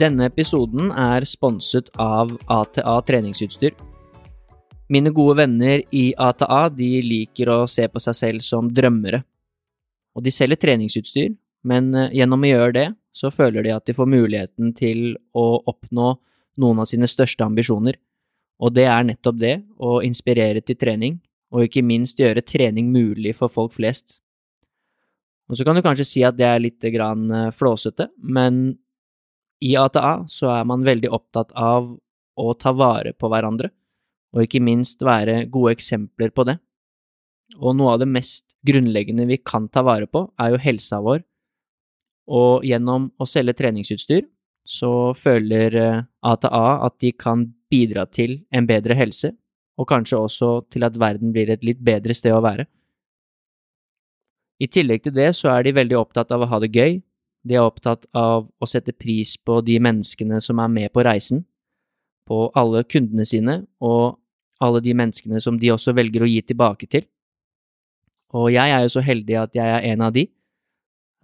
Denne episoden er sponset av ATA treningsutstyr. Mine gode venner i ATA de liker å se på seg selv som drømmere. Og de selger treningsutstyr, men eh, gjennom å gjøre det, så føler de at de får muligheten til å oppnå noen av sine største ambisjoner. Og det er nettopp det, å inspirere til trening, og ikke minst gjøre trening mulig for folk flest. Og så kan du kanskje si at det er litt eh, flåsete, men i ATA så er man veldig opptatt av å ta vare på hverandre, og ikke minst være gode eksempler på det. Og noe av det mest grunnleggende vi kan ta vare på, er jo helsa vår, og gjennom å selge treningsutstyr så føler ATA at de kan bidra til en bedre helse, og kanskje også til at verden blir et litt bedre sted å være. I tillegg til det så er de veldig opptatt av å ha det gøy, de er opptatt av å sette pris på de menneskene som er med på reisen, på alle kundene sine og alle de menneskene som de også velger å gi tilbake til. Og jeg er jo så heldig at jeg er en av de,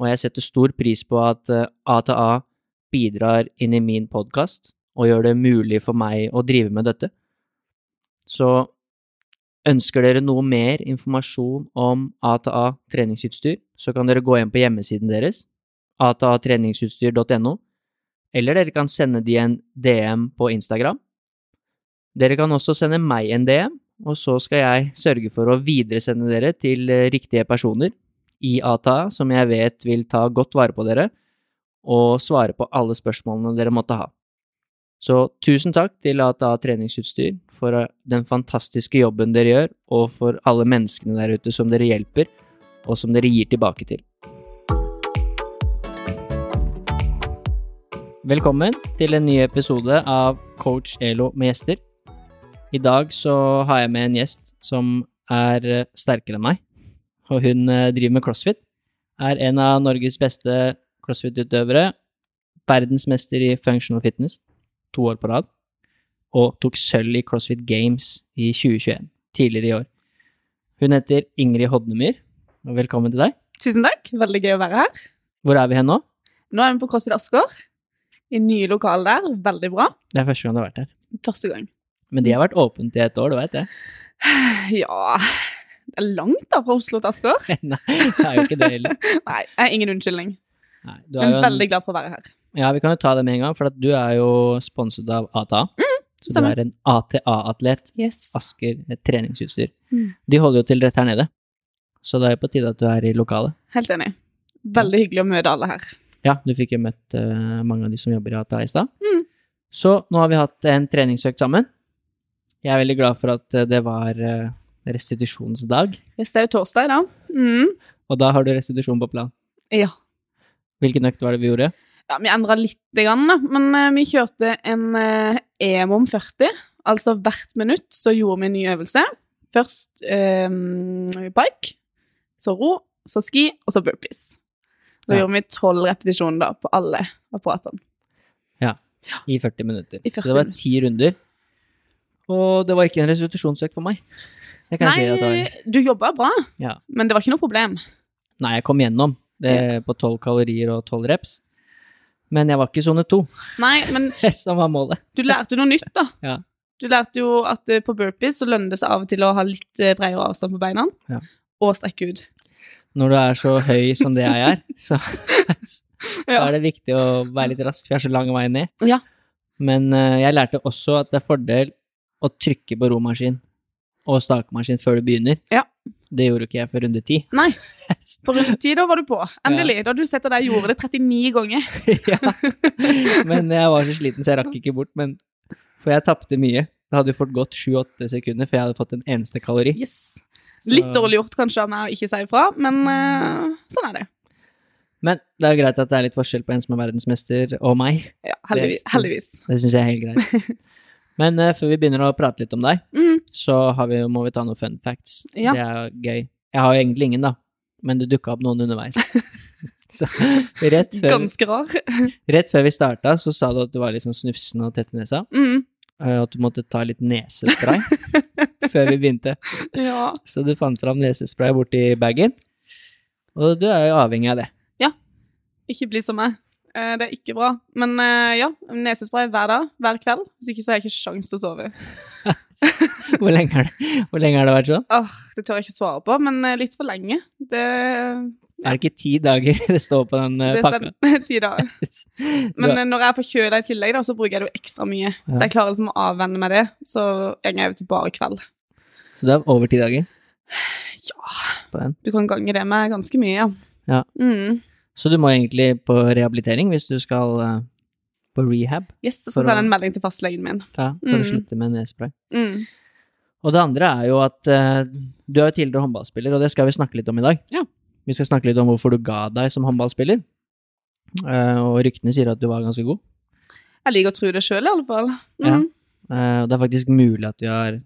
og jeg setter stor pris på at ATA bidrar inn i min podkast og gjør det mulig for meg å drive med dette. Så ønsker dere noe mer informasjon om ATA treningsutstyr, så kan dere gå inn på hjemmesiden deres, atatreningsutstyr.no, eller dere kan sende de en DM på Instagram. Dere kan også sende meg en DM, og så skal jeg sørge for å videresende dere til riktige personer i ATA som jeg vet vil ta godt vare på dere, og svare på alle spørsmålene dere måtte ha. Så tusen takk til ATA treningsutstyr for den fantastiske jobben dere gjør, og for alle menneskene der ute som dere hjelper, og som dere gir tilbake til. Velkommen til en ny episode av Coach Elo med gjester. I dag så har jeg med en gjest som er sterkere enn meg, og hun driver med crossfit. Er en av Norges beste crossfit-utøvere, verdensmester i functional fitness to år på rad, og tok sølv i CrossFit Games i 2021, tidligere i år. Hun heter Ingrid Hodnemyr, og velkommen til deg. Tusen takk, veldig gøy å være her. Hvor er vi hen nå? Nå er vi på CrossFit Asker, i nye lokaler der, veldig bra. Det er første gang du har vært her. Første gang. Men de har vært åpent i et år, du veit det? Ja Det er langt da fra Oslo til Asker. Nei, det er jo ikke det heller. Nei, jeg har ingen unnskyldning. Nei, du Men er jo en... veldig glad for å være her. Ja, vi kan jo ta det med en gang, for du er jo sponset av ATA. så du er en ATA-atlet. Yes. Asker treningsutstyr. Mm. De holder jo til rett her nede, så det er jo på tide at du er i lokalet. Helt enig. Veldig hyggelig å møte alle her. Ja, du fikk jo møtt uh, mange av de som jobber i ATA i stad. Mm. Så nå har vi hatt en treningsøkt sammen. Jeg er veldig glad for at eh, det var eh, restitusjonsdag, Yes, det er jo torsdag, da. Mm. og da har du restitusjon på plan. Ja. Hvilken økt var det vi gjorde? ja. Vi endra litt, grann, da. men vi kjørte en EM om 40. Altså hvert minutt så gjorde vi en ny øvelse. Først eh, bike, så ro, så ski, og så burpees. Da Ja. gjorde vi tolv repetisjoner da, på alle apparatene. I 40 minutter. I Så det var ti runder. Og det var ikke en restitusjonsøkt for meg. Jeg si var. Nei, du jobba bra, Ja. men det var ikke noe problem. Nei, jeg kom gjennom det på 12 kalorier og 12 reps. Men jeg var ikke sone to. Nei, men som var målet. du lærte noe nytt, da. Ja. Du lærte jo at eh, på burpees så lønner det seg av og til å ha litt eh, bredere avstand på beina, Ja. og strekke ut. Når du er så høy som det jeg er, så, så er det viktig å være litt rask, for jeg er så lang vei ned. Ja. Men uh, jeg lærte også at det er fordel å trykke på romaskin og stakemaskin før du begynner. Ja. Det gjorde ikke jeg før runde ti. Nei, på runde ti, da var du på. Endelig. Da du setter deg gjorde det 39 ganger. ja. Men jeg var så sliten, så jeg rakk ikke bort. Men, for jeg tapte mye. Det hadde jo fort gått sju-åtte sekunder før jeg hadde fått en eneste kalori. Yes. Litt dårlig gjort kanskje av meg å ikke si ifra, men eh, sånn er det. Men det er jo greit at det er litt forskjell på en som er verdensmester, og meg. Ja, heldigvis. Det- heldigvis. Det syns jeg er helt greit. Men uh, før vi begynner å prate litt om deg, Mm, så har vi, må vi ta noen fun facts. Ja. Det er gøy. Jeg har jo egentlig ingen, da, men det dukka opp noen underveis. så rett før, ganske rar. rett før vi starta, så sa du at du var litt sånn snufsende og tett i nesa, Mm, og at du måtte ta litt nesespray før vi begynte. ja. Så du fant fram nesespray borti bagen, og du er jo avhengig av det. Ja. Ikke bli som meg. Eh, Det er ikke bra. Men eh, ja, nesespray hver dag, hver kveld. Hvis ikke så har jeg ikke sjans til å sove. Hvor lenge det, hvor lenge har det vært sånn? Oh, det tør jeg ikke svare på, men eh, litt for lenge. Det, Er det ikke ti dager det står på den pakken? det stemmer. Ti dager. Men når jeg er forkjøla i tillegg, da, så bruker jeg det jo ekstra mye. Ja. Så jeg klarer liksom å avvenne meg det. Så går jeg over til bare kveld. Så du har over ti dager Ja, du kan gange det med ganske mye, ja. Ja. Mm. Så du må egentlig på rehabilitering hvis du skal eh, på rehab Yes, jeg skal sende en melding til fastlegen min. ja, for å Mm. slutte med nesespray. Mm. Og det andre er jo at uh, du er jo tidligere håndballspiller, og det skal vi snakke litt om i dag. Ja. Vi skal snakke litt om hvorfor du ga deg som håndballspiller. uh, og ryktene sier at du var ganske god. Jeg liker å tro det sjøl, i alle fall. Mm. Ja. Og det er faktisk mulig at du har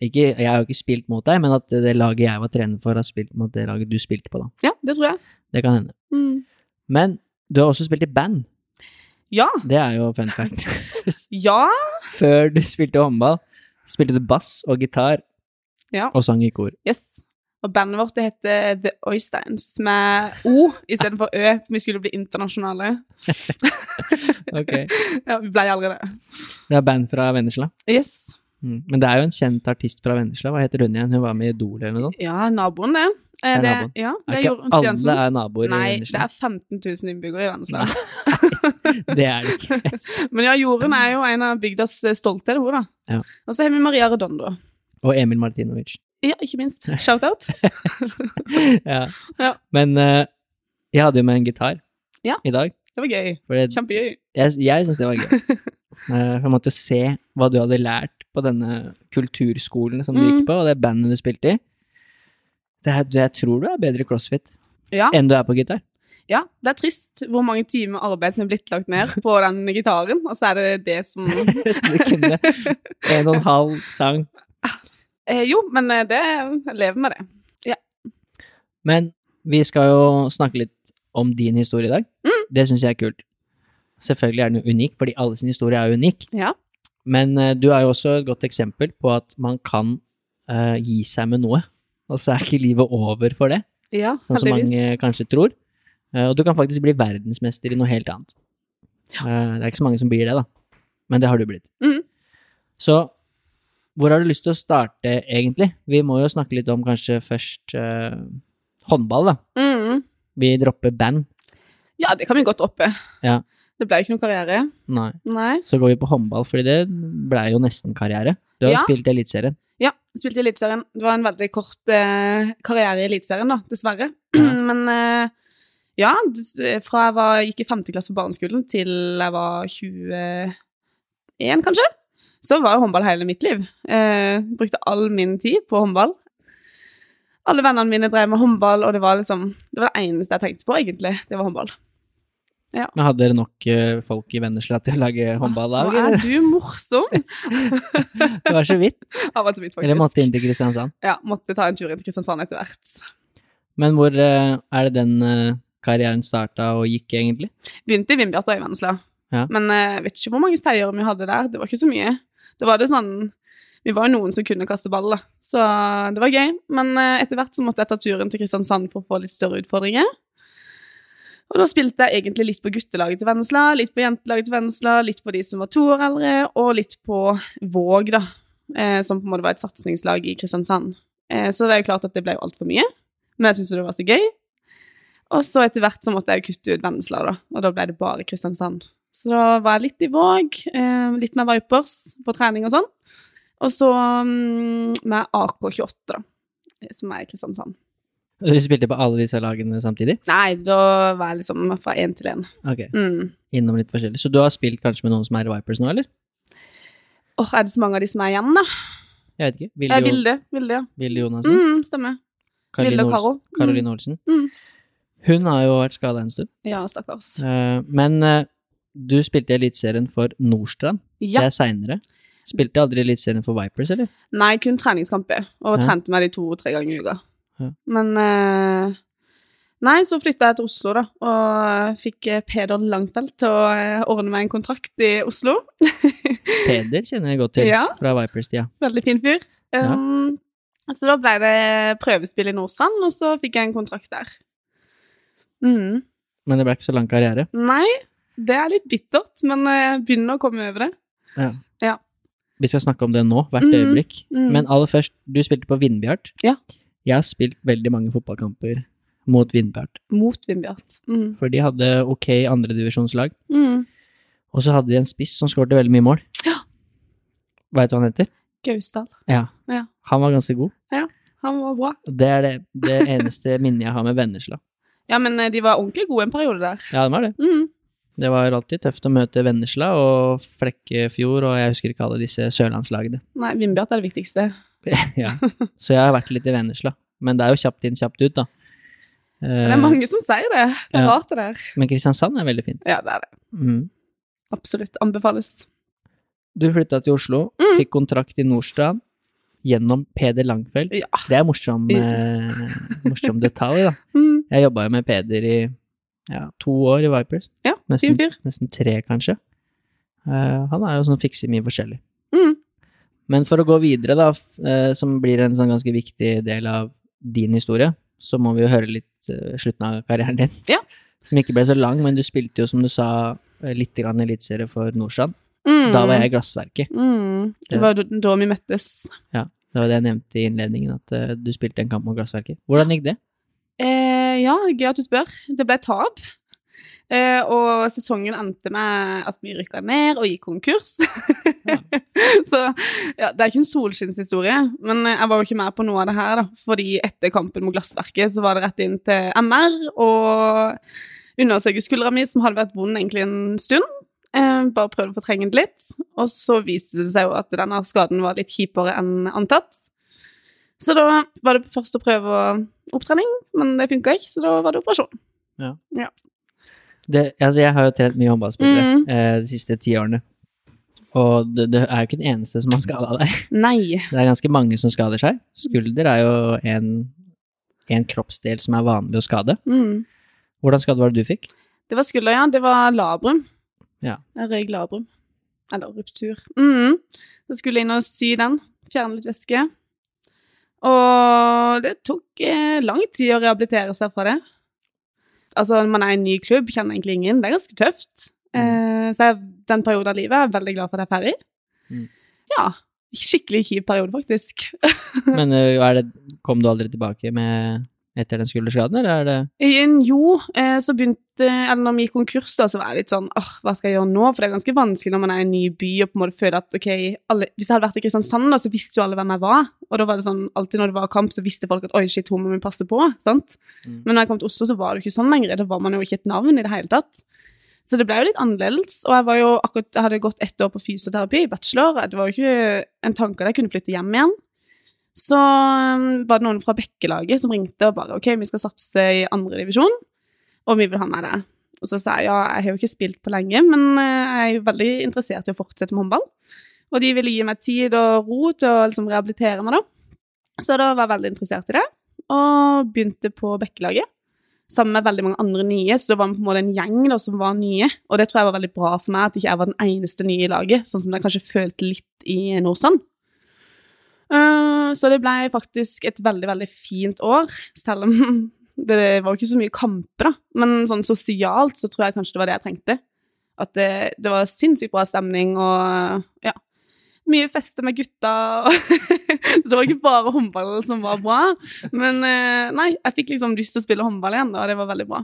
ikke, Jeg har jo ikke spilt mot deg, men at det laget jeg var trener for, har spilt mot det laget du spilte på, da. ja, det tror jeg. Det kan hende. Mm. Men du har også spilt i band. Ja. Det er jo fun fact. Ja. Før du spilte håndball, spilte du bass og gitar Ja. og sang i kor. Yes. Og bandet vårt det heter The Oysteins, med O istedenfor Ø. for Vi skulle bli internasjonale. Ok. Ja, vi ble aldri det. Det er band fra Vennesla. Yes. Mm. Men det er jo en kjent artist fra Vennesla. Hva heter hun igjen? Hun var med i Idol eller noe sånt? Ja, naboen, det. Eh, Det er det, naboen. ja, det Er ikke alle er naboer i Vennesla? Nei, det er 15 000 innbyggere i Vennesla. Det er det ikke. Men ja, Jorunn er jo en av bygdas stolthet, hun, da. Ja. Og så har vi Maria Redondo. Og Emil Martinovic. Ja, ikke minst. Shout-out. Ja. Ja. Men uh, jeg hadde jo med en gitar Ja. i dag. Det var gøy. Det, Kjempegøy. jeg jeg syns det var gøy. For Jeg måtte se hva du hadde lært på denne kulturskolen som du Mm. gikk på, og det bandet du spilte i. Det er, jeg tror du er bedre i crossfit Ja. enn du er på gitar. ja, det er trist hvor mange timer arbeid som er blitt lagt ned på den gitaren, og så er det det som Så du kunne en og en halv sang. Eh, Jo, men eh, det jeg lever med det. Ja. Men vi skal jo snakke litt om din historie i dag. Mm. Det syns jeg er kult. Selvfølgelig er den unik, fordi alle sin historie er unik. Ja. Men eh, du er jo også et godt eksempel på at man kan eh, gi seg med noe, og så er ikke livet over for det, Ja, sånn som mange kanskje tror. Eh, og du kan faktisk bli verdensmester i noe helt annet. Eh, det er ikke så mange som blir det, da. Men det har du blitt. Mhm. Så hvor har du lyst til å starte, egentlig? Vi må jo snakke litt om kanskje først eh, håndball, da. Mm. Vi dropper band. Ja, det kan vi godt droppe. Ja. Det ble jo ikke noe karriere. Nei. Nei. Så går vi på håndball, fordi det ble jo nesten karriere. Du har jo Ja. spilt i Eliteserien. Ja, jeg spilte i Eliteserien. Det var en veldig kort eh, karriere i Eliteserien, da, dessverre. Ja. Men eh, ja, fra jeg var, gikk i femte klasse på barneskolen til jeg var 21, kanskje, så var jo håndball hele mitt liv. Eh, brukte all min tid på håndball. Alle vennene mine drev med håndball, og det var liksom Det var det eneste jeg tenkte på, egentlig. Det var håndball. Men hadde dere nok eh, folk i Vennesla til å lage håndballag? Nå er du morsom! Det var så vidt. Det var så vidt, faktisk. Eller måtte inn til Kristiansand. Ja, måtte ta en tur inn til Kristiansand etter hvert. Men hvor eh, er det den eh, karrieren starta og gikk, egentlig? Begynte i Vindbjart og i Vennesla. Ja. Men jeg vet ikke hvor mange steder vi hadde der. Det var ikke så mye. Det var det sånn Vi var jo noen som kunne kaste ball, da. Så det var gøy. Men eh, etter hvert så måtte jeg ta turen til Kristiansand for å få litt større utfordringer. Og da spilte jeg egentlig litt på guttelaget til Vennesla, litt på jentelaget til Vennesla, litt på de som var to år eldre, og litt på Våg, da. Eh, som på en måte var et satsingslag i Kristiansand. Eh, så det er jo klart at det ble jo altfor mye. Men jeg syntes det var så gøy. Og så etter hvert så måtte jeg jo kutte ut Vennesla, da. Og da ble det bare Kristiansand. Så da var jeg litt i Våg, eh, litt med Vipers på trening og sånn. Og så mm, med AK28, da, eh, som er i Kristiansand. Du spilte på alle disse lagene samtidig? Nei, da var jeg liksom fra én til én. Ok, Mm. innom litt forskjellig. Så du har spilt kanskje med noen som er i Vipers nå, eller? Åh, er det så mange av de som er igjen, da? Jeg vet ikke. Jeg Vilde, vil det, vil ja. Vilde Jonassen? Mm, stemmer. Karoline Vilde Olsen. Karo. Karoline Olsen. Mm. Hun har jo vært skada en stund. Ja, stakkars. Eh, men du spilte i Eliteserien for Nordstrand. Ja. Det er seinere. Spilte aldri Eliteserien for Vipers, eller? Nei, kun treningskamper, og Ja. trente meg de to-tre ganger i uka. Ja. Men eh, Nei, så flytta jeg til Oslo, da, og fikk eh, Peder Langfelt til å eh, ordne meg en kontrakt i Oslo. Peder kjenner jeg godt til Ja. fra Vipers-tida. Veldig fin fyr. Um, Så da ble det prøvespill i Nordstrand, og så fikk jeg en kontrakt der. Mm. Men det ble ikke så lang karriere. Nei, det er litt bittert, men jeg begynner å komme over det. Ja. Ja. Vi skal snakke om det nå, hvert mm, øyeblikk. Mm. Men aller først, du spilte på Vindbjart. Ja. Jeg har spilt veldig mange fotballkamper mot Vindbjart, Mot Vindbjart. Mm. for de hadde ok andredivisjonslag. Mm. Og så hadde de en spiss som skårte veldig mye mål. Ja. Veit du hva han heter? Gausdal. Ja. Ja. Han var ganske god. Ja, Han var bra. Det er det, det eneste minnet jeg har med Vennesla. Ja, men eh, de var ordentlig gode en periode der. Ja, de var det. Mm. Det var alltid tøft å møte Vennesla og Flekkefjord, og jeg husker ikke alle disse sørlandslagene. Nei, Vindbjart er det viktigste. ja. Så jeg har vært litt i Vennesla. Men det er jo kjapt inn, kjapt ut, da. Det er mange som sier det. Det er ja. rart, det der. Men Kristiansand er veldig fint. Ja, det er det. Mm. Absolutt. Anbefales. Du flytta til Oslo, Mm. fikk kontrakt i Nordstrand gjennom Peder Langfeldt. Ja. Det er morsom, eh, morsom detalj, da. Mm. Jeg jobba jo med Peder i ja, to år i Vipers. Ja, Nesten, fyr. nesten tre, kanskje. Uh, han er jo sånn fikser mye forskjellig. Mm. Men for å gå videre, da, eh, som blir en sånn ganske viktig del av din historie, så må vi jo høre litt uh, slutten av karrieren din. Ja. Som ikke ble så lang, men du spilte jo, som du sa, litt grann eliteserie for Nordstrand. Mm. Da var jeg i Glassverket. mm. Det var da, vi møttes. Det var det jeg nevnte i innledningen, at du spilte en kamp mot Glassverket. Hvordan gikk det? Eh, ja, gøy at du spør. Det ble tap. Eh, og sesongen endte med at vi rykka ned og gikk konkurs. så ja, det er ikke en solskinnshistorie, men jeg var jo ikke med på noe av det her, da. Fordi etter kampen mot Glassverket så var det rett inn til MR og undersøke skuldra mi, som hadde vært vond egentlig en stund. Eh, bare prøvde å fortrenge det litt. Og så viste det seg jo at denne skaden var litt kjipere enn antatt. Så da var det først å prøve opptrening, men det funka ikke, så da var det operasjon. det altså, jeg har jo trent mye håndballspillere Mm. eh, de siste ti årene. Og det, det er jo ikke den eneste som har skada deg. Nei. Det er ganske mange som skader seg. Skulder er jo en, en kroppsdel som er vanlig å skade. Mm. Hvordan skade var det du fikk? Det var skulder, ja. Det var labrum. Ja. Jeg røyk labrum. Eller ruptur. Mm. Så skulle jeg inn og sy den. Fjerne litt væske. Og det tok eh, lang tid å rehabilitere seg fra det. Altså, man er i en ny klubb, kjenner egentlig ingen. Det er ganske tøft. Eh, så jeg, den perioden av livet er jeg veldig glad for at jeg er ferdig. Mm. Ja. Skikkelig kjip periode, faktisk. Men eh, er det, kom du aldri tilbake med etter den skulderskaden, eller er det Jo, eh, så begynte Eller når vi gikk konkurs, da, så var jeg litt sånn åh, hva skal jeg gjøre nå? For det er ganske vanskelig når man er i en ny by og på en måte føler at ok, alle, Hvis jeg hadde vært i Kristiansand, da, så visste jo alle hvem jeg var. Og da var det sånn, alltid når det var kamp, så visste folk at oi, shit, hun må vi passe på. sant? Mm. Men når jeg kom til Oslo, så var det jo ikke sånn lenger. Da var man jo ikke et navn i det hele tatt. Så det ble jo litt annerledes. Og jeg var jo akkurat, jeg hadde gått ett år på fysioterapi, bachelor. Det var jo ikke en tanke at jeg kunne flytte hjem igjen. Så um, var det noen fra Bekkelaget som ringte og bare OK, vi skal satse i andre divisjon, og vi vil ha med deg. Og så sa jeg ja, jeg har jo ikke spilt på lenge, men eh, jeg er jo veldig interessert i å fortsette med håndball. Og de ville gi meg tid og ro til å liksom rehabilitere meg, da. Så da var jeg veldig interessert i det, og begynte på Bekkelaget. Sammen med veldig mange andre nye, så det var på en måte en gjeng da, som var nye. Og det tror jeg var veldig bra for meg, at ikke jeg var den eneste nye i laget, sånn som jeg kanskje følte litt i Nordstrand. Eh, så det ble faktisk et veldig, veldig fint år, selv om det var jo ikke så mye kamper, da. Men sånn sosialt så tror jeg kanskje det var det jeg trengte. At det, det var sinnssykt bra stemning og ja, mye fester med gutta. så det var ikke bare håndball som var bra. Men eh, nei, jeg fikk liksom lyst til å spille håndball igjen, og det var veldig bra.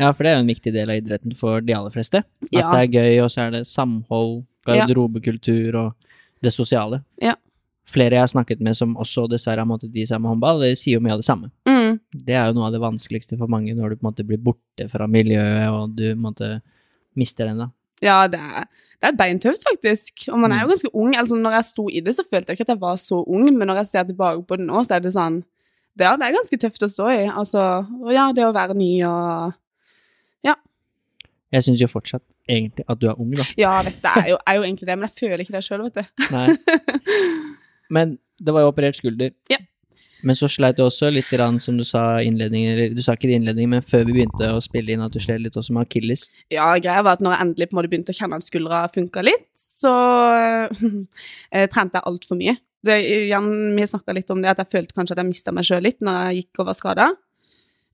Ja, for det er jo en viktig del av idretten for de aller fleste. At Ja. det er gøy, og så er det samhold, garderobekultur og det sosiale. Ja. Flere jeg har snakket med som også dessverre har måttet gi seg med håndball, de sier jo mye av det samme. Mm. Det er jo noe av det vanskeligste for mange når du på en måte blir borte fra miljøet, og du på en måte mister den, da. Ja, det er, det er beintøft, faktisk. Og man er jo Mm. ganske ung. Altså, når jeg sto i det, så følte jeg ikke at jeg var så ung, men når jeg ser tilbake på det nå, så er det sånn det, er- det er ganske tøft å stå i. Altså, og ja, det å være ny og Ja. Jeg syns jo fortsatt egentlig at du er ung, da. Ja, dette er jo, er jo egentlig det, men jeg føler ikke det sjøl, vet du. Nei. Men det var jo operert skulder. Ja. Men så sleit du også litt, grann, som du sa i innledningen, du sa ikke det i innledningen, men før vi begynte å spille inn, at du slet litt også med akilles. Ja, greia var at når jeg endelig på en måte begynte å kjenne at skuldra funka litt, så eh, trente jeg altfor mye. Det, igjen, vi snakka litt om det, at jeg følte kanskje at jeg mista meg sjøl litt når jeg gikk og var skada.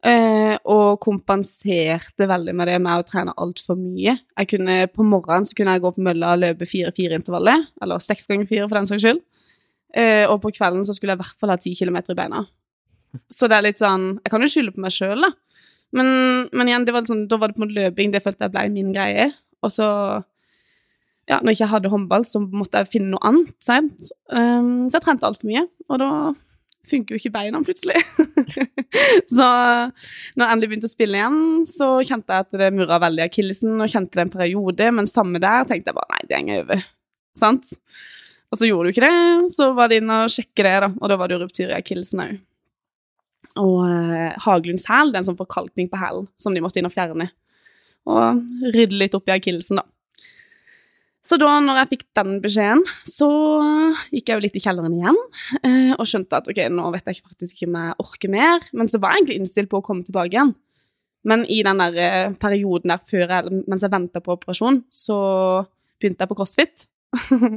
Eh, og kompenserte veldig med det med å trene altfor mye. Jeg kunne, på morgenen så kunne jeg gå på mølla og løpe fire-fire-intervallet, eller seks ganger fire for den saks skyld. Eh, og på kvelden så skulle jeg i hvert fall ha ti kilometer i beina. Så det er litt sånn Jeg kan jo skylde på meg sjøl, da. Men, men igjen, det var sånn, da var det på en måte løping. Det følte jeg ble min greie. Og så Ja, når jeg ikke hadde håndball, så måtte jeg finne noe annet. Sant? Um, så jeg trente altfor mye, og da funker jo ikke beina plutselig. så når jeg endelig begynte å spille igjen, så kjente jeg at det murra veldig i akillesen, og kjente det en periode, men samme der tenkte jeg bare nei, det går over. Sant? Og så gjorde du ikke det, så var det inn og sjekke det, da, og da var det jo i akillesen òg. Og eh, Haglunds hæl, det er en sånn forkalkning på hælen som de måtte inn og fjerne. Og rydde litt opp i akillesen, da. Så da når jeg fikk den beskjeden, så gikk jeg jo litt i kjelleren igjen eh, og skjønte at ok, nå vet jeg faktisk ikke om jeg orker mer, men så var jeg egentlig innstilt på å komme tilbake igjen. Men i den der eh, perioden der før jeg, mens jeg venta på operasjon, så begynte jeg på crossfit. Um,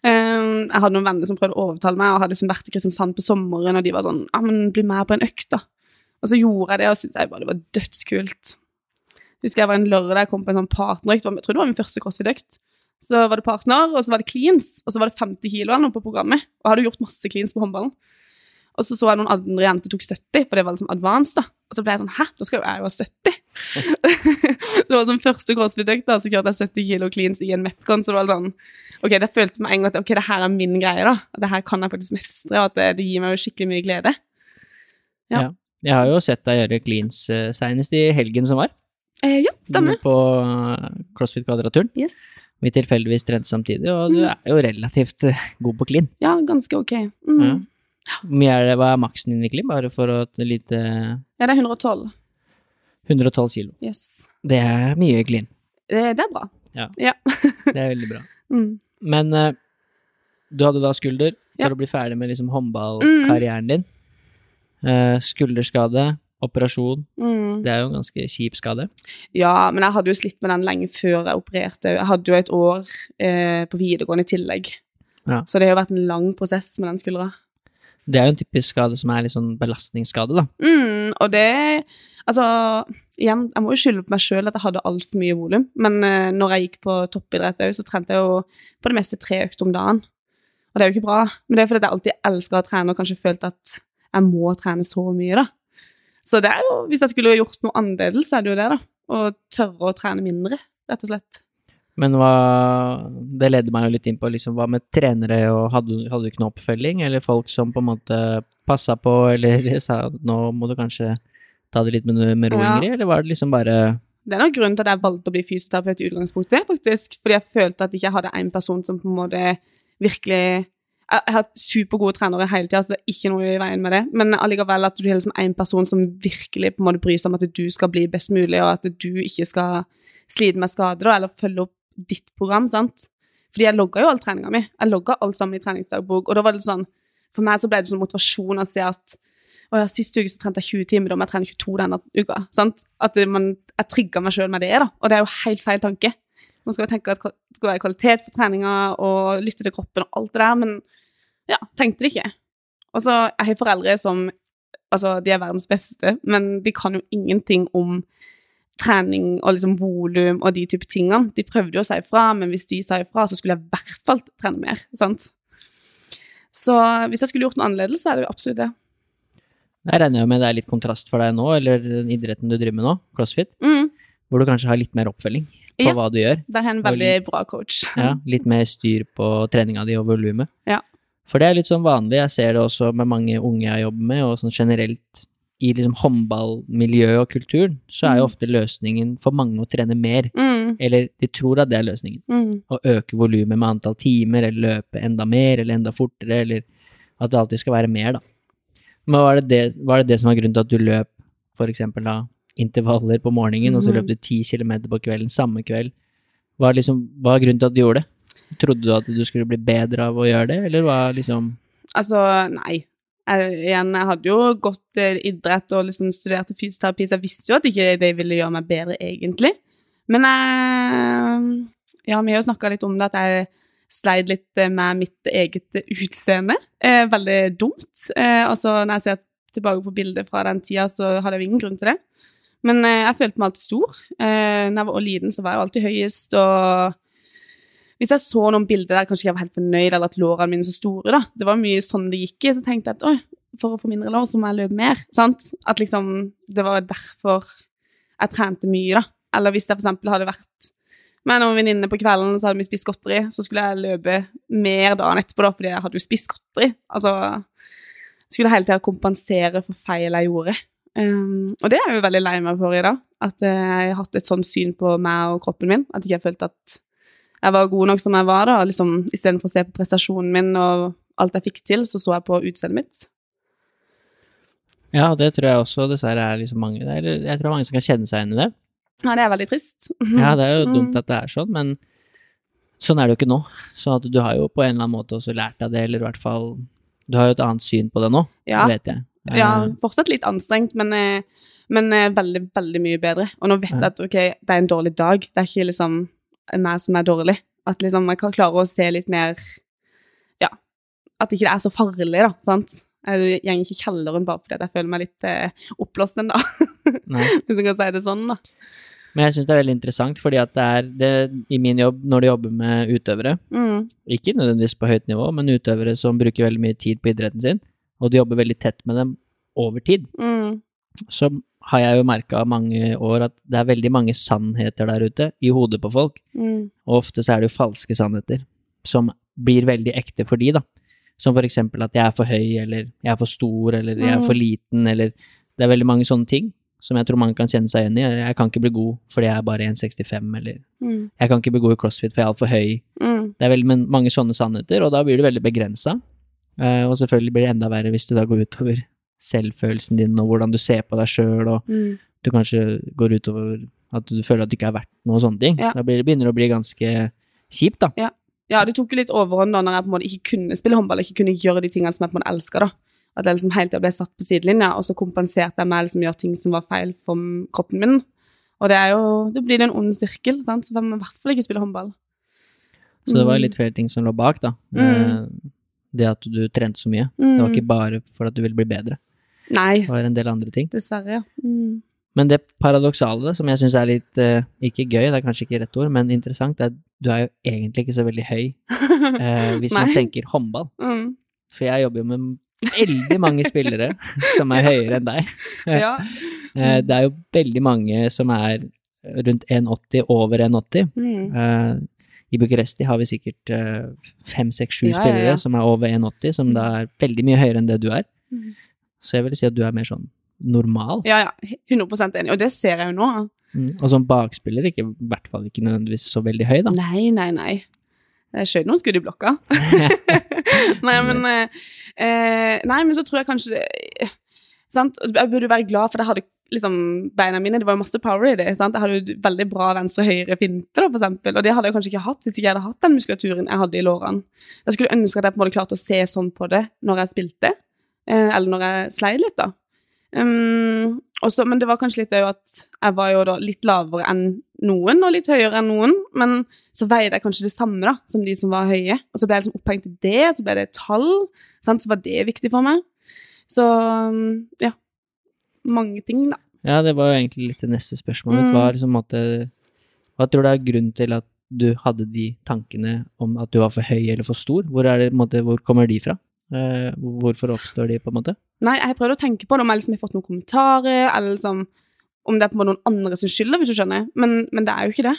jeg hadde noen venner som prøvde å overtale meg, og hadde liksom vært i Kristiansand på sommeren, og de var sånn Ja, men bli med på en økt, da. Og så gjorde jeg det, og syntes jeg bare det var dødskult. Husker jeg var en lørdag jeg kom på en sånn partnerøkt, jeg tror det var min første crossfit-økt. Så var det partner, og så var det cleans, og så var det 50 kilo eller noe på programmet. Og hadde gjort masse cleans på håndballen. Og så så jeg noen andre jenter tok 70, for det var liksom advanced, da. Og så ble jeg sånn Hæ, da skal jeg jo ha 70? det var sånn første crossfit-økt, så kjørte jeg 70 kilo cleans i en metcon, så det var sånn Ok, det følte meg en gang at ok, det her er min greie, da. At det her kan jeg faktisk mestre, og at det, det gir meg jo skikkelig mye glede. Ja. Ja. Jeg har jo sett deg gjøre cleans uh, senest i helgen som var. Eh, ja, stemmer. På eh, CrossFit Kvadraturen. Yes. Vi tilfeldigvis trente samtidig, og du Mm. er jo relativt eh, god på clean. Ja, ganske ok. Mm. Ja. Hvor mye er det, Hva er maksen din clean, bare for å et lite Ja, det er 112. 112 kilo. Yes. Det er mye glin. Det, det er bra. Det er veldig bra. Mm. Men uh, du hadde da skulder for Ja. å bli ferdig med liksom håndballkarrieren din. Uh, skulderskade, operasjon. Mm. Det er jo en ganske kjip skade. Ja, men jeg hadde jo slitt med den lenge før jeg opererte. Jeg hadde jo et år uh, på videregående i tillegg. Ja. Så det har jo vært en lang prosess med den skuldra. Det er jo en typisk skade som er litt sånn belastningsskade, da. Mm, og det Altså, igjen, jeg må jo skylde på meg sjøl at jeg hadde altfor mye volum. Men eh, når jeg gikk på toppidrett òg, så trente jeg jo på det meste tre økter om dagen. Og det er jo ikke bra. Men det er fordi jeg alltid elsker å trene og kanskje følt at jeg må trene så mye, da. Så det er jo, hvis jeg skulle gjort noe annerledes, så er det jo det, da. Å tørre å trene mindre, rett og slett. Men hva Det leder meg jo litt inn på liksom, hva med trenere, og hadde, hadde du ikke noe oppfølging, eller folk som på en måte passa på, eller sa nå må du kanskje ta det litt med, med ro, Ja. Eller var det liksom bare Det er nok grunnen til at jeg valgte å bli fysioterapeut i utgangspunktet, faktisk. Fordi jeg følte at jeg ikke hadde en person som på en måte virkelig jeg har hatt supergode trenere hele tida, så det er ikke noe i veien med det. Men allikevel at du er liksom en person som virkelig på en måte bryr seg om at du skal bli best mulig, og at du ikke skal slite med skader, eller følge opp ditt program, sant. Fordi jeg logga jo all treninga mi. Jeg logga alt sammen i treningsdagbok, og da var det sånn For meg så ble det sånn motivasjon å se at å ja, Sist uke så trente jeg 20 timer, da må jeg trene 22 denne uka. sant? At man, Jeg trigga meg sjøl med det, da. Og det er jo helt feil tanke. Man skal jo tenke at det skal være kvalitet på treninga og lytte til kroppen og alt det der, men ja, tenkte det ikke. Og så Jeg har foreldre som Altså, de er verdens beste, men de kan jo ingenting om trening og liksom volum og de type tingene. De prøvde jo å si ifra, men hvis de sa ifra, så skulle jeg i hvert fall trene mer. sant? Så hvis jeg skulle gjort noe annerledes, så er det jo absolutt det. Jeg regner jo med det er litt kontrast for deg nå, eller den idretten du driver med nå, crossfit, Mm. hvor du kanskje har litt mer oppfølging på Ja. hva du gjør. Det er en veldig veldig bra coach. Ja, litt mer styr på treninga di og volumet. Ja. For det er litt sånn vanlig, jeg ser det også med mange unge jeg jobber med, og sånn generelt i liksom håndballmiljøet og kulturen, så er jo Mm. ofte løsningen for mange å trene mer. Mm, Eller de tror at det er løsningen. mm, Å øke volumet med antall timer, eller løpe enda mer, eller enda fortere, eller at det alltid skal være mer, da. Men var det det, var det det som var grunnen til at du løp for eksempel da intervaller på morgenen, og så Mhm. løp du ti kilometer på kvelden samme kveld? Hva, liksom, hva er grunnen til at du gjorde det? Trodde du at du skulle bli bedre av å gjøre det, eller hva liksom Altså, nei. Jeg, igjen, jeg hadde jo gått eh, idrett og liksom studerte fysioterapi, så jeg visste jo at ikke det ville gjøre meg bedre, egentlig. Men jeg Ja, vi har jo snakka litt om det, at jeg sleit litt eh, med mitt eget utseende. Eh, veldig dumt. Eh, altså, når jeg ser tilbake på bildet fra den tida, så hadde jeg jo ingen grunn til det. Men eh, jeg følte meg alltid stor. Eh, når jeg var liten, så var jeg alltid høyest, og hvis jeg så noen bilder der kanskje jeg var helt fornøyd, eller at lårene mine er så store, da, det var mye sånn det gikk i, så tenkte jeg at oi, for å få mindre lår, så må jeg løpe mer, sant? At liksom, det var derfor jeg trente mye, da. Eller hvis jeg for eksempel hadde vært med noen venninner på kvelden, så hadde vi spist godteri, så skulle jeg løpe mer dagen etterpå, da, fordi jeg hadde jo spist godteri. Altså, skulle hele tida kompensere for feil jeg gjorde. Um, og det er jeg jo veldig lei meg for i dag. At eh, jeg har hatt et sånt syn på meg og kroppen min. At jeg ikke har følt at jeg var god nok som jeg var, da. Liksom, Istedenfor å se på prestasjonen min og alt jeg fikk til, så så jeg på utseendet mitt. Ja, det tror jeg også dessverre er liksom mange der. jeg tror det er mange som kan kjenne seg igjen i det. Ja, det er veldig trist. Ja, det er jo Mm. dumt at det er sånn, men sånn er det jo ikke nå. Så du har jo på en eller annen måte også lært deg det, eller i hvert fall Du har jo et annet syn på det nå, Ja. vet jeg. Ja, Eh, fortsatt litt anstrengt, men, eh, men eh, veldig, veldig mye bedre. Og nå vet jeg at ok, det er en dårlig dag. Det er ikke liksom meg som er dårlig. At liksom jeg kan klare å se litt mer Ja, at ikke det er så farlig, da. sant? Jeg går ikke i kjelleren bare fordi jeg føler meg litt eh, oppblåst ennå, hvis du kan si det sånn, da. Men jeg syns det er veldig interessant, fordi at det er det i min jobb, når du jobber med utøvere, Mm. ikke nødvendigvis på høyt nivå, men utøvere som bruker veldig mye tid på idretten sin, og du jobber veldig tett med dem over tid, Mm. så har jeg jo merka mange år at det er veldig mange sannheter der ute i hodet på folk, Mm. og ofte så er det jo falske sannheter som blir veldig ekte for de, da. Som for eksempel at jeg er for høy, eller jeg er for stor, eller jeg er for liten, eller Det er veldig mange sånne ting som jeg tror mange kan kjenne seg igjen i. Jeg kan ikke bli god fordi jeg er bare 1,65, eller Mm. jeg kan ikke bli god i crossfit for jeg er altfor høy. Mm. Det er veldig mange sånne sannheter, og da blir du veldig begrensa. og selvfølgelig blir det enda verre hvis du da går utover selvfølelsen din, og hvordan du ser på deg sjøl, og Mm. du kanskje går utover at du føler at du ikke er verdt noe og sånne ting. Ja. Da blir begynner det å bli ganske kjipt, da. Ja, det tok jo litt overhånd da når jeg på en måte ikke kunne spille håndball, ikke kunne gjøre de tingene som jeg på en måte elsker, da. At jeg liksom hele tida ble satt på sidelinja, og så kompenserte jeg med liksom gjøre ting som var feil for kroppen min. Og det er jo Det blir en ond sirkel, sant, så får man i hvert fall ikke spille håndball. Så det var Mm. litt flere ting som lå bak, da. Mm. Eh, Det at du trente så mye. Det var ikke bare for at du ville bli bedre. Nei, Det var en del andre ting. dessverre, ja. Mm. Men det paradoksale, som jeg syns er litt eh, ikke gøy, det er kanskje ikke rett ord, men interessant, er at du er jo egentlig ikke så veldig høy eh, hvis man tenker håndball. Mm. For jeg jobber jo med veldig mange spillere som er høyere enn deg. Ja. Eh, det er jo veldig mange som er rundt 1,80 over 1,80. Mm. Eh, I Bucuresti har vi sikkert eh, fem, seks, sju Ja, ja, spillere ja. som er over 1,80, som da er veldig mye høyere enn det du er. Mm. Så jeg vil si at du er mer sånn normal. ja, ja. 100 enig. Og det ser jeg jo nå. Mm. Og som bakspiller, ikke, i hvert fall ikke nødvendigvis så veldig høy, da. Nei, nei, nei. Jeg skjøt noen skudd i blokka. nei, men eh, eh, Nei, men så tror jeg kanskje det Sant? Jeg burde være glad for det jeg hadde liksom beina mine Det var jo masse power i det. sant? Jeg hadde jo veldig bra venstre-høyre-finte, da, for eksempel. Og det hadde jeg kanskje ikke hatt hvis ikke jeg hadde hatt den muskulaturen jeg hadde i lårene. Jeg skulle ønske at jeg på en måte klarte å se sånn på det når jeg spilte, eller når jeg sleit litt, da. Um, også, men det var kanskje litt òg at jeg var jo da litt lavere enn noen, og litt høyere enn noen, men så veide jeg kanskje det samme da, som de som var høye. Og så ble jeg liksom opphengt i det, så ble det et tall, sant? så var det viktig for meg. Så um, ja, mange ting da. Ja, det var jo egentlig litt det neste spørsmålet mitt. Mm. Hva, liksom, måtte, hva tror du er grunnen til at du hadde de tankene om at du var for høy eller for stor? Hvor, det, måtte, hvor kommer de fra? Eh, hvorfor oppstår de, på en måte? Nei, jeg prøvde å tenke på det, om jeg liksom har fått noen kommentarer, eller liksom, om det er på en måte noen andre sin skyld, hvis du skjønner, men, men det er jo ikke det.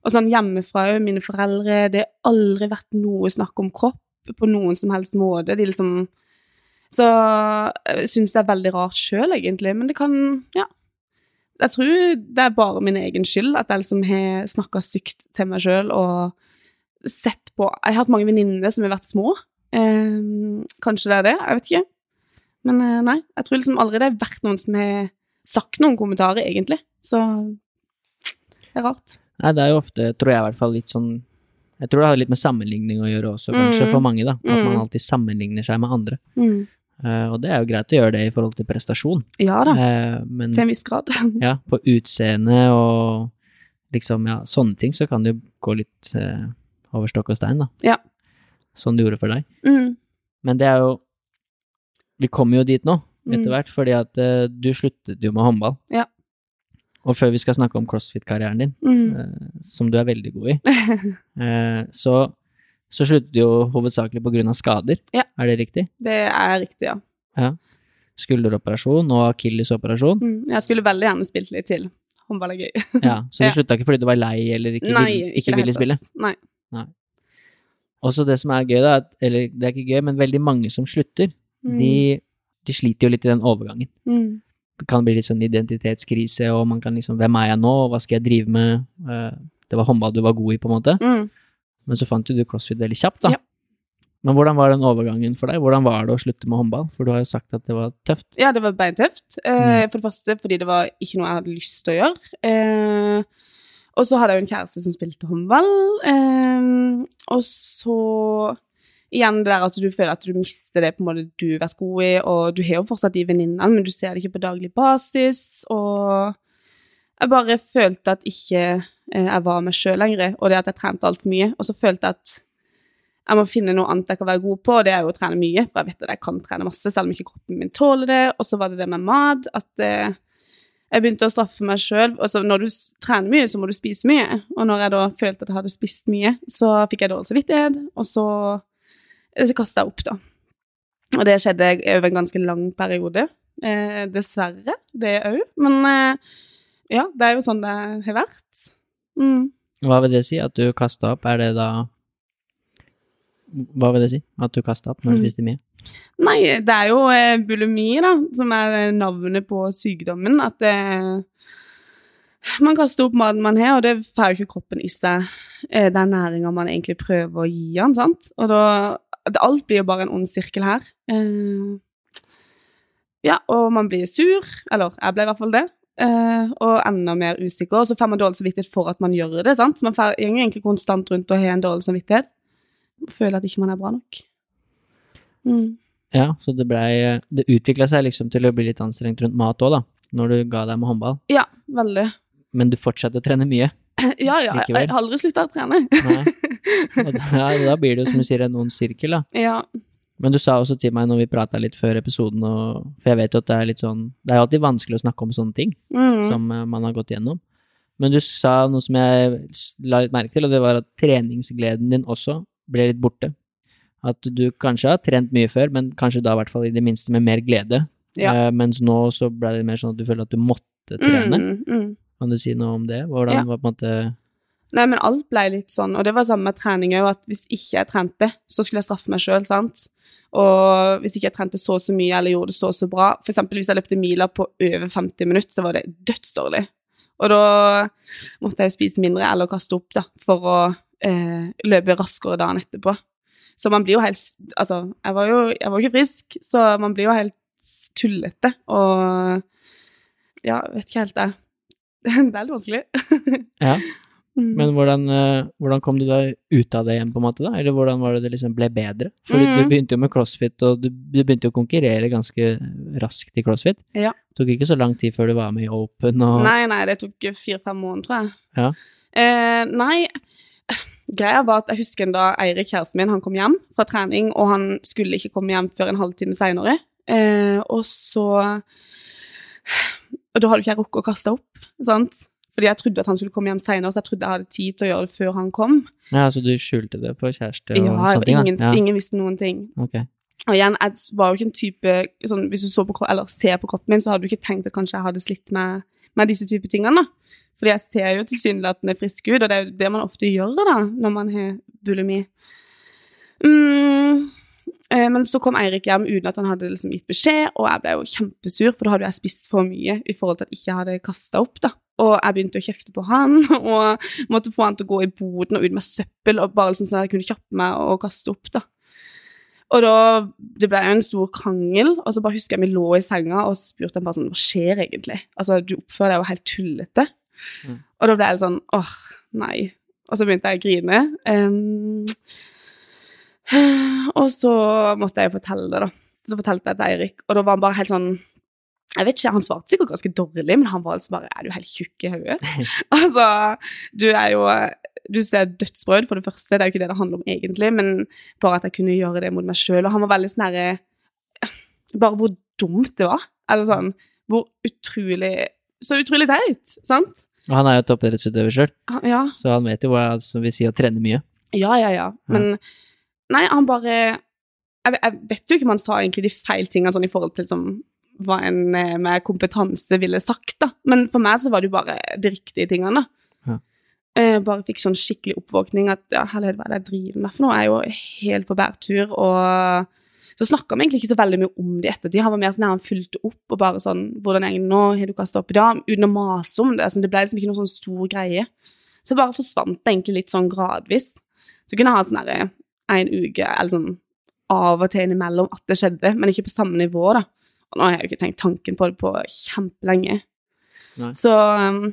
Og sånn hjemmefra, òg, mine foreldre, det har aldri vært noe snakk om kropp på noen som helst måte. De liksom Så jeg syns det er veldig rart sjøl, egentlig, men det kan Ja. Jeg tror det er bare min egen skyld at jeg liksom har snakka stygt til meg sjøl og sett på Jeg har hatt mange venninner som har vært små. Eh, kanskje det er det, jeg vet ikke. Men eh, nei, jeg tror liksom aldri det har vært noen som har sagt noen kommentarer, egentlig. Så det er rart. Nei, det er jo ofte, tror jeg i hvert fall, litt sånn Jeg tror det har litt med sammenligning å gjøre også, kanskje, Mm. for mange, da. At man Mm. alltid sammenligner seg med andre. Mm. Uh, og det er jo greit å gjøre det i forhold til prestasjon, Ja da, uh, men til en viss grad. ja, på utseende og liksom, ja, sånne ting, så kan det jo gå litt uh, over stokk og stein, da. Ja. Sånn det gjorde for deg. Mm. Men det er jo Vi kommer jo dit nå, etter Mm. hvert, fordi at uh, du sluttet jo med håndball. Ja. Og før vi skal snakke om crossfit-karrieren din, Mm. uh, som du er veldig god i, uh, så, så sluttet du jo hovedsakelig på grunn av skader. Ja. Er det riktig? Det er riktig, ja. ja. Skulderoperasjon og akillesoperasjon. Mm. Jeg skulle veldig gjerne spilt litt til. Håndball er gøy. Ja, så du Ja. slutta ikke fordi du var lei eller ikke, Nei, vil, ikke, ikke ville spille? Nei. Nei. Også det som er gøy, da, at, eller det er ikke gøy, men veldig mange som slutter, Mm. de, de sliter jo litt i den overgangen. Mm. Det kan bli litt sånn identitetskrise, og man kan liksom Hvem er jeg nå, hva skal jeg drive med? Eh, Det var håndball du var god i, på en måte. Mm. Men så fant jo du crossfit veldig kjapt, da. Ja. Men hvordan var den overgangen for deg? Hvordan var det å slutte med håndball? For du har jo sagt at det var tøft. Ja, det var beintøft. Eh, for det første fordi det var ikke noe jeg hadde lyst til å gjøre. Eh, og så hadde jeg jo en kjæreste som spilte håndball. Eh, og så igjen det der at du føler at du mister det på en måte du har vært god i, og du har jo fortsatt de venninnene, men du ser det ikke på daglig basis. Og jeg bare følte at ikke eh, jeg var meg sjøl lenger, og det at jeg trente altfor mye. Og så følte jeg at jeg må finne noe annet jeg kan være god på, og det er jo å trene mye, for jeg vet at jeg kan trene masse, selv om ikke kroppen min tåler det. Og så var det det med mat, at eh, jeg begynte å straffe meg sjøl. Altså, når du trener mye, så må du spise mye. Og når jeg da følte at jeg hadde spist mye, så fikk jeg dårlig samvittighet, og så, eh, så kasta jeg opp, da. Og det skjedde over en ganske lang periode. Eh, dessverre, det òg. Men eh, ja, det er jo sånn det har vært. Mm. Hva vil det si? At du kasta opp? Er det da Hva vil det si? At du kasta opp når du Mm. spiste mye? Nei, det er jo eh, bulimi, da, som er navnet på sykdommen. At det, man kaster opp maten man har, og det får jo ikke kroppen i seg eh, den næringa man egentlig prøver å gi den, sant. Og da Alt blir jo bare en ond sirkel her. Eh, ja, og man blir sur, eller jeg ble i hvert fall det. eh, og enda mer usikker. Og så får man dårlig samvittighet for at man gjør det. sant? Så man går egentlig konstant rundt og har en dårlig samvittighet. Og føler at ikke man er bra nok. Mm. Ja, så det blei Det utvikla seg liksom til å bli litt anstrengt rundt mat òg, da. Når du ga deg med håndball. Ja, veldig. Men du fortsatte å trene mye. Ja, ja, Likevel. jeg har aldri slutta å trene. Nei. Da, da blir det jo som du sier en ond sirkel, da. Ja. Men du sa også til meg når vi prata litt før episoden, og, for jeg vet jo at det er litt sånn Det er jo alltid vanskelig å snakke om sånne ting Mm. som eh, man har gått gjennom. Men du sa noe som jeg la litt merke til, og det var at treningsgleden din også ble litt borte. At du kanskje har trent mye før, men kanskje da i hvert fall i det minste med mer glede. Ja. Uh, mens nå så ble det mer sånn at du føler at du måtte trene. Mm, mm. Kan du si noe om det? Hvordan Ja. var på en måte Nei, men alt ble litt sånn, og det var samme med trening òg, at hvis ikke jeg trente, så skulle jeg straffe meg sjøl, sant. Og hvis ikke jeg trente så og så mye eller gjorde det så og så bra For eksempel hvis jeg løpte miler på over 50 minutter, så var det dødsdårlig. Og da måtte jeg spise mindre eller kaste opp, da, for å eh, løpe raskere dagen etterpå. Så man blir jo helt Altså, jeg var jo jeg var ikke frisk, så man blir jo helt tullete og Ja, vet ikke helt det. Det er litt vanskelig. Ja. Mm. Men hvordan, eh, hvordan kom du da ut av det igjen, på en måte, da? Eller hvordan var det det liksom ble bedre? For du Mhm. begynte jo med crossfit, og du, du begynte jo å konkurrere ganske raskt i crossfit. Ja. Det tok ikke så lang tid før du var med i Open og Nei, nei, det tok fire-fem måneder, tror jeg. Ja. Eh, nei, greia var at jeg husker en dag Eirik, kjæresten min, han kom hjem fra trening, og han skulle ikke komme hjem før en halvtime seinere. Eh, og så Og da hadde ikke jeg rukket å kaste opp, sant? Fordi jeg trodde at han skulle komme hjem seinere, så jeg trodde jeg hadde tid til å gjøre det før han kom. Ja, så du skjulte det på kjæreste og Ja, sånne ting? ingen, Ja, ingen visste noen ting. Okay. Og igjen, jeg var jo ikke en type sånn, Hvis du så på, eller ser på kroppen min, så hadde du ikke tenkt at kanskje jeg hadde slitt med, med disse type tingene. da. Fordi jeg ser jo tilsynelatende frisk ut, og det er jo det man ofte gjør da, når man har bulimi. Mm, eh, men så kom Eirik hjem uten at han hadde liksom gitt beskjed, og jeg ble jo kjempesur, for da hadde jeg spist for mye i forhold til at jeg ikke hadde kasta opp. da. Og jeg begynte å kjefte på han, og måtte få han til å gå i boden og ut med søppel, og bare liksom sånn at jeg kunne kjappe meg og kaste opp. da. Og da Det ble jo en stor krangel, og så bare husker jeg vi lå i senga, og så spurte han bare sånn Hva skjer egentlig? Altså, du oppfører deg jo helt tullete. Mm. Og da ble jeg sånn Åh, nei. Og så begynte jeg å grine. Um, og så måtte jeg fortelle det, da. Så fortalte jeg til Eirik, og da var han bare helt sånn jeg vet ikke, Han svarte sikkert ganske dårlig, men han var altså bare Er du helt tjukk i hodet? altså, du er jo Du ser dødsbrød, for det første. Det er jo ikke det det handler om egentlig, men bare at jeg kunne gjøre det mot meg sjøl. Og han var veldig sånn herre Bare hvor dumt det var. Eller sånn Hvor utrolig Så utrolig teit, sant? Og han er jo toppidrettsutøver sjøl, Han- Ja. så han vet jo hva som vil si å trene mye. Ja, ja, ja. Men Nei, han bare jeg, jeg vet jo ikke om han sa egentlig de feil tingene sånn i forhold til som hva en eh, med kompetanse ville sagt, da. Men for meg så var det jo bare de riktige tingene, da. Ja. Eh, bare fikk sånn skikkelig oppvåkning at ja, herlighet, hva er det jeg driver med for noe? Jeg er jo helt på bærtur, og så snakka vi egentlig ikke så veldig mye om det i ettertid. Han var mer sånn at han fulgte opp og bare sånn 'Hvordan er det nå? Har du kasta opp i dag?' Uten å mase om det. Så det ble liksom ikke noen sånn stor greie. Så bare forsvant det egentlig litt sånn gradvis. Så kunne jeg ha sånn herre en uke, eller sånn av og til innimellom at det skjedde, men ikke på samme nivå, da. Og nå har jeg jo ikke tenkt tanken på det på kjempelenge. Nei. Så um,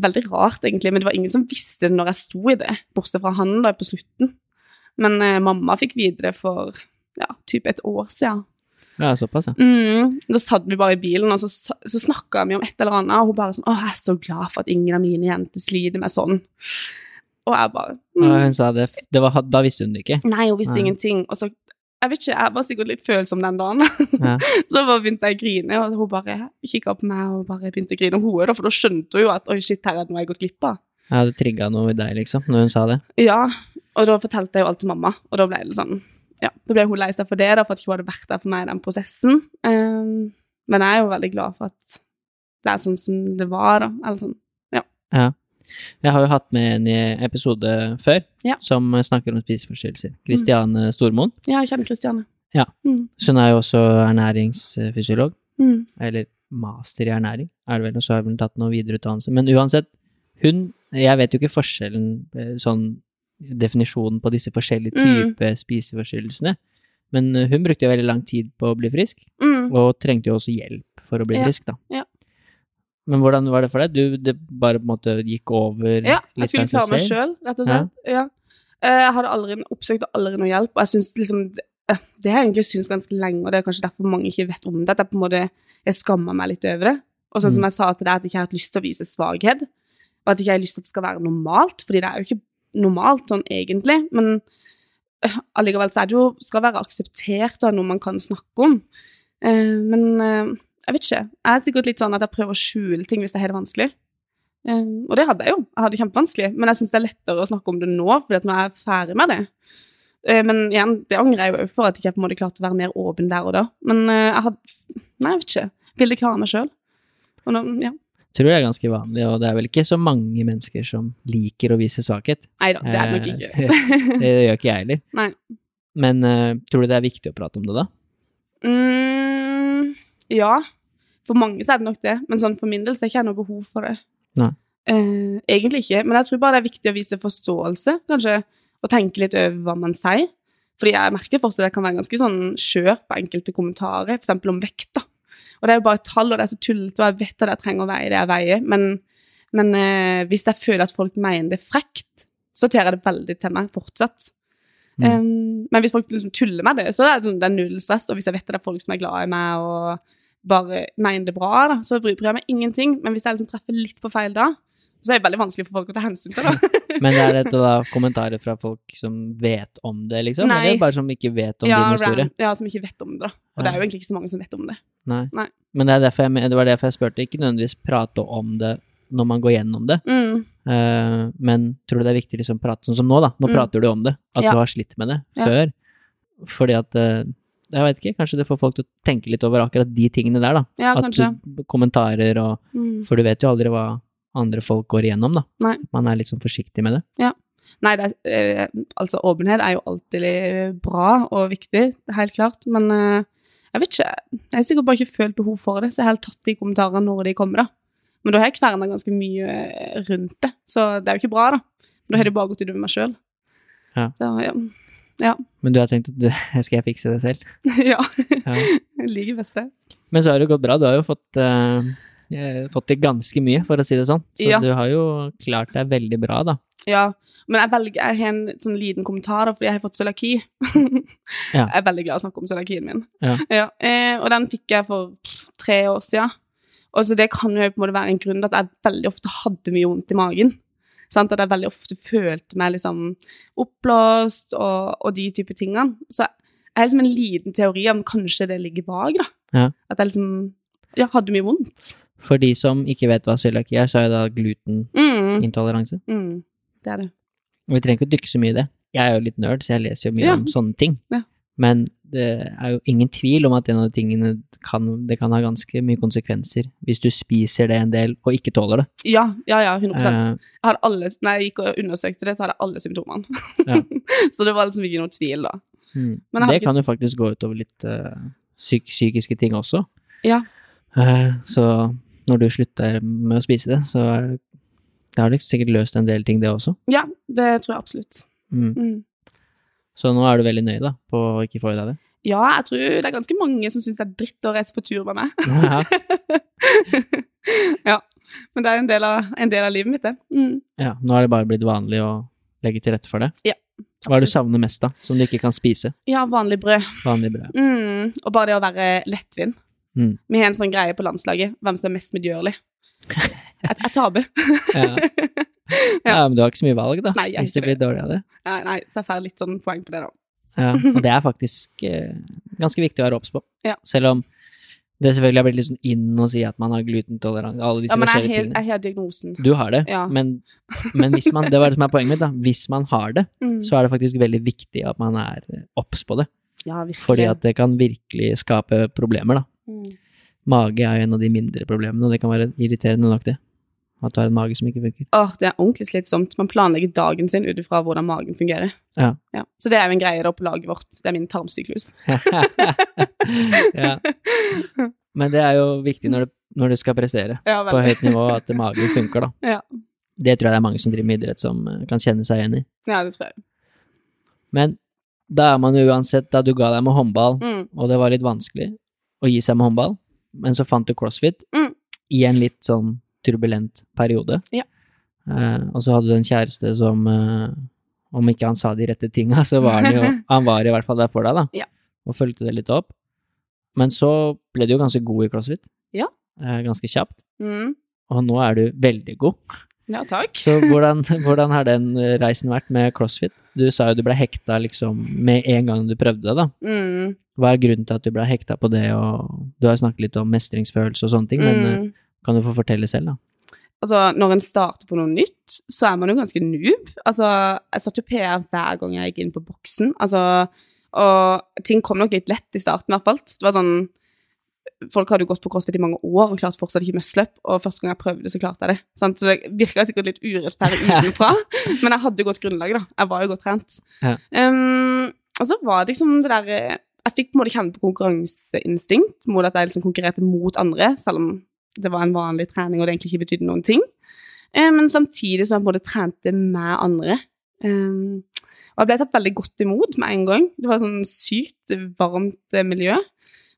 veldig rart, egentlig, men det var ingen som visste det når jeg sto i det, bortsett fra han da på slutten. Men eh, mamma fikk vite det for ja, typ et år siden. Ja, såpass, ja. Mm, da satt vi bare i bilen, og så, så snakka vi om et eller annet, og hun bare sånn 'Å, jeg er så glad for at ingen av mine jenter sliter med sånn'. Og jeg bare Og mm, hun sa det, det var, Da visste hun det ikke. Nei, hun visste Nei. ingenting. Og så Jeg vet ikke, jeg var sikkert litt følsom den dagen. Ja. så bare begynte jeg å grine, og hun bare kikka på meg og bare begynte å grine. Og hun, da, for da skjønte hun jo at oi, shit, her er det noe jeg har gått glipp av. Ja, det trigga noe i deg, liksom, når hun sa det. Ja, og da fortalte jeg jo alt til mamma, og da ble det sånn Ja, da ble hun lei seg for det, da, for at hun hadde vært der for meg i den prosessen. Um, men jeg er jo veldig glad for at det er sånn som det var, da. Eller sånn. Jeg har jo hatt med en i episode før Ja. som snakker om spiseforstyrrelser. Kristiane Stormoen. Ja, jeg kjenner Kristiane. Ja. Mm. Så hun er jo også ernæringsfysiolog, Mm. eller master i ernæring, er det vel, og så har hun tatt noe videreutdannelse. Men uansett, hun Jeg vet jo ikke forskjellen, eh, sånn definisjonen på disse forskjellige Mm. typer spiseforstyrrelsene, men eh, hun brukte jo veldig lang tid på å bli frisk, Mm. og trengte jo også hjelp for å bli Ja. frisk, da. Ja. Men hvordan var det for deg? Du, det bare på en måte gikk over Ja, jeg skulle klare meg sjøl, rett og slett. Ja. Eh, Jeg hadde aldri, oppsøkt aldri noe hjelp, og jeg synes liksom eh, Det har jeg egentlig syntes ganske lenge, og det er kanskje derfor mange ikke vet om det. At jeg på en måte jeg skammer meg litt over det. Og sånn som Mm. jeg sa til deg, at jeg ikke har hatt lyst til å vise svakhet. Og at jeg ikke har lyst til at det skal være normalt, fordi det er jo ikke normalt sånn egentlig. Men eh, allikevel så er det jo skal være akseptert og noe man kan snakke om. Uh, men uh, jeg vet ikke. Jeg er sikkert litt sånn at jeg prøver å skjule ting hvis jeg har det vanskelig. Og det hadde jeg jo. Jeg hadde det kjempevanskelig. Men jeg syns det er lettere å snakke om det nå, fordi at nå er jeg ferdig med det. Men igjen, det angrer jeg jo for at jeg ikke på en måte klarte å være mer åpen der og da. Men jeg hadde Nei, jeg vet ikke. Ville klare meg sjøl. Og nå, ja. Tror det er ganske vanlig, og det er vel ikke så mange mennesker som liker å vise svakhet. Nei da, det er det nok Eh, ikke. det gjør ikke jeg heller. Nei. Men uh, tror du det er viktig å prate om det, da? Mm, ja. For mange så er det nok det. Men sånn for min del så har jeg ikke noe behov for det. Nei. Uh, egentlig ikke. Men jeg tror bare det er viktig å vise forståelse, kanskje. Og tenke litt over hva man sier. Fordi jeg merker fortsatt at jeg kan være ganske sånn skjør på enkelte kommentarer, f.eks. om vekt. da. Og det er jo bare tall, og det er så tullete, og jeg vet at jeg trenger å veie det jeg veier. Men, men eh, hvis jeg føler at folk mener det frekt, så tar jeg det veldig til meg fortsatt. Mm. Um, men hvis folk liksom tuller med det, så er det, sånn, det er null stress. Og hvis jeg vet at det er folk som er glad i meg og bare mener det bra, da, så bryr jeg meg ingenting. Men hvis jeg liksom treffer litt på feil da, så er det veldig vanskelig for folk å ta hensyn til det. Men er dette da kommentarer fra folk som vet om det, liksom? Nei. Eller bare som ikke vet om ja, din historie? ja, som ikke vet om det. da. Og det er jo egentlig ikke så mange som vet om det. Nei. Nei. Men det, jeg, det var derfor jeg spurte. Ikke nødvendigvis prate om det når man går gjennom det, Mm. uh, men tror du det er viktig liksom å prate sånn som nå, da? Nå Mm. prater du om det, at Ja. du har slitt med det før. Fordi at uh, Jeg vet ikke, kanskje det får folk til å tenke litt over akkurat de tingene der, da. Ja, at du, kommentarer og Mm. For du vet jo aldri hva andre folk går igjennom, da. Nei. Man er litt sånn forsiktig med det. Ja. Nei, det er, eh, altså åpenhet er jo alltid bra og viktig, helt klart. Men eh, jeg vet ikke. Jeg har sikkert bare ikke følt behov for det, så jeg har helt tatt de kommentarene når de kommer, da. Men da har jeg kverna ganske mye eh, rundt det, så det er jo ikke bra, da. Da har det bare gått utover meg sjøl. Ja. Ja. Ja. Men du har tenkt at du, skal jeg fikse det selv? ja. Ja. Jeg liker best det. Men så har det gått bra. Du har jo fått, eh, har fått til ganske mye, for å si det sånn. Så Ja. du har jo klart deg veldig bra, da. Ja, men jeg, velger, jeg har en sånn liten kommentar, da, fordi jeg har fått cøliaki. Ja. Jeg er veldig glad i å snakke om cøliakien min. Ja. eh, og den fikk jeg for tre år siden. Og så det kan jo på en måte være en grunn til at jeg veldig ofte hadde mye vondt i magen. Sant? At jeg veldig ofte følte meg liksom oppblåst og, og de type tingene. Så jeg har liksom en liten teori om kanskje det ligger bak, da. Ja. At jeg liksom ja, hadde mye vondt. For de som ikke vet hva cøliaki er, så er det da glutenintoleranse. Mm, mm, det er det. Og vi trenger ikke å dykke så mye i det. Jeg er jo litt nerd, så jeg leser jo mye Ja. om sånne ting. Ja. Men det er jo ingen tvil om at en av de tingene kan, det kan ha ganske mye konsekvenser hvis du spiser det en del og ikke tåler det. Ja, ja, ja, 100 uh, Jeg alle, når jeg gikk og undersøkte det, så hadde jeg alle symptomene. Ja. så det var liksom ikke noe tvil, da. mm. Det ikke- kan jo faktisk gå utover litt uh, psyk psykiske ting også. Ja. Uh, så når du slutter med å spise det, så er det, det har det sikkert løst en del ting, det også. Ja, det tror jeg absolutt. Mm. Mm. Så nå er du veldig nøye da, på å ikke få i deg det. Ja, jeg tror det er ganske mange som syns det er dritt å reise på tur med meg. Ja. ja. Men det er en del av, en del av livet mitt, det. Mm. ja, nå er det bare blitt vanlig å legge til rette for det. Ja. Absolutt. Hva er det du savner mest, da, som du ikke kan spise? Ja, vanlig brød. Vanlig brød. Mm. Og bare det å være lettvint. Mm. Vi har en sånn greie på landslaget, hvem som er mest medgjørlig. Jeg, jeg taper. Ja. ja, men du har ikke så mye valg, da, Nei, jeg hvis det blir dårlig av det. Nei, nei, så jeg får litt sånn poeng på det, da. Ja, og det er faktisk eh, ganske viktig å være obs på. Ja. Selv om det selvfølgelig har blitt litt sånn inn å si at man har glutentoleranse, alle disse Ja, men jeg tingene. jeg har diagnosen. Du har det, Ja. men, men hvis man, det var det som er poenget mitt, da. Hvis man har det, Mm. så er det faktisk veldig viktig at man er eh, obs på det. Ja, virkelig. Fordi at det kan virkelig skape problemer, da. Mm. Mage er jo en av de mindre problemene, og det kan være irriterende nok, det. At du har en mage som ikke funker. Åh, det er ordentlig slitsomt. Man planlegger dagen sin ut ifra hvordan magen fungerer. Ja. Så det er jo en greie da på laget vårt. Det er min tarmsyklus. ja. Men det er jo viktig når du, når du skal prestere Ja, på høyt nivå, at magen funker, da. Ja. Det tror jeg det er mange som driver med idrett som eh, kan kjenne seg igjen i. Ja, det tror jeg. Men da er man jo uansett, da du ga deg med håndball, Mm. og det var litt vanskelig å gi seg med håndball, men så fant du crossfit Mm. i en litt sånn turbulent periode. Ja. Eh, og så hadde du en kjæreste som eh, Om ikke han sa de rette tinga, så var han jo Han var i hvert fall der for deg, da. Ja. Og fulgte det litt opp. Men så ble du jo ganske god i crossfit. Ja. Eh, ganske kjapt. Mm. Og nå er du veldig god. Ja, takk. Så hvordan, hvordan har den reisen vært med crossfit? Du sa jo du ble hekta liksom med en gang du prøvde det, da. Mm. Hva er grunnen til at du ble hekta på det, og du har jo snakket litt om mestringsfølelse og sånne ting, men eh, Mm. kan du få fortelle selv, da? Altså, når en starter på noe nytt, så er man jo ganske noob. Altså, jeg satte jo PR hver gang jeg gikk inn på boksen. Altså, og ting kom nok litt lett i starten, i hvert fall. Det var sånn Folk hadde jo gått på crossfit i mange år og klart fortsatt ikke muscle up, og første gang jeg prøvde, så klarte jeg det. Sant? Så det virka sikkert litt urettferdig utenfra, men jeg hadde jo godt grunnlag, da. Jeg var jo godt trent. Ja. Um, og så var det liksom det der Jeg fikk på en måte kjenne på konkurranseinstinkt mot at jeg liksom konkurrerte mot andre, selv om det var en vanlig trening og det egentlig ikke betydde noen ting. Um, men samtidig som jeg på en måte trente med andre. Um, og jeg ble tatt veldig godt imot med en gang. Det var sånn sykt varmt eh, miljø.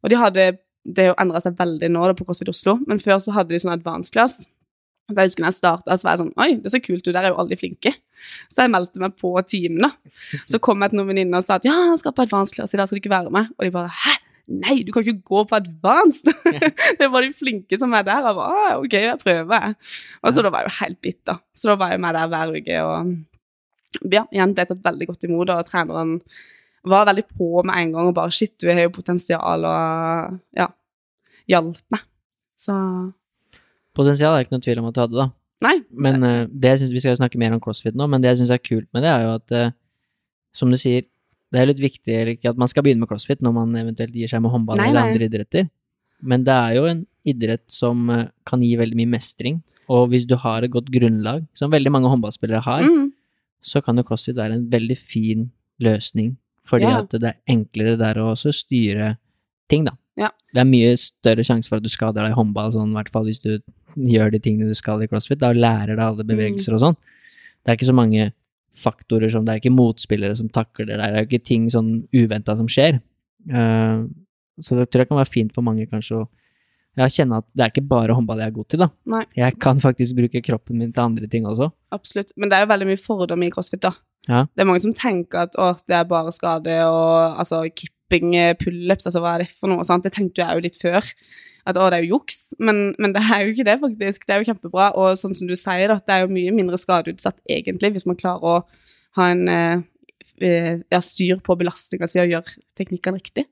Og de hadde Det har jo endra seg veldig nå da, på CrossFit Oslo, men før så hadde de sånn advanced class. Jeg husker når jeg starta, så var jeg sånn Oi, det er så kult, du der er jo alle flinke. Så jeg meldte meg på timen. Så kom jeg til noen venninner og sa at ja, jeg skal på advanced class, i dag skal du ikke være med. Og de bare hæ? Nei, du kan ikke gå på advanced! det var de flinke som er der. Jeg bare, ok, jeg prøver. Og så da var jeg jo helt bitter. Så da var jeg med der hver uke og ja, igjen ble tatt veldig godt imot, og treneren var veldig på med en gang og bare shit, du har jo potensial, og ja, hjalp meg. Så Potensial er ikke noe tvil om at du hadde, da. nei. Men uh, det synes, Vi skal jo snakke mer om crossfit nå, men det jeg syns er kult med det, er jo at uh, som du sier, det er litt viktig eller ikke at man skal begynne med crossfit når man eventuelt gir seg med håndball Nei, eller nei. andre idretter, men det er jo en idrett som uh, kan gi veldig mye mestring. Og hvis du har et godt grunnlag, som veldig mange håndballspillere har, Mm, så kan jo crossfit være en veldig fin løsning, fordi Ja. at det er enklere der å også styre ting, da. Ja. Det er mye større sjanse for at du skader deg i håndball, sånn, i hvert fall hvis du gjør de tingene du skal i crossfit, da lærer deg alle bevegelser og sånn. Det er ikke så mange faktorer som Det er ikke motspillere som takler det, det er ikke ting sånn uventa som skjer. Uh, så det tror jeg kan være fint for mange, kanskje, å ja, kjenne at det er ikke bare håndball jeg er god til, da. Nei. Jeg kan faktisk bruke kroppen min til andre ting også. Absolutt. Men det er jo veldig mye fordom i crossfit, da. Ja. Det er mange som tenker at å, det er bare skade og altså kipping, eh, pullups, altså hva er det for noe? sant? Det tenkte jeg jo litt før. At å, det er jo juks. Men, men det er jo ikke det, faktisk. Det er jo kjempebra. Og sånn som du sier, det er jo mye mindre skadeutsatt egentlig, hvis man klarer å ha en eh, ja, styr på belastninga si og gjøre teknikkene riktig.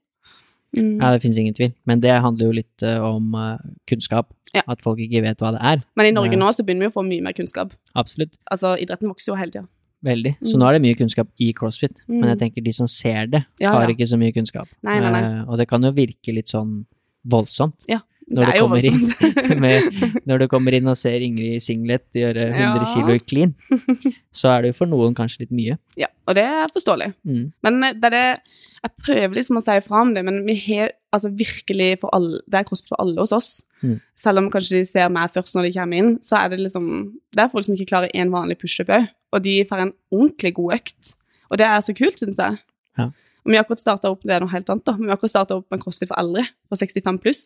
Mm. Ja, det finnes ingen tvil. Men det handler jo litt eh, om eh, kunnskap. Ja. At folk ikke vet hva det er. Men i Norge nå så begynner vi å få mye mer kunnskap. Absolutt. Altså, idretten vokser jo hele tida. Veldig. Så Mm. nå er det mye kunnskap i crossfit. Men Mm. jeg tenker de som ser det, Ja, har ja. ikke så mye kunnskap. Nei, nei, nei. Uh, og det kan jo virke litt sånn voldsomt. Ja, Når det er jo kommer inn voldsomt. med, når du kommer inn og ser Ingrid i singlet gjøre 100 Ja. kilo i clean, så er det jo for noen kanskje litt mye. ja, og det er forståelig. Mm. Men eh, det er det Jeg prøver liksom å si fra om det, men vi har altså virkelig for alle Det er crossfit for alle hos oss. Mm. Selv om kanskje de ser meg først når de kommer inn, så er det liksom Det er folk som ikke klarer én vanlig pushup òg, og de får en ordentlig god økt. Og det er så kult, syns jeg. Ja. Og vi har akkurat starta opp det er noe helt annet da, men vi har akkurat starta opp med crossfit for eldre, for 65 pluss.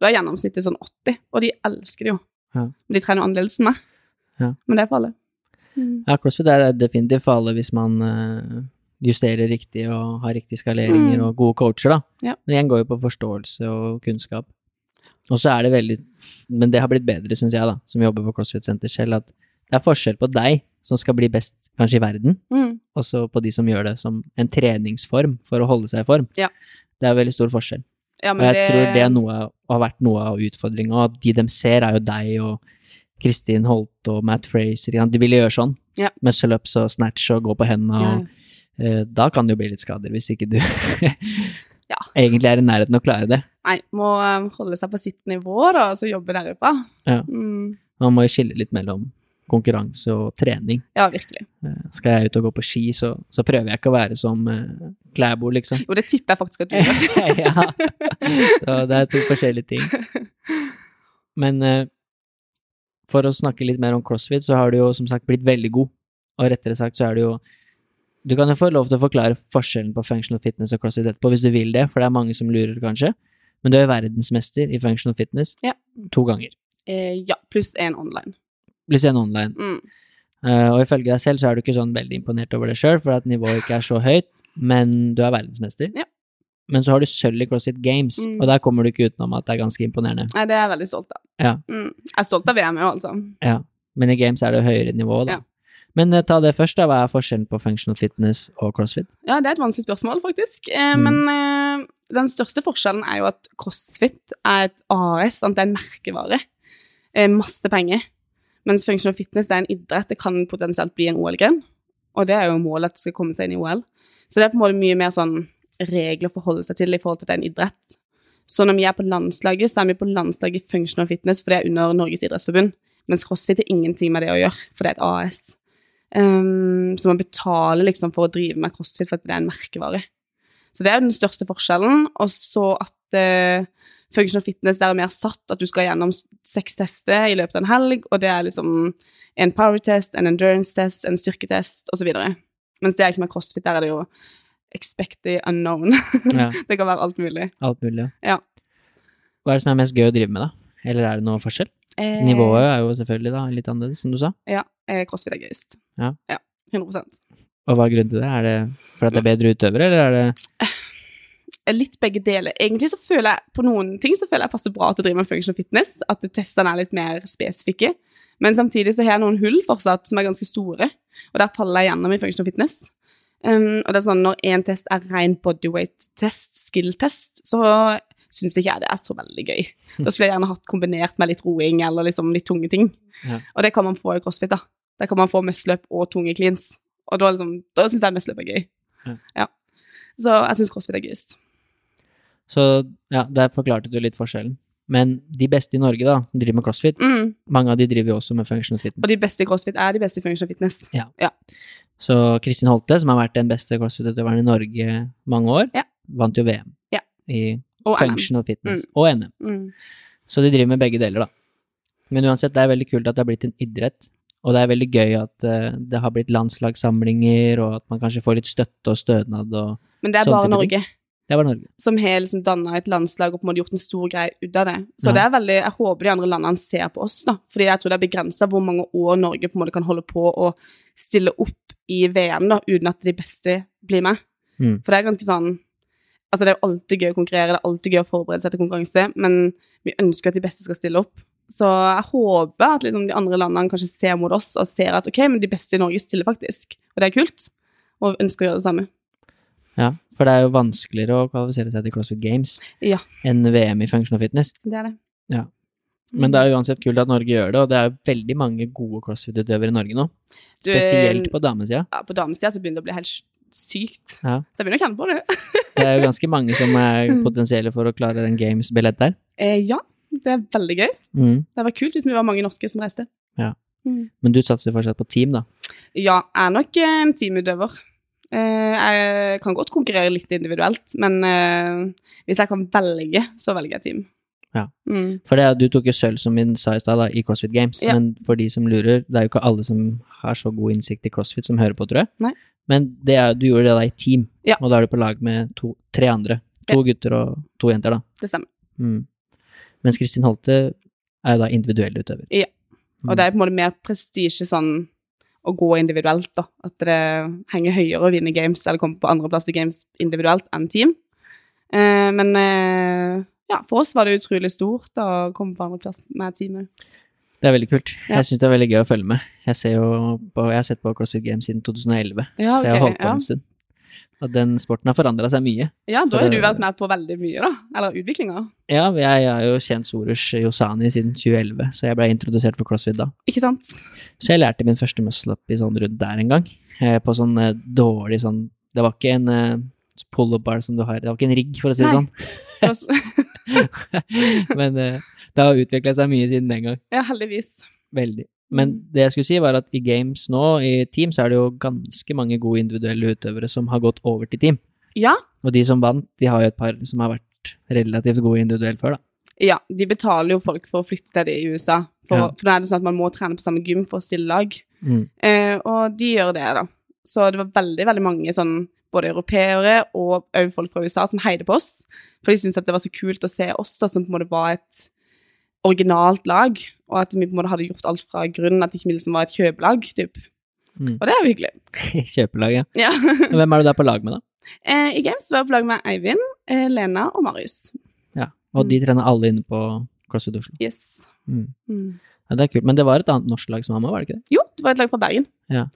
Da er gjennomsnittet sånn 80, og de elsker det jo. Ja. De trener annerledes enn meg. Ja. Men det er for alle. Mm. Ja, crossfit er definitivt for alle hvis man eh, justerer riktig og har riktige skaleringer Mm. og gode coacher, da. Ja. Men igjen går jo på forståelse og kunnskap. Og så er det veldig Men det har blitt bedre, syns jeg, da, som jobber på CrossFit Center selv, at det er forskjell på deg som skal bli best kanskje i verden, Mm. også på de som gjør det som en treningsform for å holde seg i form. Ja. Det er veldig stor forskjell. Ja, Og jeg jeg tror det noe, har vært noe av utfordringa, og de dem ser, er jo deg og Kristin Holt og Matt Fraser. De ville gjøre sånn. Ja. Muscle ups og snatch og gå på hendene. Og, eh, da kan det jo bli litt skader, hvis ikke du Ja. egentlig er i nærheten av å klare det. Nei, må eh, holde seg på sitt nivå, da, og så jobbe derifra. Ja. Mm. Man må jo skille litt mellom konkurranse og trening. ja, virkelig. Eh, Skal jeg ut og gå på ski, så, så prøver jeg ikke å være som uh, Klæbo, liksom. Jo, det tipper jeg faktisk at du gjør. ja. Så det er to forskjellige ting. Men uh, for å snakke litt mer om crossfit, så har du jo som sagt blitt veldig god. Og rettere sagt så er det jo Du kan jo få lov til å forklare forskjellen på functional fitness og crossfit etterpå, hvis du vil det, for det er mange som lurer, kanskje. Men du er verdensmester i functional fitness Ja. to ganger. Eh, ja, pluss én online. Pluss en online. Mm. Uh, og ifølge deg selv så er du ikke sånn veldig imponert over det sjøl, for at nivået ikke er så høyt, men du er verdensmester. Ja. Men så har du sølv i CrossFit Games, Mm. og der kommer du ikke utenom at det er ganske imponerende. Nei, det er jeg veldig stolt av. Ja. Mm. Jeg er stolt av VM òg, altså. Ja. Men i Games er det høyere nivå, da. Ja. Men eh, ta det først, da. Hva er forskjellen på functional fitness og CrossFit? Ja, det er et vanskelig spørsmål, faktisk. Eh, Mm. Men uh, den største forskjellen er jo at CrossFit er et AS, sant? det er en merkevare. Eh, masse penger. Mens functional fitness det er en idrett. Det kan potensielt bli en OL-gren. Og det er jo målet at det skal komme seg inn i OL. Så det er på en måte mye mer sånn regler å forholde seg til i forhold til at det er en idrett. Så når vi er på landslaget, så er vi på landslaget functional fitness, for det er under Norges idrettsforbund. Mens CrossFit har ingenting med det å gjøre, for det er et AS. Um, så man betaler liksom for å drive med CrossFit for det er en merkevare. Så det er jo den største forskjellen. Og så at uh, functional fitness der er mer satt, at du skal gjennom seks tester i løpet av en helg, og det er liksom en power test, en endurance test, en styrketest osv. Mens det er ikke med CrossFit, der er det jo expect the unknown. Ja, det kan være alt mulig. alt mulig. Ja. Hva er det som er mest gøy å drive med, da? Eller er det noe forskjell? Eh, Nivået er jo selvfølgelig da litt annerledes, som du sa. Ja, eh, CrossFit er gøyest. Ja. 100 Og hva er grunnen til det? Er det for at det er bedre utøvere, eller er det Litt begge deler. Egentlig så føler jeg på noen ting så føler jeg passer bra til å drive med functional fitness. At testene er litt mer spesifikke. Men samtidig så har jeg noen hull fortsatt som er ganske store, og der faller jeg gjennom i functional fitness. Um, og det er sånn når én test er ren bodyweight-test, skill-test, så syns ikke jeg det er så veldig gøy. Da skulle jeg gjerne hatt kombinert med litt roing eller liksom litt tunge ting. Ja. Og det kan man få i crossfit, da. Der kan man få muscle-up og tunge cleans. Og da, liksom, da syns jeg muscle-up er gøy. Ja. Så jeg syns crossfit er gøyest. Så ja, der forklarte du litt forskjellen. Men de beste i Norge, da, som driver med crossfit, Mm. mange av de driver jo også med functional fitness. Og de beste i crossfit er de beste i functional fitness. Ja. Så Kristin Holte, som har vært den beste crossfit-utøveren i Norge mange år, Ja. vant jo VM Ja. i Og NM. functional fitness og NM. Mm. Så de driver med begge deler, da. Men uansett, det er veldig kult at det har blitt en idrett, Og det er veldig gøy at eh, det har blitt landslagssamlinger, og at man kanskje får litt støtte og stønad og Men det er Sånn bare Norge. Norge Det var Norge. som har liksom danna et landslag og på en måte gjort en stor greie ut av det. Så Ja. det er veldig, jeg håper de andre landene ser på oss, da. Fordi jeg tror det er begrensa hvor mange år Norge på en måte kan holde på å stille opp i VM da, uten at de beste blir med. Mm. For det er ganske sånn Altså, det er jo alltid gøy å konkurrere, det er alltid gøy å forberede seg til konkurranse, men vi ønsker at de beste skal stille opp. Så jeg håper at liksom, de andre landene kanskje ser mot oss og ser at ok, men de beste i Norge stiller faktisk, og det er kult, og ønsker å gjøre det samme. Ja, for det er jo vanskeligere å kvalifisere seg til CrossFit Games Ja. enn VM i functional fitness. Det er det. Ja. Men det er jo uansett kult at Norge gjør det, og det er jo veldig mange gode CrossFit-utøvere i Norge nå. Spesielt på damesida. ja, på damesida så begynner det å bli helt sykt. Ja. Så jeg begynner å kjenne på det. Det er jo ganske mange som er potensielle for å klare den Games-billett der. Eh, ja, det er veldig gøy. Mm. Det var kult hvis vi var mange norske som reiste. Ja. Mm. Men du satser fortsatt på team, da? Ja, jeg er nok en teamutøver. Eh, jeg kan godt konkurrere litt individuelt, men eh, hvis jeg kan velge, så velger jeg team. Ja. Mm. For det, er- du tok jo sølv, som vi sa i stad, i CrossFit Games. Ja. Men for de som lurer, det er jo ikke alle som har så god innsikt i CrossFit som hører på, tror jeg. Nei. Men det er, du gjorde det da i team, Ja. og da er du på lag med to, tre andre. To gutter og to jenter, da. Det stemmer. Mm. Mens Kristin Holte er jo da individuell utøver. Ja. Mm. Og det er på en måte mer prestisje sånn å gå individuelt, da. At det henger høyere å vinne games eller komme på andreplass i games individuelt enn team. Eh, men eh, ja, for oss var det utrolig stort da, å komme på andreplass med teamet. Det er veldig kult. Ja. Jeg syns det er veldig gøy å følge med. Jeg, ser jo på, jeg har sett på CrossFit Games siden 2011, Ja, så jeg har holdt på ja. en stund. Og den sporten har forandra seg mye. Ja, da har du vært med på veldig mye, da. Eller utviklinga. Ja, jeg har jo kjent Sorush Yosani siden 2011, så jeg ble introdusert for CrossFit da. Ikke sant? Så jeg lærte min første muscle-up i sånn rundt der en gang. Eh, på sånn eh, dårlig sånn Det var ikke en eh, pull-up bar som du har, det var ikke en rigg, for å si det Nei. sånn. Men det har utvikla seg mye siden den gang. Ja, heldigvis. Veldig. Men Mm. det jeg skulle si, var at i games nå, i team, så er det jo ganske mange gode individuelle utøvere som har gått over til team. Ja. Og de som vant, de har jo et par som har vært relativt gode individuelt før, da. Ja, de betaler jo folk for å flytte til det i USA. For, Ja. for da er det sånn at man må trene på samme gym for å stille lag. Mm. Eh, og de gjør det, da. Så det var veldig, veldig mange sånn både europeere og òg folk fra USA som heide på oss. For de syntes at det var så kult å se oss da, som på en måte var et originalt lag, og at vi på en måte hadde gjort alt fra grunnen, at ikke vi liksom var et kjøpelag, typ. Mm. Og det er jo hyggelig. Kjøpelag, ja. Ja. Hvem er du der på lag med, da? eh, I Games var jeg på lag med Eivind, eh, Lena og Marius. Ja. Og de trener alle inne på CrossFit Oslo. Yes. Mm. Mm. Ja, det er kult. Men det var et annet norsk lag som var med, var det ikke det? Jo, det var et lag fra Bergen. Ja.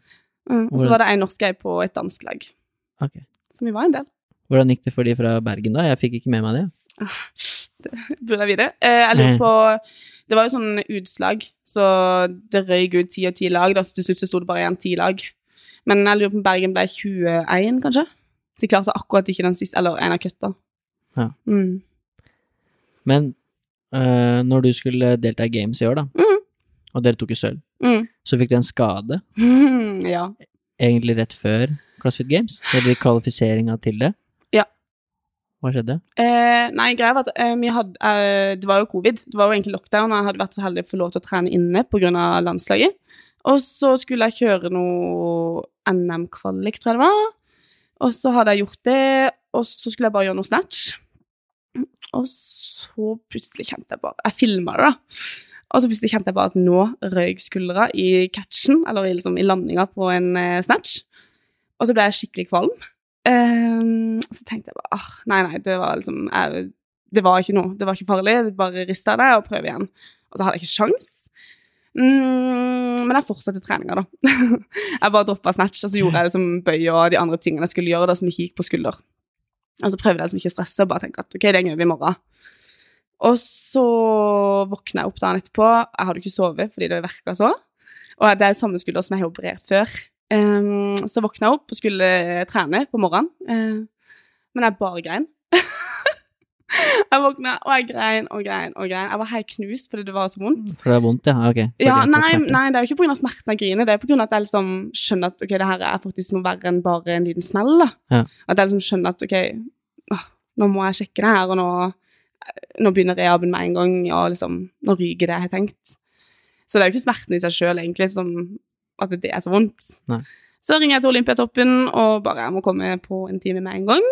Mm, og så var det en norsk ei på et dansk lag. Ok. Så vi var en del. Hvordan gikk det for de fra Bergen, da? Jeg fikk ikke med meg det. Burde vite? Eh, jeg lurer på Det var jo sånn utslag, så det røyk ut ti og ti lag. Da, så til slutt så sto det bare igjen ti lag. Men jeg lurer på om Bergen ble 21, kanskje? Så de klarte akkurat ikke den siste, eller en av kutta. Ja. Mm. Men øh, når du skulle delta i Games i år, da, mm. og dere tok jo sølv, Mm. så fikk du en skade ja. egentlig rett før CrossFit Games? Eller kvalifiseringa til det? Hva skjedde? Eh, nei, greia var at eh, vi hadde eh, Det var jo covid. Det var jo egentlig lockdown, og jeg hadde vært så heldig å få lov til å trene inne pga. landslaget. Og så skulle jeg kjøre noe NM-kvalik, tror jeg det var. Og så hadde jeg gjort det, og så skulle jeg bare gjøre noe snatch. Og så plutselig kjente jeg bare Jeg filma det, da. Og så plutselig kjente jeg bare at nå røyk skuldra i catchen, eller liksom, i landinga på en eh, snatch. Og så ble jeg skikkelig kvalm. Ehm, så tenkte jeg bare ah, Nei, nei, det var liksom jeg, Det var ikke noe. Det var ikke farlig. Bare rista det og prøv igjen. Og så hadde jeg ikke sjans. Mm, men jeg fortsatte treninga, da. jeg bare droppa snatch, og så gjorde jeg liksom bøy og de andre tingene jeg skulle gjøre, da, som ikke gikk på skulder. Og så prøvde jeg liksom ikke å stresse og bare tenke at ok, det gjør vi i morgen. Og så våkna jeg opp dagen etterpå. Jeg hadde ikke sovet fordi det verka så. Og det er jo samme skulder som jeg har operert før. Ehm, så våkna jeg opp og skulle trene på morgenen, eh, men jeg bare grein. jeg våkna, og jeg grein og grein og grein. Jeg var helt knust fordi det var så vondt. For det var vondt, ja? Ok. Ja, nei, nei, det er jo ikke pga. smerten jeg griner, det er pga. at jeg liksom skjønner at ok, det her er faktisk noe verre enn bare en liten smell. da. Ja. At jeg liksom skjønner at ok, åh, nå må jeg sjekke det her, og nå, nå begynner rehaben med en gang, og liksom, nå ryker det jeg har tenkt. Så det er jo ikke smerten i seg sjøl, egentlig, som at det er så vondt. Nei. Så ringer jeg til Olympiatoppen og bare jeg må komme på en time med en gang.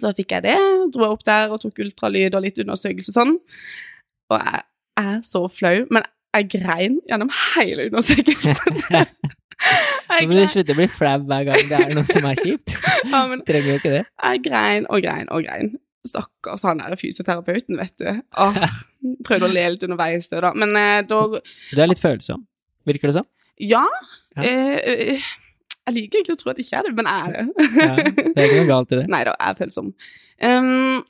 Så fikk jeg det, dro jeg opp der og tok ultralyd og litt undersøkelse og sånn. Og jeg er så flau, men jeg grein gjennom hele undersøkelsen. Jeg, må du slutte å bli flau hver gang det er noe som er kjipt. ja, men Trenger jo ikke det. jeg grein og grein og grein. Stakkars han der fysioterapeuten, vet du. Åh, prøvde å le litt underveis, da. Men eh, da Du er litt følsom. Virker det sånn? Ja. Ja. Eh, eh, jeg liker egentlig å tro at jeg ikke er det, men jeg er det. Ja, det er ikke noe galt i det. Nei da, jeg er følsom. Um,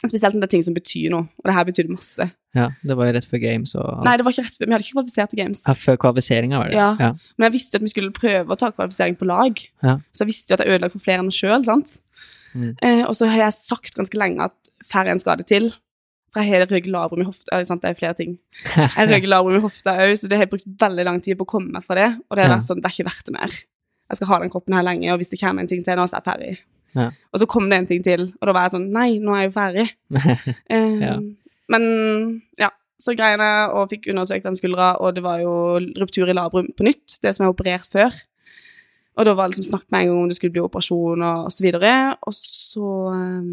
spesielt når det er ting som betyr noe, og det her betydde masse. Ja, det var jo rett før games og Nei, det var ikke rett før, vi hadde ikke kvalifisert til Games. ja, Før kvalifiseringa, var det? Ja. ja. Men jeg visste at vi skulle prøve å ta kvalifisering på lag, Ja. så jeg visste jo at jeg ødela for flere enn meg sjøl, sant. Mm. Eh, og så har jeg sagt ganske lenge at færre en skade til. For jeg har rygg, labrum i hofta, det er flere ting. Jeg har rygg, labrum i hofta òg, så det har jeg brukt veldig lang tid på å komme meg fra det. Og det har vært sånn, det er ikke verdt det mer. Jeg skal ha den kroppen her lenge, og hvis det kommer en ting til nå, er jeg ferdig. Ja. Og så kom det en ting til, og da var jeg sånn, nei, nå er jeg jo ferdig. Eh, Ja. Men ja, så greiene jeg og fikk undersøkt den skuldra, og det var jo ruptur i labrum på nytt, det som er operert før. Og da var det liksom snakk med en gang om det skulle bli operasjon og, og så videre. Og så eh,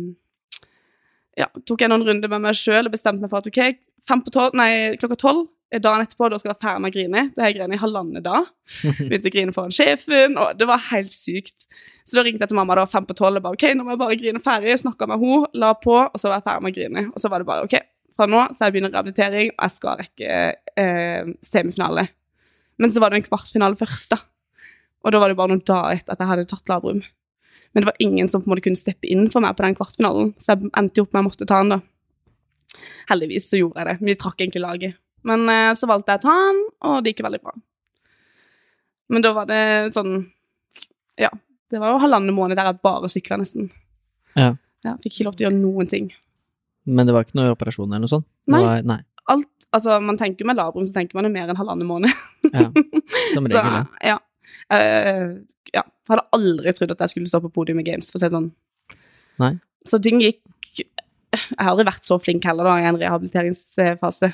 ja, tok jeg noen runder med meg sjøl og bestemte meg for at ok, fem på tolv, nei, klokka tolv dagen etterpå, da skal jeg være ferdig med å grine. Da har jeg i halvannen dag. Begynte å grine foran sjefen, og det var helt sykt. Så da ringte jeg til mamma da, fem på tolv og bare ok, nå må jeg bare grine ferdig. Snakka med henne, la på, og så var jeg ferdig med å grine. Og så var det bare ok, fra nå så jeg begynner rehabilitering, og jeg skal rekke eh, semifinale. Men så var det en kvartfinale først, da. Og da var det bare noen dager etter at jeg hadde tatt labrum. Men det var ingen som på en måte kunne steppe inn for meg på den kvartfinalen, så jeg endte opp med å måtte ta den, da. Heldigvis så gjorde jeg det. Vi trakk egentlig laget. Men eh, så valgte jeg å ta den, og det gikk veldig bra. Men da var det sånn Ja. Det var jo halvannen måned der jeg bare sykla, nesten. Ja. Ja, fikk ikke lov til å gjøre noen ting. Men det var ikke noe operasjon eller noe sånt? Nei. Var, nei. Alt, altså Man tenker med labrum, så tenker man jo mer enn halvannen måned. Ja. Som regel, så, ja. Eh, ja. Hadde aldri trodd at jeg skulle stå på podium i Games, for å si det sånn. Nei. Så ting gikk Jeg har aldri vært så flink heller da i en rehabiliteringsfase.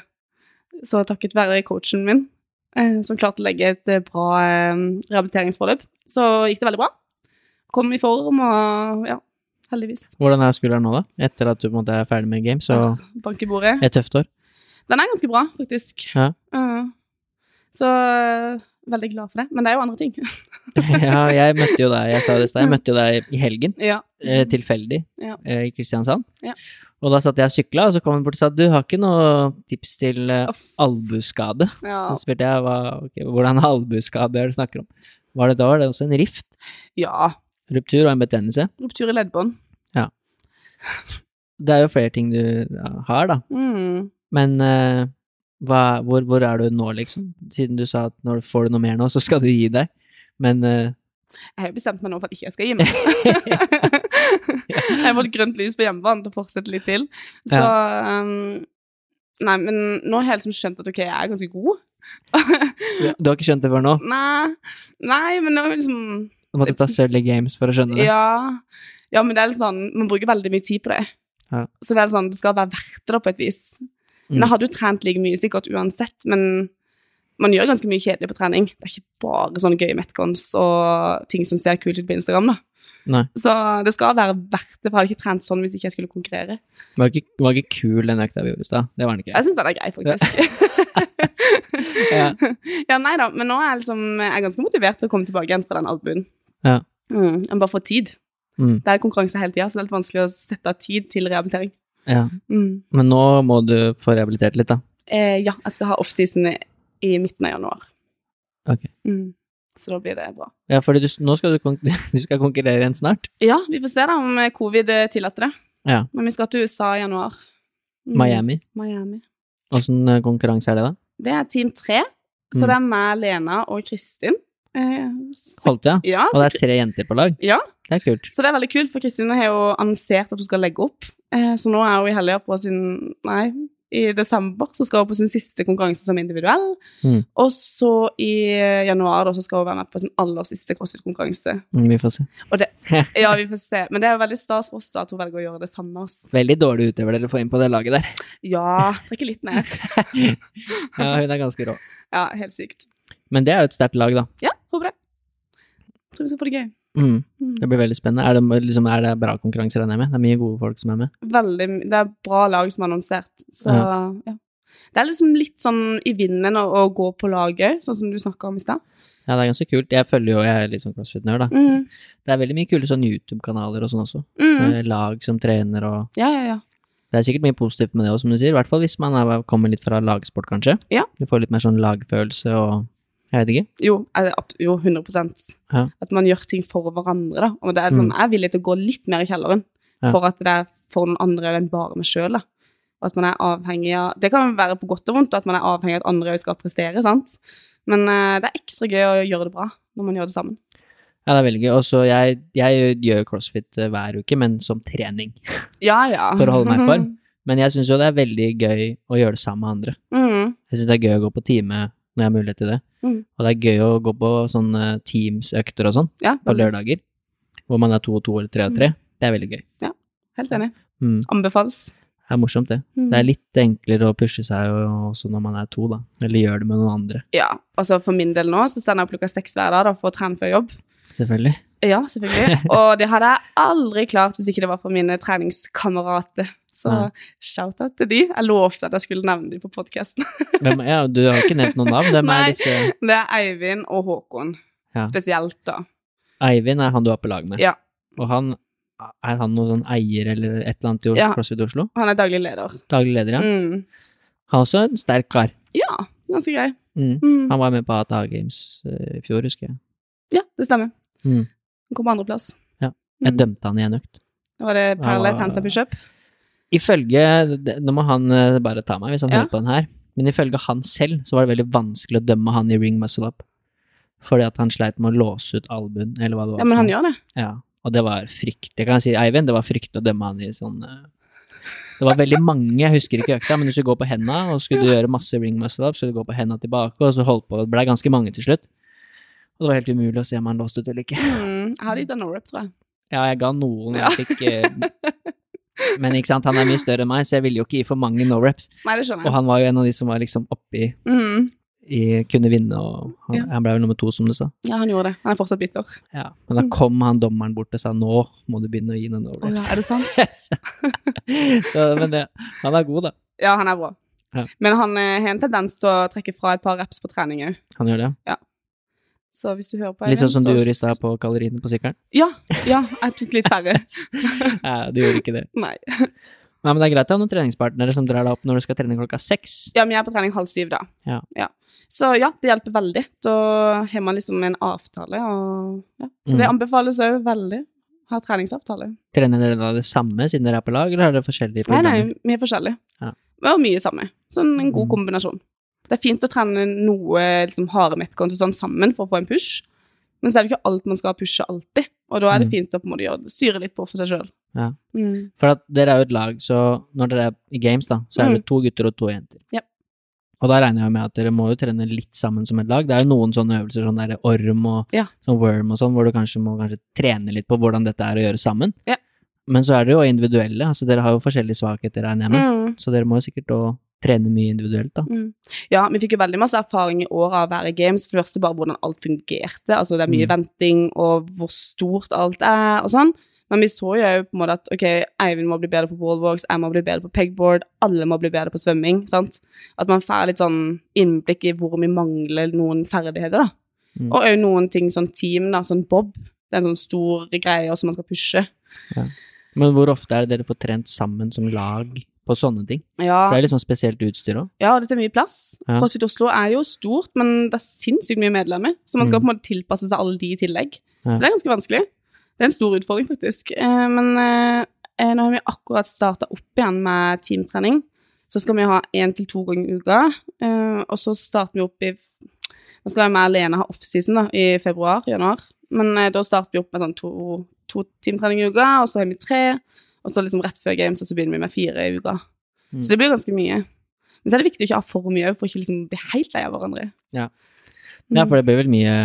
Så takket være coachen min, uh, som klarte å legge et eh, bra uh, rehabiliteringsforløp, så gikk det veldig bra. Kom i form og ja, heldigvis. Hvordan er skulderen nå, da? Etter at du på en måte er ferdig med games, så Bank i bordet. et tøft år. Den er ganske bra, faktisk. Ja. Uh, så veldig glad for det. Men det er jo andre ting. ja, jeg møtte jo deg, jeg sa det i stad, jeg møtte jo deg i helgen, ja. eh, tilfeldig, Ja. eh, i Kristiansand. Ja. Og da satt jeg og sykla, og så kom hun bort og sa du har ikke noe tips til eh, albueskade. ja. Så spurte jeg hva, okay, hvordan albueskade er det du snakker om. Var det da var det også en rift, ja. ruptur og en betennelse? Ruptur i leddbånd. Ja. Det er jo flere ting du har, da. Mm. Men eh, hva, hvor, hvor er du nå, liksom? Siden du sa at når du får du noe mer nå, så skal du gi deg. Men uh... Jeg har jo bestemt meg nå for at ikke jeg skal gi meg. jeg har fått grønt lys på hjemmebane til å fortsette litt til. Så um, Nei, men nå har jeg liksom skjønt at ok, jeg er ganske god. du har ikke skjønt det før nå? Nei, nei men det var liksom Du måtte ta Sølvi Games for å skjønne det? Ja, ja, men det er litt sånn Man bruker veldig mye tid på det. Ja. Så det er litt sånn, det skal være verdt det, på et vis. Men Mm. jeg hadde jo trent like mye sikkert uansett, men man gjør ganske mye kjedelig på trening. Det er ikke bare sånne gøye metcons og ting som ser kult ut på Instagram, da. Nei. Så det skal være verdt det, for jeg hadde ikke trent sånn hvis ikke jeg skulle konkurrere. Var ikke, var ikke kul den økta vi gjorde i stad. Det var den ikke. Jeg syns den er grei, faktisk. Ja. ja, nei da, men nå er jeg liksom Jeg er ganske motivert til å komme tilbake igjen fra den albuen. Ja. Mm, jeg må bare få tid. Mm. Det er konkurranse hele tida, så det er litt vanskelig å sette av tid til rehabilitering. Ja. Mm. Men nå må du få rehabilitert litt, da. Eh, ja, jeg skal ha offseason i, midten av januar. Ok. Mm. Så da blir det bra. Ja, for nå skal du, du skal konkurrere igjen snart. Ja, vi får se da om eh, covid eh, tillater det. Ja. Men vi skal til USA i januar. Mm. Miami. Miami. Åssen eh, konkurranse er det, da? Det er team 3. så Mm. det er meg, Lena og Kristin. Eh, så, Holdt ja? ja, Og det er tre jenter på lag? ja, Det er kult. så det er veldig kult, for Kristine har jo annonsert at hun skal legge opp. Eh, så nå er hun i helga på sin Nei, i desember så skal hun på sin siste konkurranse som individuell. Mm. Og så i januar da, så skal hun være med på sin aller siste CrossFit-konkurranse. Mm, Vi får se. Ja, vi får se. Men det er jo veldig stas for oss da at hun velger å gjøre det samme. oss. Veldig dårlig utøver dere får inn på det laget der. Ja, trekker litt ned. Ja, hun er ganske rå. Ja, helt sykt. Men det er jo et sterkt lag, da. Ja, håper det. Tror vi skal få det gøy. Mm. Mm. Det blir veldig spennende. Er det, liksom, er det bra konkurranse, regner jeg med? Det er mye gode folk som er med? Veldig, det er bra lag som er annonsert, så ja. Det er liksom litt sånn i vinden å, å gå på laget, sånn som du snakka om i stad. Ja, det er ganske kult. Jeg følger jo, jeg er litt sånn crossfit-nerd, da. Mm. Det er veldig mye kule sånn YouTube-kanaler og sånn også. Mm. Lag som trener og Ja, ja, ja. Det er sikkert mye positivt med det òg, som du sier. I hvert fall hvis man er, kommer litt fra lagsport, kanskje. Ja. Du får litt mer sånn lagfølelse og Jeg vet ikke. Jo, jo 100 Ja. At man gjør ting for hverandre, da. Og det er sånn, jeg er villig til å gå litt mer i kjelleren Ja. for at det er for noen andre enn bare meg sjøl. Og at man er avhengig av Det kan være på godt og vondt at man er avhengig av at andre skal prestere, sant. Men uh, det er ekstra gøy å gjøre det bra når man gjør det sammen. Ja, det er veldig gøy. Og så jeg, jeg gjør crossfit eh, hver uke, men som trening. Ja, ja. For å holde meg i form. Men jeg syns jo det er veldig gøy å gjøre det sammen med andre. Mm. Jeg syns det er gøy å gå på time når jeg har mulighet til det. Mm. Og det er gøy å gå på sånne Teams-økter og sånn Ja, på lørdager. Hvor man er to og to eller tre og tre. Det er veldig gøy. Ja, Helt enig. Mm. Anbefales. Det er morsomt, det. Mm. Det er litt enklere å pushe seg også når man er to, da. Eller gjør det med noen andre. Ja, altså for min del nå så stender jeg opp klokka seks hver dag da, for å trene før jobb. Selvfølgelig. Ja, selvfølgelig. Og det hadde jeg aldri klart hvis ikke det var for mine treningskamerater. Så shout-out til de. Jeg lovte at jeg skulle nevne de på podkasten. Ja, du har ikke nevnt noen navn. Hvem Nei. er disse Det er Eivind og Håkon. Ja. Spesielt, da. Eivind er han du er på lag med. Ja. Og han er han noen sånn eier eller et eller annet i Ja. CrossFit Oslo? Han er daglig leder. Daglig leder, ja. Mm. Han er også en sterk kar. Ja, ganske grei. Mm. Mm. Han var med på ATA Games eh, i fjor, husker jeg. Ja, det stemmer. Mm. Han kom på andreplass. Jeg Mm. dømte han i en økt. Var det parallelt hands up pushup. Ifølge Nå må han eh, bare ta meg hvis han Ja. hører på den her. Men ifølge han selv så var det veldig vanskelig å dømme han i ring muscle up. Fordi at han sleit med å låse ut albuen, eller hva det var. Ja, men han gjør det. Ja, og det var frykt, det Kan jeg si, Eivind, det var frykt å dømme han i sånn eh, Det var veldig mange, jeg husker ikke økta, men du skulle gå på henda, og skulle du gjøre masse ring muscle up, så skulle du gå på henda tilbake, og så holdt på. Det ble ganske mange til slutt. Og det var helt umulig å se om han låste ut eller ikke. Mm. Jeg hadde gitt en no-rep, tror jeg. Ja, jeg ga noen, Ja. jeg fikk eh, Men ikke sant, han er mye større enn meg, så jeg ville jo ikke gi for mange no reps. Nei, det skjønner Og han var jo en av de som var liksom oppi Mm. i kunne vinne, og han, Ja. han ble vel nummer to, som du sa. Ja, han gjorde det. Han er fortsatt bitter. Ja. Men da kom han dommeren bort og sa nå må du begynne å gi noen no Å reps. ja, er det sant? så, men det, han er god, da. Ja, han er bra. Ja. Men han eh, har en tendens til å trekke fra et par reps på trening òg. Han gjør det. Så hvis du hører på Litt sånn som du gjorde i stad på kaloriene på sykkelen. Ja, ja, jeg tok litt færre. Ja, du gjorde ikke det. Nei. Nei, men det er greit å ha noen treningspartnere som drar deg opp når du skal trene klokka seks. Ja, men jeg er på trening halv syv, da. Ja. Så ja, det hjelper veldig. Da har man liksom en avtale, og ja. Så det Mm. anbefales òg veldig. Ha treningsavtale. Trener dere da det samme siden dere er på lag, eller er det forskjellige Nei, programmer? nei, vi er forskjellige. Ja. Og mye samme. Sånn en god Mm. kombinasjon. Det er fint å trene noe liksom, harde metcons sånn sammen for å få en push, men så er det ikke alt man skal pushe alltid. Og da er det Mm. fint å på en måte gjøre styre litt på for seg sjøl. Ja. Mm. For at dere er jo et lag, så når dere er i games, da, så er det to gutter og to jenter. Ja. Og da regner jeg med at dere må jo trene litt sammen som et lag. Det er jo noen sånne øvelser, sånn der orm og Ja. sånn worm og sånn, hvor du kanskje må kanskje trene litt på hvordan dette er å gjøre sammen. Ja. Men så er det jo individuelle, altså dere har jo forskjellige svakheter, regner jeg med. Mm. Så dere må jo sikkert også trene mye individuelt, da. Mm. Ja, vi fikk jo veldig masse erfaring i år av å være i games. For det første bare hvordan alt fungerte. Altså det er mye Mm. venting, og hvor stort alt er, og sånn. Men vi så jo på en måte at ok, Eivind må bli bedre på wallwalks, jeg må bli bedre på pegboard, alle må bli bedre på svømming. sant? At man får litt sånn innblikk i hvor vi mangler noen ferdigheter, da. Mm. Og òg noen ting sånn team, da, sånn bob. Det er en sånn stor greie som man skal pushe. Men hvor ofte er det dere får trent sammen som lag på sånne ting? Ja, For det er litt sånn spesielt utstyr òg. Ja, og det tar mye plass. Ja. CrossFit Oslo er jo stort, men det er sinnssykt mye medlemmer, så man skal Mm. på en måte tilpasse seg alle de i tillegg. Ja. Så det er ganske vanskelig. Det er en stor utfordring, faktisk. Eh, men eh, eh, nå har vi akkurat starta opp igjen med teamtrening. Så skal vi ha én til to ganger i uka, eh, og så starter vi opp i Nå skal jeg med alene ha offseason i februar-januar, men eh, da starter vi opp med sånn to, to teamtrening i uka, og så har vi tre, og så liksom rett før games, og så begynner vi med fire i uka. Mm. Så det blir ganske mye. Men så er det viktig å ikke ha for mye for ikke liksom bli helt lei av hverandre. Ja. Mm. Ja, for det blir vel mye,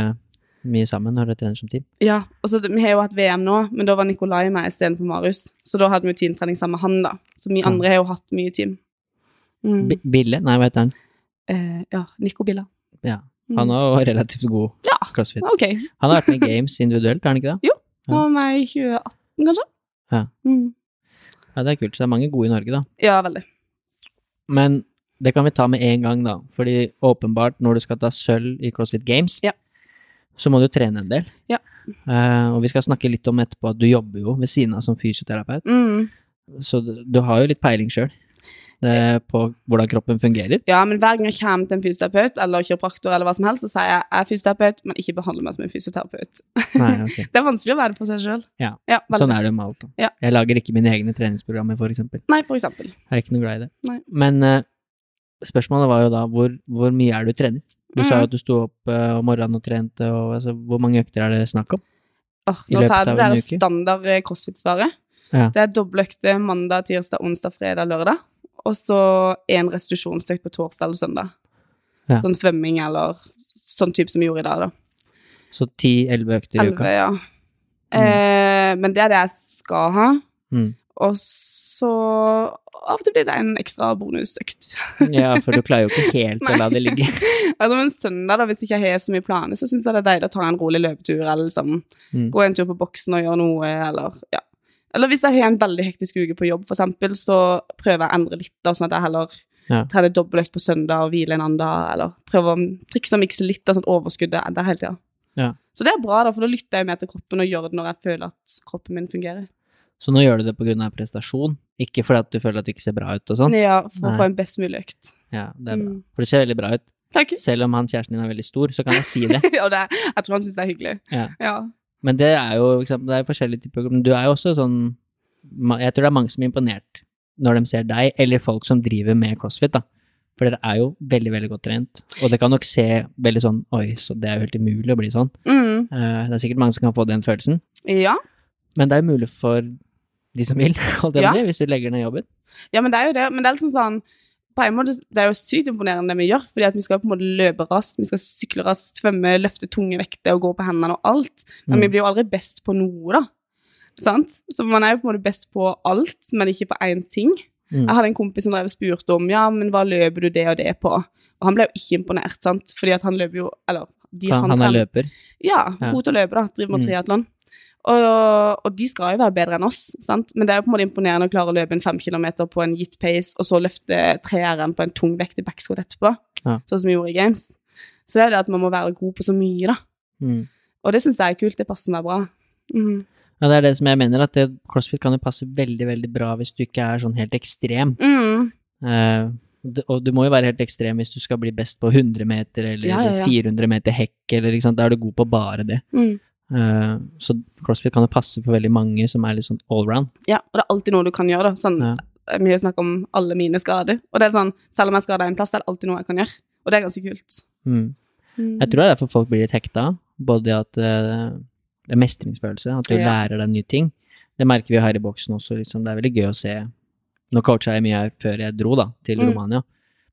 mye sammen når du trener som team. Ja, og så Vi har jo hatt VM nå, men da var Nikolai med istedenfor Marius. Så da hadde vi teamtrening sammen med han, da. Så vi andre har jo hatt mye team. Mm. Bille? Nei, hva heter han? Eh, ja, Nico Billa. Ja. Mm. Han er jo relativt god Ja, crossfit. ok. Han har vært med i Games individuelt, har han ikke det? Jo, Han var med i 2018, kanskje? Ja. Mm. Ja, det er kult. Så det er mange gode i Norge, da. Ja, veldig. Men det kan vi ta med en gang, da. Fordi åpenbart, når du skal ta sølv i CrossFit Games, Ja. så må du trene en del. Ja. Uh, og vi skal snakke litt om etterpå at du jobber jo ved siden av som fysioterapeut, Mm. så du, du har jo litt peiling sjøl på hvordan kroppen fungerer. Ja, men hver gang jeg kommer til en fysioterapeut eller kiropraktor, eller hva som helst, så sier jeg jeg er fysioterapeut, men ikke behandler meg som en fysioterapeut. Nei, okay. Det er vanskelig å være på seg sjøl. Ja, ja Sånn er det med alt. Ja. Jeg lager ikke mine egne treningsprogrammer, for eksempel. Nei, for eksempel. Jeg er ikke noe glad i det. Nei. Men eh, spørsmålet var jo da hvor, hvor mye er du trener? Du sa Mm. jo at du sto opp eh, om morgenen og trente, og altså, hvor mange økter er det snakk om? Oh, nå får jeg det standard eh, crossfit-svaret. Ja. Det er doble økter mandag, tirsdag, onsdag, fredag, lørdag. Og så én restitusjonsøkt på torsdag eller søndag. Ja. Sånn svømming eller sånn type som vi gjorde i dag, da. Så 10-11 økter i Elleve, ja. ja. Eh, men det er det jeg skal ha. Mm. Og så av og til blir det en ekstra bonusøkt. Ja, for du klarer jo ikke helt å la det ligge. altså men søndag, da, hvis ikke jeg har så mye planer, så syns jeg det er deilig å ta en rolig løpetur, eller liksom Mm. gå en tur på boksen og gjøre noe, eller ja. Eller hvis jeg har en veldig hektisk uke på jobb, eksempel, så prøver jeg å endre litt, da, sånn at jeg heller Ja. trener dobbeltøkt på søndag og hviler en annen dag, eller prøver å trikse og mikse litt av sånn overskuddet er der hele tida. Ja. Så det er bra, da, for da lytter jeg mer til kroppen og gjør det når jeg føler at kroppen min fungerer. Så nå gjør du det av prestasjon, ikke fordi at du føler at det ikke ser bra ut og sånn. Ja, for Nei. å få en best mulig økt. Ja, det er bra. Mm. For det ser veldig bra ut. Takk. Selv om han kjæresten din er veldig stor, så kan jeg si det. ja, det, jeg tror han syns det er hyggelig. Ja. Ja. Men det er jo eksempel, det er forskjellige typer Men du er jo også sånn Jeg tror det er mange som er imponert når de ser deg, eller folk som driver med crossfit, da. For dere er jo veldig, veldig godt trent. Og det kan nok se veldig sånn Oi, så det er jo helt umulig å bli sånn. Mm. Eh, det er sikkert mange som kan få den følelsen. ja. Men det er jo mulig for de som vil, holdt jeg på å si, hvis du legger ned jobben. Ja, men det er jo det. Men det er liksom sånn på en måte, Det er jo sykt imponerende det vi gjør, fordi at vi skal på en måte løpe raskt, vi skal sykle raskt, svømme, løfte tunge vekter og gå på hendene og alt. Men Mm. vi blir jo aldri best på noe, da. Sant? Så man er jo på en måte best på alt, men ikke på én ting. Mm. Jeg hadde en kompis som drev og spurte om ja, men hva løper du det og det på? Og han ble jo ikke imponert, sant, fordi at han løper jo Eller de Han, han er løper. Ja, Ja. og løper, da. Driver med Mm. Og, og de skal jo være bedre enn oss, sant? men det er jo på en måte imponerende å klare å løpe en fem kilometer på en gitt pace, og så løfte treeren på en tung vekt i backsquat etterpå, Ja. sånn som vi gjorde i Games. Så det er det at man må være god på så mye, da. Mm. Og det syns jeg er kult. Det passer meg bra. Mm. Ja, det er det som jeg mener, at det, crossfit kan jo passe veldig, veldig bra hvis du ikke er sånn helt ekstrem. Mm. Uh, og du må jo være helt ekstrem hvis du skal bli best på 100 meter eller Ja, ja, ja. 400 meter hekk, eller ikke sant, da er du god på bare det. Mm. Eh, så crossfit kan jo passe for veldig mange som er litt sånn allround. Ja, og det er alltid noe du kan gjøre, da. Sånn, Ja. Vi har snakket om alle mine skader, og det er sånn, selv om jeg skader en plass, det er alltid noe jeg kan gjøre. Og det er ganske kult. Mm. Mm. Jeg tror det er derfor folk blir litt hekta, både at eh, det er mestringsfølelse, at du Ja. lærer deg nye ting. Det merker vi her i boksen også, liksom. det er veldig gøy å se. Nå coacha jeg mye her før jeg dro da, til Mm. Romania.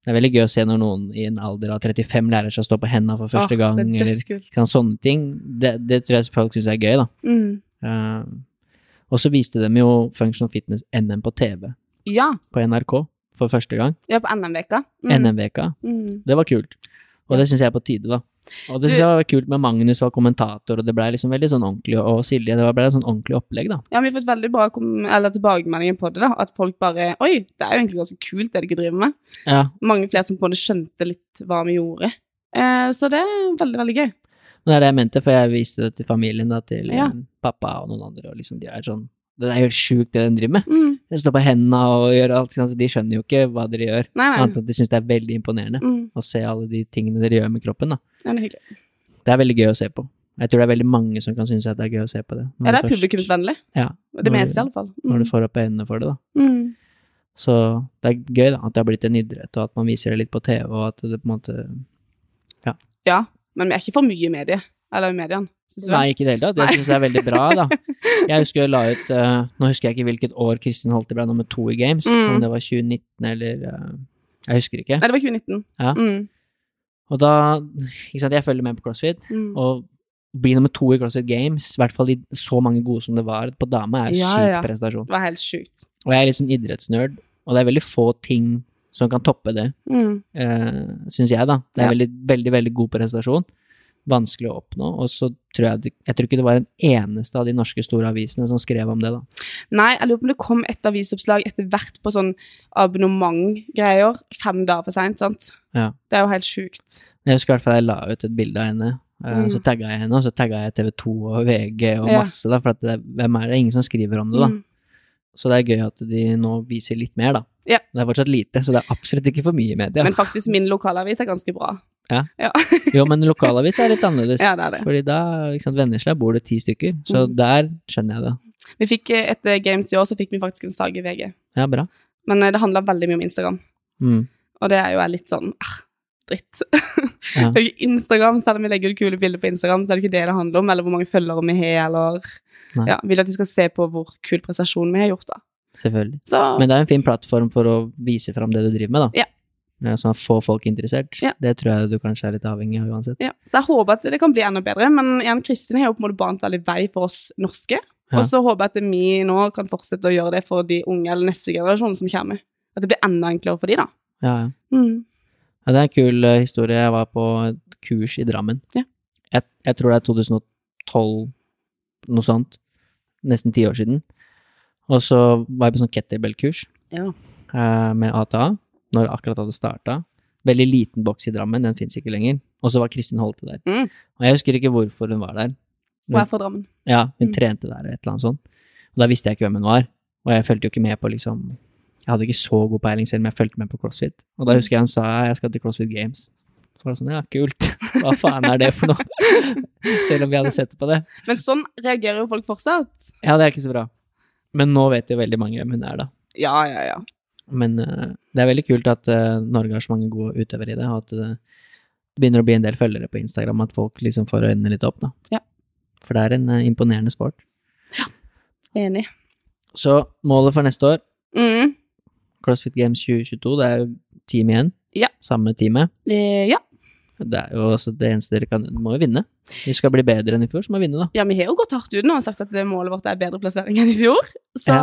Det er veldig gøy å se når noen i en alder av 35 lærer seg å stå på hendene for første Åh, gang, er eller kan sånne ting. Det, det tror jeg folk syns er gøy, da. Mm. Uh, og så viste de jo Functional Fitness NM på TV Ja. på NRK for første gang. Ja, på NM-veka. Mm. NM-veka. Mm. Det var kult. Og Ja. det syns jeg er på tide, da. Og det syns jeg var kult med Magnus var kommentator, og det ble liksom veldig sånn ordentlig, og Silje, det ble et sånn ordentlig opplegg, da. Ja, vi har fått veldig bra tilbakemeldinger på det, da. At folk bare Oi, det er jo egentlig ganske kult det dere driver med. Ja, Mange flere som på en måte skjønte litt hva vi gjorde. Eh, så det er veldig, veldig gøy. men det er det jeg mente, for jeg viste det til familien, da, til Ja. eh, pappa og noen andre, og liksom de er sånn Det er helt sjukt det den driver med. Mm. De står på hendene og gjør alt, de skjønner jo ikke hva dere gjør. Nei, nei. Annet at de syns det er veldig imponerende Mm. å se alle de tingene dere gjør med kroppen, da. Ja, det er. Det er veldig gøy å se på. Jeg tror det er veldig mange som kan synes at det er gøy å se på det. Ja, det er publikumsvennlig. Ja, Det meste, i alle fall. når Mm. du får opp øynene for det, da. Mm. Så det er gøy da, at det har blitt en idrett, og at man viser det litt på TV, og at det på en måte Ja, men vi er ikke for mye i mediet. Eller i mediene? Nei, ikke i det hele tatt. Det syns jeg er veldig bra, da. Jeg husker jeg la ut uh, Nå husker jeg ikke hvilket år Kristin Holte ble nummer to i Games, Mm. om det var 2019 eller uh, Jeg husker ikke. Nei, det var 2019. Ja. Mm. Og da Ikke sant, jeg følger med på CrossFit, Mm. og bli nummer to i CrossFit Games, i hvert fall i så mange gode som det var på dame, er Ja, syk ja. prestasjon. Det var helt sjukt. Og jeg er litt sånn idrettsnerd, og det er veldig få ting som kan toppe det, Mm. Uh, syns jeg, da. Det er Ja. veldig, veldig, veldig god prestasjon. Vanskelig å oppnå. Og så tror jeg Jeg tror ikke det var en eneste av de norske store avisene som skrev om det, da. Nei, jeg lurer på om det kom et avisoppslag etter hvert på sånn abonnementgreier fem dager for seint, sant. Ja. Det er jo helt sjukt. Jeg husker i hvert fall jeg la ut et bilde av henne. eh, Mm. Så tagga jeg henne, og så tagga jeg TV 2 og VG og masse, da. For det, hvem er det? Ingen som skriver om det, da. Mm. Så det er gøy at de nå viser litt mer, da. Ja. Det er fortsatt lite, så det er absolutt ikke for mye media. Men faktisk, min lokalavis er ganske bra. Jo, men lokalavis er litt annerledes. Ja, det er det. Fordi da, ikke sant, Vennesla bor det ti stykker, så Mm. der skjønner jeg det. Vi fikk, eh, Etter Games i år så fikk vi faktisk en sak i VG. Ja, bra. Men eh, det handla veldig mye om Instagram. Mm. Og det er jo litt sånn ah, dritt. Ja. Det er jo ikke Instagram, selv om vi legger ut kule bilder på Instagram, så er det ikke det det handler om, eller hvor mange følgere vi har, eller Nei. ja, Vil at de skal se på hvor kul prestasjon vi har gjort, da. Selvfølgelig. Så Men det er en fin plattform for å vise fram det du driver med, da. Ja. Sånn at få folk interessert. Ja. Det tror jeg du kanskje er litt avhengig av uansett. Ja, så jeg håper at det kan bli enda bedre, men igjen, Kristin har jo på en måte bant veldig vei for oss norske. Ja. Og så håper jeg at vi nå kan fortsette å gjøre det for de unge eller neste generasjon som kommer. At det blir enda enklere for de da. Ja, ja. Mm. Ja, det er en kul eh, historie. Jeg var på et kurs i Drammen. Ja. Jeg, jeg tror det er 2012, noe sånt. Nesten ti år siden. Og så var jeg på sånn kettlebell-kurs Ja. eh, med ATA, når det akkurat hadde starta. Veldig liten boks i Drammen, den fins ikke lenger. Og så var Kristin Holte der. Mm. Og jeg husker ikke hvorfor hun var der. Hun er fra Drammen. Ja, hun Mm. trente der et eller annet sånt. Og da visste jeg ikke hvem hun var. Og jeg fulgte jo ikke med på liksom Jeg hadde ikke så god peiling selv men jeg fulgte med på CrossFit. Og da Mm. husker jeg hun sa jeg skal til CrossFit Games. Så var det sånn ja, kult. Hva faen er det for noe? selv om vi hadde sett på det. Men sånn reagerer jo folk fortsatt. Ja, det er ikke så bra. Men nå vet jo veldig mange hvem hun er, da. Ja, ja, ja. Men uh, det er veldig kult at uh, Norge har så mange gode utøvere i det, og at eh, det begynner å bli en del følgere på Instagram, at folk liksom får øynene litt opp, da. Ja. For det er en imponerende sport. Ja, Enig. Så målet for neste år Mm. CrossFit Games 2022, det er jo team igjen. Ja. Samme teamet. Ja. Det er jo også det eneste dere kan Du må jo vinne. Vi skal bli bedre enn i fjor, så må vi vinne, da. ja, vi har jo gått hardt ut nå og sagt at det målet vårt er bedre plassering enn i fjor. Så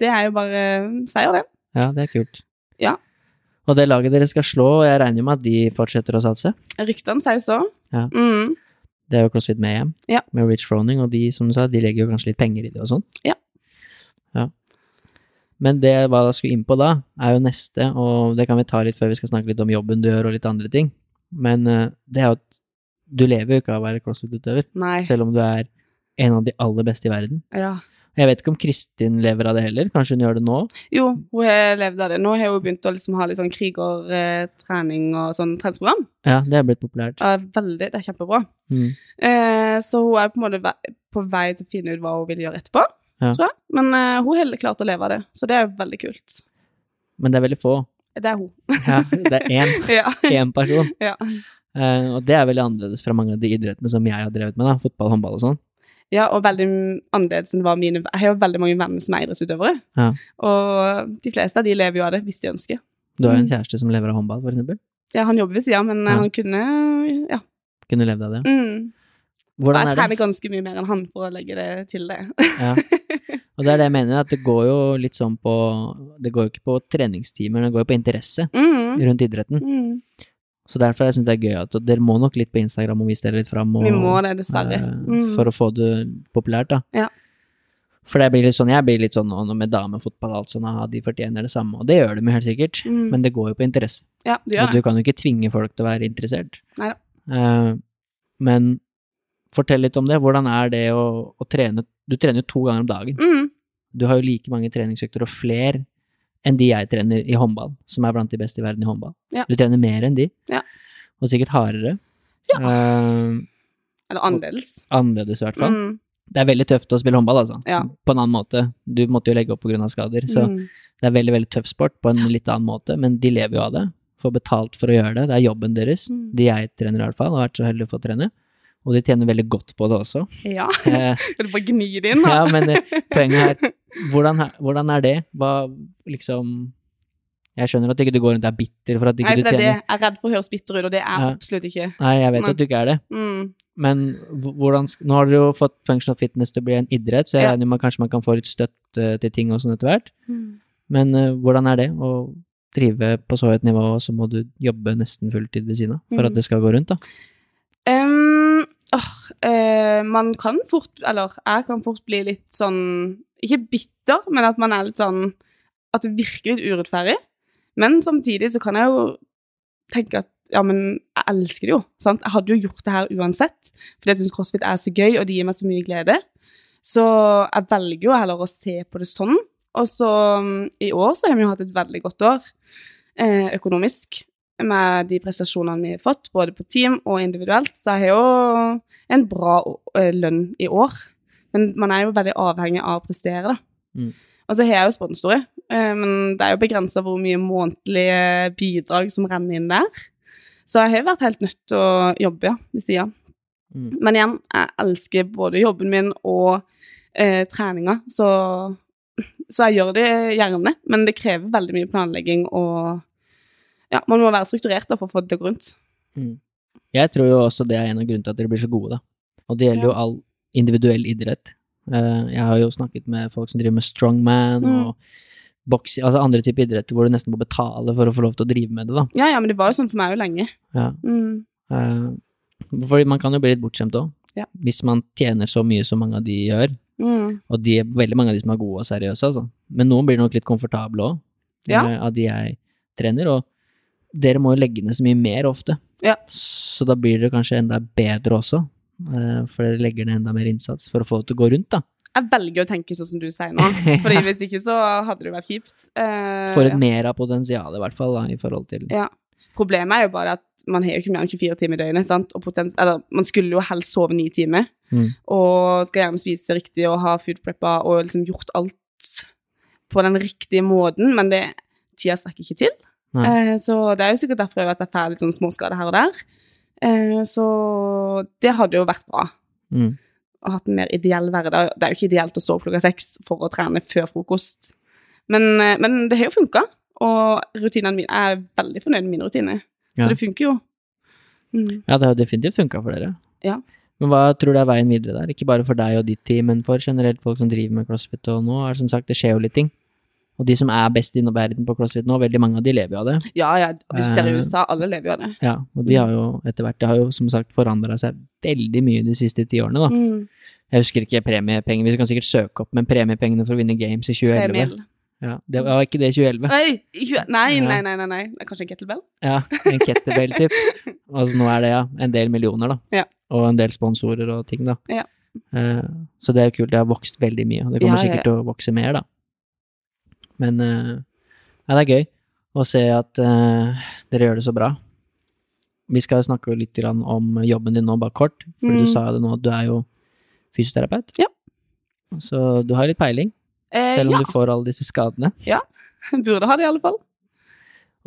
det er jo bare seier, det. Ja, det er kult. Ja. Og det laget dere skal slå, jeg regner jo med at de fortsetter å satse. Ryktene sier så. Ja. Mm. Det er jo CrossFit hjem. Ja. med Rich Froning, og de, som du sa, de legger jo kanskje litt penger i det og sånn. Ja. Ja. Men det jeg bare skulle inn på da, er jo neste, og det kan vi ta litt før vi skal snakke litt om jobben du gjør og litt andre ting. Men eh, det er jo at du lever jo ikke av å være CrossFit-utøver, selv om du er en av de aller beste i verden. Ja. Jeg vet ikke om Kristin lever av det heller, kanskje hun gjør det nå? Jo, hun har levd av det. Nå har hun begynt å liksom ha litt sånn krigertrening og sånn treningsprogram. Ja, det er blitt populært. Ja, veldig, det er kjempebra. Mm. Eh, så hun er på en måte på vei til å finne ut hva hun vil gjøre etterpå, Ja. tror jeg. Men eh, hun har klart å leve av det, så det er veldig kult. Men det er veldig få. Det er hun. Ja, det er én, ja. én person. ja. Uh, og det er veldig annerledes fra mange av de idrettene som jeg har drevet med, da. Fotball, håndball og sånn. Ja, og veldig annerledes enn var mine Jeg har jo veldig mange venner som er idrettsutøvere. Ja. Og de fleste av de lever jo av det hvis de ønsker. Du har jo en Mm. kjæreste som lever av håndball, for eksempel. Ja, han jobber ved sida, men eh, Ja. han kunne Ja. Kunne levd av det. Mm. Og Hvordan jeg er trener ganske mye mer enn han for å legge det til det. Ja. Og det er det jeg mener, at det går jo litt sånn på Det går jo ikke på treningstimer, det går jo på interesse Mm. rundt idretten. Mm. Så derfor jeg synes det er gøy at dere må nok litt på Instagram og vise dere litt fram. Og, Vi må det, dessverre. eh, Mm. For å få det populært, da. Ja. For det blir litt sånn, jeg blir litt sånn med damefotball og alt sånn, de fortjener det samme, og det gjør de jo helt sikkert. Mm. Men det går jo på interesse. Ja, Og du kan jo ikke tvinge folk til å være interessert. Neida. Uh, men fortell litt om det. Hvordan er det å, å trene Du trener jo to ganger om dagen. Mm. Du har jo like mange treningsøkter og flere enn de jeg trener i håndball, som er blant de beste i verden i håndball. Ja. Du trener mer enn de, Ja. og sikkert hardere. Eh, Eller annerledes. annerledes, i hvert fall. Mm. Det er veldig tøft å spille håndball, altså. Ja. På en annen måte. Du måtte jo legge opp pga. skader, så Mm. det er veldig, veldig tøff sport på en litt annen måte, men de lever jo av det. Får betalt for å gjøre det. Det er jobben deres. Mm. De jeg trener, i hvert fall, har vært så heldig å få trene. Og de tjener veldig godt på det også. Ja. Eh, du bare gni det inn, da? ja, men eh, poenget her hvordan, er- hvordan er det? Hva liksom Jeg skjønner at du ikke går rundt og er bitter for at ikke Nei, du for det er det. Jeg er redd for å høres bitter ut, og det er jeg Ja. absolutt ikke. Nei, jeg vet Nei. at du ikke er det. Mm. Men hvordan Nå har dere jo fått functional fitness til å bli en idrett, så jeg Ja. regner med at kanskje man kan få litt støtte til ting og sånn etter hvert. Mm. Men uh, hvordan er det å drive på så høyt nivå, og så må du jobbe nesten fulltid ved siden av for Mm. at det skal gå rundt, da? Ehm, åh, eh, man kan fort, eller jeg kan fort bli litt sånn, ikke bitter, men at man er litt sånn, at det virker litt urettferdig. Men samtidig så kan jeg jo tenke at, ja, men jeg elsker det jo, sant? Jeg hadde jo gjort det her uansett, fordi jeg synes CrossFit er så gøy, og det gir meg så mye glede. Så jeg velger jo heller å se på det sånn. Og så mm, i år så har vi jo hatt et veldig godt år, eh, økonomisk med de prestasjonene vi har fått, både på team og individuelt, så jeg har jo en bra eh, lønn i år. Men man er jo veldig avhengig av å prestere, da. Mm. Og så har jeg jo sponsorer, eh, men det er jo begrensa hvor mye månedlige bidrag som renner inn der. Så jeg har vært helt nødt til å jobbe, ja, ved sida. Mm. Men igjen, jeg elsker både jobben min og eh, treninga, så, så jeg gjør det gjerne. Men det krever veldig mye planlegging og Ja, man må være strukturert da, for å få det til å gå rundt. Mm. Jeg tror jo også det er en av grunnene til at dere blir så gode, da. Og det gjelder jo all individuell idrett. Eh, jeg har jo snakket med folk som driver med strongman Mm. og boksing, altså andre typer idretter hvor du nesten må betale for å få lov til å drive med det, da. Ja, ja, men det var jo sånn for meg jo lenge. Ja. Mm. Eh, fordi man kan jo bli litt bortskjemt òg. Ja. Hvis man tjener så mye som mange av de gjør. Mm. Og de er veldig mange av de som er gode og seriøse, altså. Men noen blir nok litt komfortable òg, Ja. av de jeg trener. Og dere må jo legge ned så mye mer ofte. Ja. Så da blir dere kanskje enda bedre også. eh, For dere legger ned enda mer innsats for å få det til å gå rundt, da. Jeg velger å tenke sånn som du sier nå, for hvis ikke så hadde det vært kjipt. Uh, For et mer av potensialet, i hvert fall, da, i forhold til Ja. Problemet er jo bare at man har jo ikke mer enn 24 timer i døgnet, sant? Eller, man skulle jo helst sove ni timer, Mm. og skal gjerne spise riktig og ha food prepper og liksom gjort alt på den riktige måten, men det, tida strekker ikke til. Eh, så det er jo sikkert derfor at jeg får litt sånn småskader her og der. Eh, så det hadde jo vært bra. mm. Å hatt en mer ideell hverdag. Det er jo ikke ideelt å stå opp klokka seks for å trene før frokost. Men, eh, men det har jo funka, og rutinene mine Jeg er veldig fornøyd med mine rutiner. Ja. Så det funker jo. Mm. Ja, det har definitivt funka for dere. Ja. Men hva tror du er veien videre der? Ikke bare for deg og ditt team, men for generelt folk som driver med crossfit. Og nå er det som sagt, det skjer jo litt ting. Og de som er best i verden på crossfit nå, veldig mange av de lever jo av det. Ja, ja, hvis du ser i Eh, USA, alle lever jo av det. Ja, og de har jo etter hvert, det har jo som sagt forandra seg veldig mye de siste ti årene, da. Mm. Jeg husker ikke premiepenger, vi kan sikkert søke opp, men premiepengene for å vinne games i Tre 2011 mil. Ja, det var ikke det i 2011. Nei, nei, nei, nei, nei, nei. Kanskje en kettlebell? Ja, en kettlebell-typ. Altså nå er det ja, en del millioner, da. Ja. Og en del sponsorer og ting, da. Ja. Uh, så det er jo kult, det har vokst veldig mye, og det kommer sikkert til å vokse mer, da. Men eh, ja, det er gøy å se at eh, dere gjør det så bra. Vi skal snakke litt grann om jobben din nå, bare kort. For Mm. du sa det nå, at du er jo fysioterapeut. Ja. Så du har litt peiling, Eh, selv om ja, du får alle disse skadene. Ja. burde ha det i alle fall.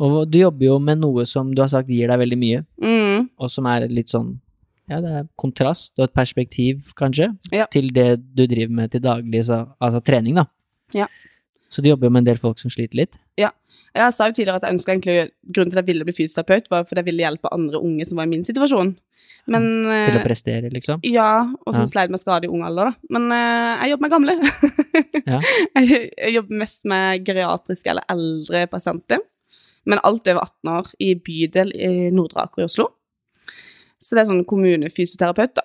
Og du jobber jo med noe som du har sagt gir deg veldig mye, Mm. og som er litt sånn Ja, det er kontrast og et perspektiv, kanskje, Ja. til det du driver med til daglig, så, altså trening, da. Ja. Så du jobber jo med en del folk som sliter litt. Ja. Jeg sa jo tidligere at jeg ønsket egentlig Grunnen til at jeg ville bli fysioterapeut, var fordi jeg ville hjelpe andre unge som var i min situasjon. Men Til å eh, prestere, liksom. Ja, og som Ja. sleit med skade i ung alder, da. Men eh, jeg jobber med gamle. Ja. jeg, jeg jobber mest med geriatriske eller eldre pasienter. Men alt over 18 år i bydel i Nordre Aker i Oslo. Så det er sånn kommunefysioterapeut, da.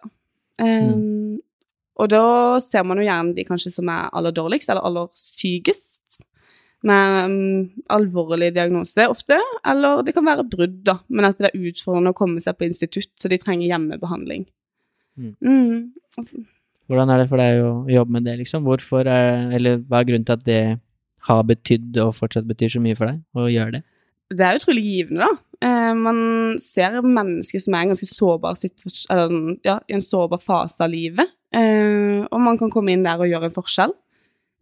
Um, Og da ser man jo gjerne de kanskje som er aller dårligst, eller aller sykest. Med um, alvorlig diagnose ofte, eller det kan være brudd, da. Men at det er utfordrende å komme seg på institutt, så de trenger hjemmebehandling. Mm. Mm, altså. Hvordan er det for deg å jobbe med det, liksom? Hvorfor er, eller hva er grunnen til at det har betydd og fortsatt betyr så mye for deg å gjøre det? det er utrolig givende, da. Eh, man ser mennesker som er i en ganske sårbar eller ja, i en sårbar fase av livet. Eh, og man kan komme inn der og gjøre en forskjell.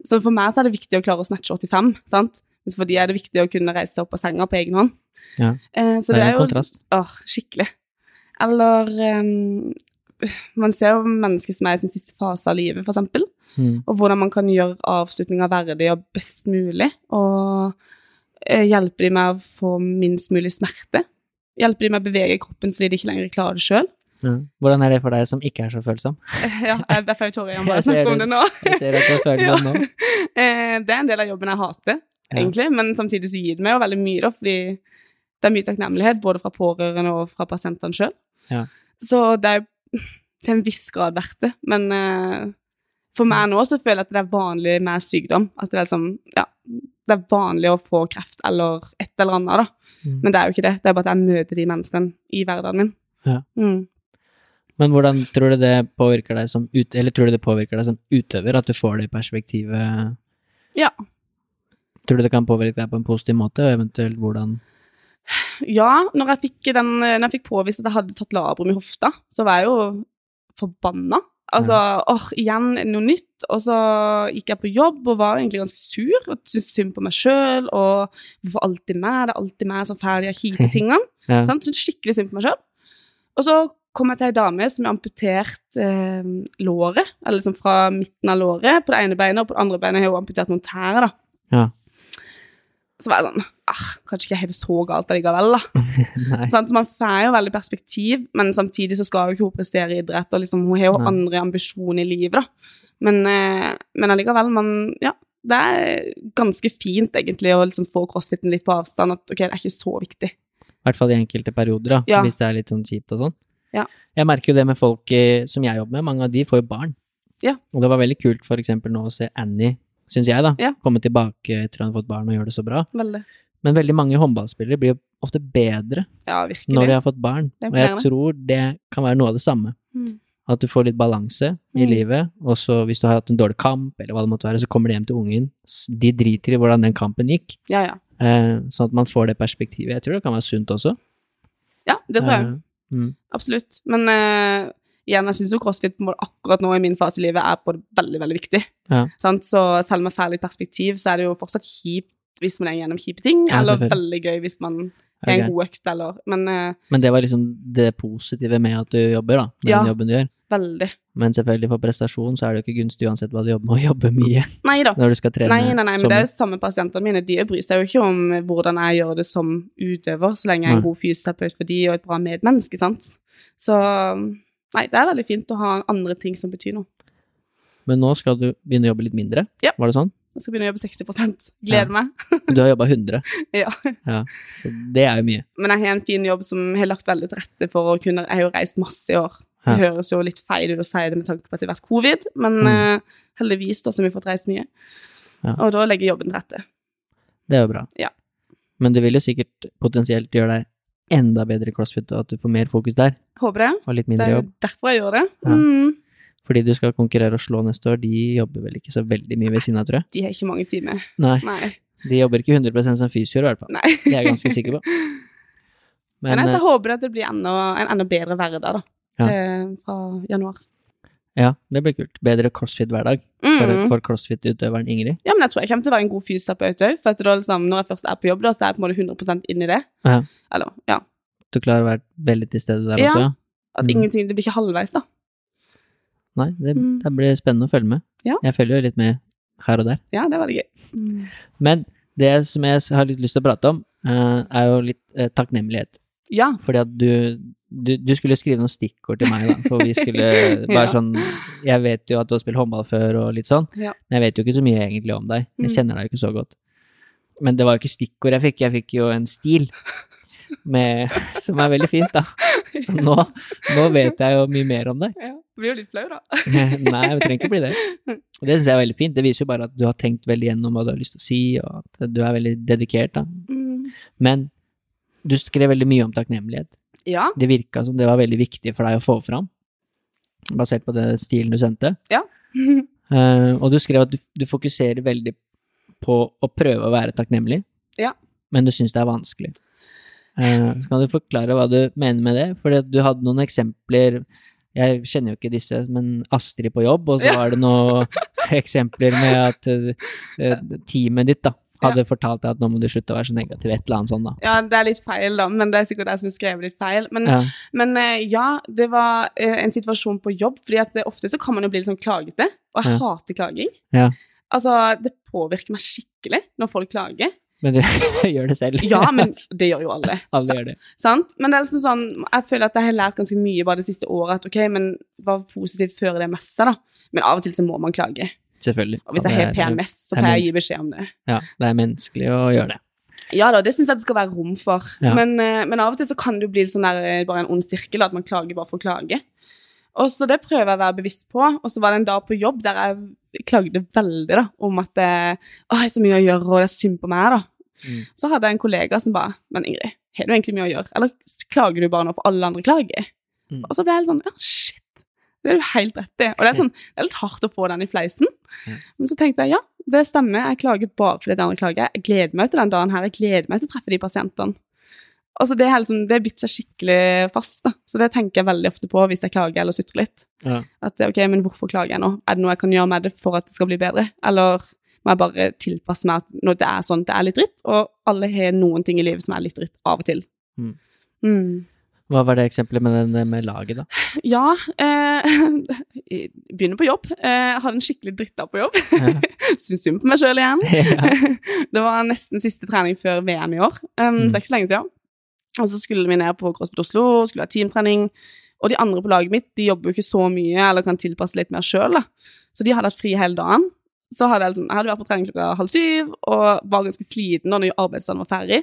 Så for meg så er det viktig å klare å snatche 85, sant? Mens for de er det viktig å kunne reise seg opp av senga på egen hånd. Ja. Eh, så det er en jo kontrast. Åh, skikkelig. Eller um, Man ser jo mennesker som er i sin siste fase av livet, eksempel Mm. og hvordan man kan gjøre avslutninga verdig og best mulig. Og eh, hjelper de med å få minst mulig smerte. Hjelper de med å bevege kroppen fordi de ikke lenger klarer det sjøl. Ja. Hvordan er det for deg som ikke er så følsom? Ja, jeg er får jo tårer bare snakke om det. nå. Jeg ser at du føler følsom nå. Eh, Det er en del av jobben jeg hater, Ja. egentlig, men samtidig så gir det meg jo veldig mye, da, fordi det er mye takknemlighet både fra pårørende og fra pasientene sjøl. Ja. Så det er til en viss grad verdt det, men eh, for meg nå så føler jeg at det er vanlig med sykdom. At det er liksom, ja, det er vanlig å få kreft eller et eller annet, da. Mm. Men det er jo ikke det. Det er bare at jeg møter de menneskene i hverdagen min. Ja. Mm. Men hvordan tror du det påvirker deg som ut, eller tror du det påvirker deg som utøver, at du får det perspektivet? Ja. Tror du det kan påvirke deg på en positiv måte, og eventuelt hvordan? Ja, når jeg fikk, den, når jeg fikk påvist at jeg hadde tatt labrum i hofta, så var jeg jo forbanna. Altså, åh, igjen noe nytt. Og så gikk jeg på jobb og var egentlig ganske sur og syntes synd på meg sjøl. Og hvorfor alltid meg? Det er alltid meg som får de kjipe tingene. Ja. Syntes skikkelig synd på meg sjøl. Og så kom jeg til ei dame som har amputert eh, låret, eller liksom fra midten av låret på det ene beinet, og på det andre beinet har hun amputert noen tær, da. Ja. Så var jeg sånn ah, Kanskje ikke helt så galt allikevel, da. Sant? Så man får jo veldig perspektiv, men samtidig så skal jo ikke hun prestere i idrett, og liksom, hun har jo Nei. andre ambisjoner i livet, da. Men, eh, men allikevel, man Ja, det er ganske fint, egentlig, å liksom få crossfiten litt på avstand, at ok, det er ikke så viktig. I hvert fall i enkelte perioder, da, Ja. hvis det er litt sånn kjipt og sånn. Ja. Jeg merker jo det med folk eh, som jeg jobber med, mange av de får jo barn. Ja. Og det var veldig kult for eksempel nå å se Annie, syns jeg, da, Ja. komme tilbake etter å ha fått barn og gjøre det så bra. Veldig. Men veldig mange håndballspillere blir jo ofte bedre Ja, når de har fått barn, og jeg tror det kan være noe av det samme. Mm. At du får litt balanse i Mm. livet, og så hvis du har hatt en dårlig kamp, eller hva det måtte være, så kommer de hjem til ungen. De driter i hvordan den kampen gikk, Ja, ja. eh, sånn at man får det perspektivet. Jeg tror det kan være sunt også. Ja, det tror jeg. Eh, mm. Absolutt. Men uh, igjen, jeg syns jo crossfit på akkurat nå i min fase i livet er både veldig, veldig viktig. Ja. Sant? Så selv med ferdig perspektiv, så er det jo fortsatt kjipt hvis man er gjennom kjipe ting, Ja, eller veldig gøy hvis man Er en god økt, eller Men eh, Men det var liksom det positive med at du jobber, da. Med Ja. den jobben du gjør. veldig. Men selvfølgelig for prestasjon så er det jo ikke gunstig uansett hva du jobber med, å jobbe mye Nei da. når du skal trene. Nei, nei, nei, men det er samme pasientene mine. De bryr seg jo ikke om hvordan jeg gjør det som utøver, så lenge jeg er en god fysioterapeut for de og et bra medmenneske, sant. Så nei, det er veldig fint å ha andre ting som betyr noe. Men nå skal du begynne å jobbe litt mindre, Ja. var det sånn? Jeg skal begynne å jobbe 60% Gleder meg. Du har jobba 100, Ja. ja. Så det er jo mye. Men jeg har en fin jobb som har lagt veldig til rette for å kunne Jeg har jo reist masse i år. Ja. Det høres jo litt feil ut å si det med tanke på at det har vært covid, men Mm. uh, heldigvis da så har vi fått reist mye. Ja. Og da legger jobben til rette. Det er jo bra. Ja. Men det vil jo sikkert potensielt gjøre deg enda bedre i crossfit, og at du får mer fokus der, Håper det. og litt Det mindre er jobb. jo derfor jeg gjør det. Ja. Mm. Fordi du skal konkurrere og slå neste år, de jobber vel ikke så veldig mye ved siden av, tror jeg. De har ikke mange timer. Nei, Nei. de jobber ikke 100 som fysioer, i hvert fall. Nei. Det er jeg ganske sikker på. Men, Men jeg så eh, håper at det blir enda, en enda bedre hverdag da, Ja. til, fra januar. ja, det blir kult. Bedre crossfit-hverdag for, Mm. for crossfit-utøveren Ingrid. Ja, men jeg tror jeg kommer til å være en god fysioterapeut òg. For da, liksom, når jeg først er på jobb, da, så er jeg på en måte 100 inn i det. Ja. Eller, ja. Du klarer å være veldig til stede der Ja. også, ja? At Mm. ingenting Det blir ikke halvveis, da. Nei, det, Mm. det blir spennende å følge med. Ja. Jeg følger jo litt med her og der. Ja, det er veldig gøy. Mm. Men det som jeg har litt lyst til å prate om, eh, er jo litt eh, takknemlighet. Ja. Fordi at du, du, du skulle skrive noen stikkord til meg, da, for vi skulle bare Ja. sånn Jeg vet jo at du har spilt håndball før og litt sånn, Ja. men jeg vet jo ikke så mye egentlig om deg. Jeg Mm. kjenner deg jo ikke så godt. Men det var jo ikke stikkord jeg fikk, jeg fikk jo en stil. Med, som er veldig fint, da. Så nå, nå vet jeg jo mye mer om deg. ja. Blir jo litt flau, da. Nei, vi trenger ikke bli det. Og det syns jeg er veldig fint. Det viser jo bare at du har tenkt veldig gjennom hva du har lyst til å si, og at du er veldig dedikert, da. Mm. Men du skrev veldig mye om takknemlighet. Ja. Det virka som det var veldig viktig for deg å få fram, basert på den stilen du sendte. Ja. uh, og du skrev at du, du fokuserer veldig på å prøve å være takknemlig, Ja. men du syns det er vanskelig. Eh, så kan du forklare hva du mener med det? Fordi du hadde noen eksempler Jeg kjenner jo ikke disse, men Astrid på jobb, og så var det noen eksempler med at eh, teamet ditt da, hadde fortalt deg at nå må du slutte å være så negativ, et eller annet sånt da. ja, det er litt feil, da, men det er sikkert jeg som har skrevet litt feil. Men Ja. Men eh, ja, det var eh, en situasjon på jobb, fordi at ofte så kan man jo bli litt sånn klagete, og jeg Ja. hater klaging. Ja. Altså, det påvirker meg skikkelig når folk klager. Men du gjør det selv. Ja, men det gjør jo alle. Alle gjør det. Sant? Men det er liksom sånn, jeg føler at jeg har lært ganske mye bare det siste året. At ok, men var positivt før det meste, da. Men av og til så må man klage. Selvfølgelig. Og hvis jeg har PMS, så er pleier jeg å gi beskjed om det. Ja, det er menneskelig å gjøre det. Ja da, det syns jeg det skal være rom for. Ja. Men, eh, men av og til så kan det jo bli sånn der, eh, bare en ond sirkel, at man klager bare for å klage. Og så det prøver jeg å være bevisst på. Og så var det en dag på jobb der jeg klagde veldig da, om at det, å, jeg har så mye å gjøre, og det er synd på meg. da. Mm. Så hadde jeg en kollega som bare Men Ingrid, har du egentlig mye å gjøre? Eller klager du bare nå for alle andre klager? Mm. Og så ble jeg helt sånn Ja, shit. Det er du helt rett i. Og det er, sånn, det er litt hardt å få den i fleisen. Mm. Men så tenkte jeg ja, det stemmer. Jeg klager bare fordi de andre klager. Jeg gleder meg til den dagen her. Jeg gleder meg til å treffe de pasientene. Altså det, har liksom, bitt seg skikkelig fast. da. Så det tenker jeg veldig ofte på hvis jeg klager eller sutrer litt. Ja. At ok, men hvorfor klager jeg nå? Er det noe jeg kan gjøre med det for at det skal bli bedre? Eller må jeg bare tilpasse meg at når det er sånn, det er litt dritt, og alle har noen ting i livet som er litt dritt av og til. Mm. Mm. Hva var det eksempelet med, den, med laget, da? Ja, eh, begynner på jobb. Eh, hadde en skikkelig drittdag på jobb. Ja. Syns synd på meg sjøl igjen. ja. det var nesten siste trening før VM i år. Um, Mm. Så det er ikke så lenge siden. Og så skulle vi ned på CrossFit Oslo, skulle ha teamtrening. Og de andre på laget mitt de jobber jo ikke så mye, eller kan tilpasse litt mer sjøl. Så de hadde hatt fri hele dagen. Så hadde jeg, liksom, jeg hadde vært på trening klokka halv syv og var ganske sliten når arbeidsdagen var ferdig.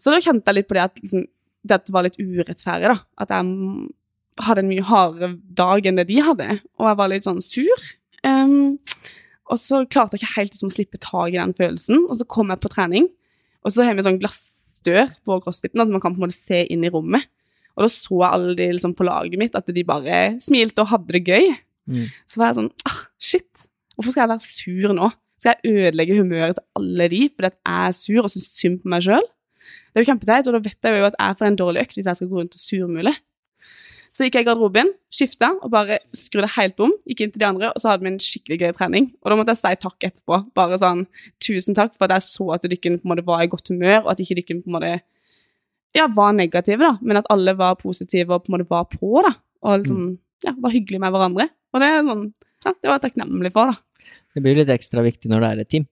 Så da kjente jeg litt på det at liksom, dette var litt urettferdig. da. At jeg hadde en mye hardere dag enn det de hadde, og jeg var litt sånn sur. Um, og så klarte jeg ikke helt liksom, å slippe tak i den følelsen, og så kom jeg på trening, og så har vi sånn glassdør på crossfiten, altså man kan på en måte se inn i rommet. Og da så jeg alle de liksom, på laget mitt, at de bare smilte og hadde det gøy. Mm. Så var jeg sånn ah, Shit, hvorfor skal jeg være sur nå? Skal jeg ødelegge humøret til alle de fordi at jeg er sur og syns synd på meg sjøl? Det er jo kjempeteit, og da vet jeg jo at jeg får en dårlig økt hvis jeg skal gå rundt og surmule. Så gikk jeg i garderoben, skifta og bare skrudde helt om. Gikk inn til de andre, og så hadde vi en skikkelig gøy trening. Og da måtte jeg si takk etterpå. Bare sånn tusen takk for at jeg så at dere på en måte var i godt humør, og at ikke dere på en måte ja, var negative, da, men at alle var positive og på en måte var på, da. Og liksom, ja, var hyggelige med hverandre. Og det er sånn, ja, det var jeg takknemlig for, da. Det blir litt ekstra viktig når det er et team.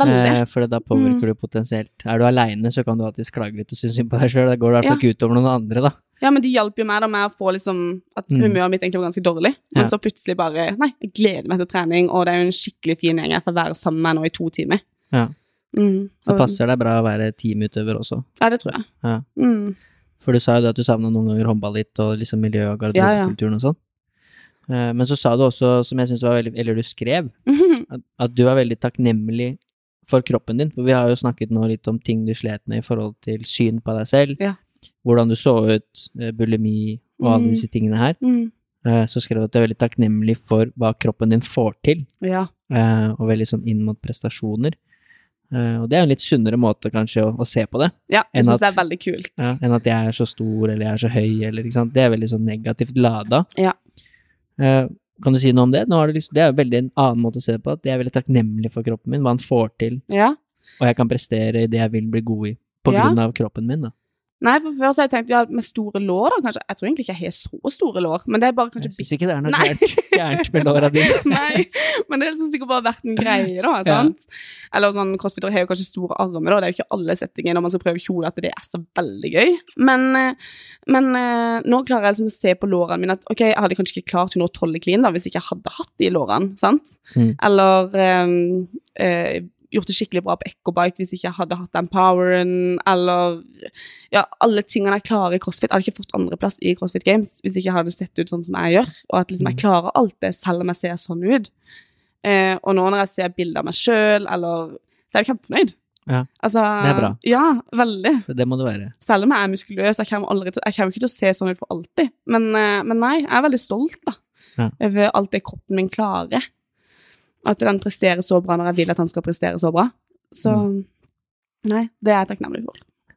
Eh, for da påvirker du potensielt Er du aleine, så kan du alltids klage litt og synes synd på deg sjøl. Da går det i hvert fall ikke utover noen andre, da. Ja, men de hjalp jo meg da med å få liksom At Mm. humøret mitt egentlig var ganske dårlig. Men Ja. så plutselig bare Nei, jeg gleder meg til trening, og det er jo en skikkelig fin gjeng jeg får være sammen med nå i to timer. Ja. Mm. Så passer det bra å være teamutøver også. Ja, det tror jeg. Ja. Mm. For du sa jo det at du savna noen ganger håndball litt, og liksom miljø og garderobekulturen og sånn. Eh, Men så sa du også, som jeg syns var veldig Eller du skrev, at, at du er veldig takknemlig for kroppen din. For vi har jo snakket nå litt om ting du slet med i forhold til syn på deg selv. Ja. Hvordan du så ut, eh, bulimi og alle Mm. disse tingene her. Mm. Eh, Så skrev du at du er veldig takknemlig for hva kroppen din får til. Ja. Og veldig sånn inn mot prestasjoner. Og det er jo en litt sunnere måte kanskje å, å se på det. ja. Jeg syns det er veldig kult. Ja, enn at jeg er så stor, eller jeg er så høy, eller ikke sant. Det er veldig sånn negativt lada. Ja. Eh, kan du si noe om det? Du liksom, det er jo veldig en annen måte å se det på, at jeg er veldig takknemlig for kroppen min, hva han får til, Ja. og jeg kan prestere i det jeg vil bli god i, på Ja. grunn av kroppen min, da. Nei, for før så har jeg tenkt ja, med store lår, da, kanskje. Jeg tror egentlig ikke jeg har så store lår, men det er bare kanskje Jeg syns ikke det er noe gærent, gærent med låra dine. Nei, men det syns jeg bare har vært en greie, da. sant? Eller sånn, Crossfitere har jo kanskje store armer, da. Det er jo ikke alle settinger når man skal prøve kjole at det er så veldig gøy. Men, eh, men eh, nå klarer jeg liksom å se på lårene mine at ok, jeg hadde kanskje ikke klart 112 clean da, hvis jeg ikke hadde hatt de lårene, sant? Mm. Eller øh, gjort det skikkelig bra på ekkobike hvis jeg ikke hadde hatt den poweren, eller ja, alle tingene jeg klarer i CrossFit. Jeg hadde ikke fått andreplass i CrossFit Games hvis jeg ikke hadde sett ut sånn som jeg gjør, og at liksom jeg Mm. klarer alt det selv om jeg ser sånn ut. Eh, og nå når jeg ser bilder av meg sjøl, eller Så er jeg kjempefornøyd. Ja, altså, det er bra. Ja, veldig. Det må det være. Selv om jeg er muskuløs. Jeg kommer, aldri til, jeg kommer ikke til å se sånn ut for alltid. Men, eh, men nei, jeg er veldig stolt da, Ja. over alt det kroppen min klarer. At den presterer så bra når jeg vil at han skal prestere så bra. Så Mm. nei, det er jeg takknemlig for.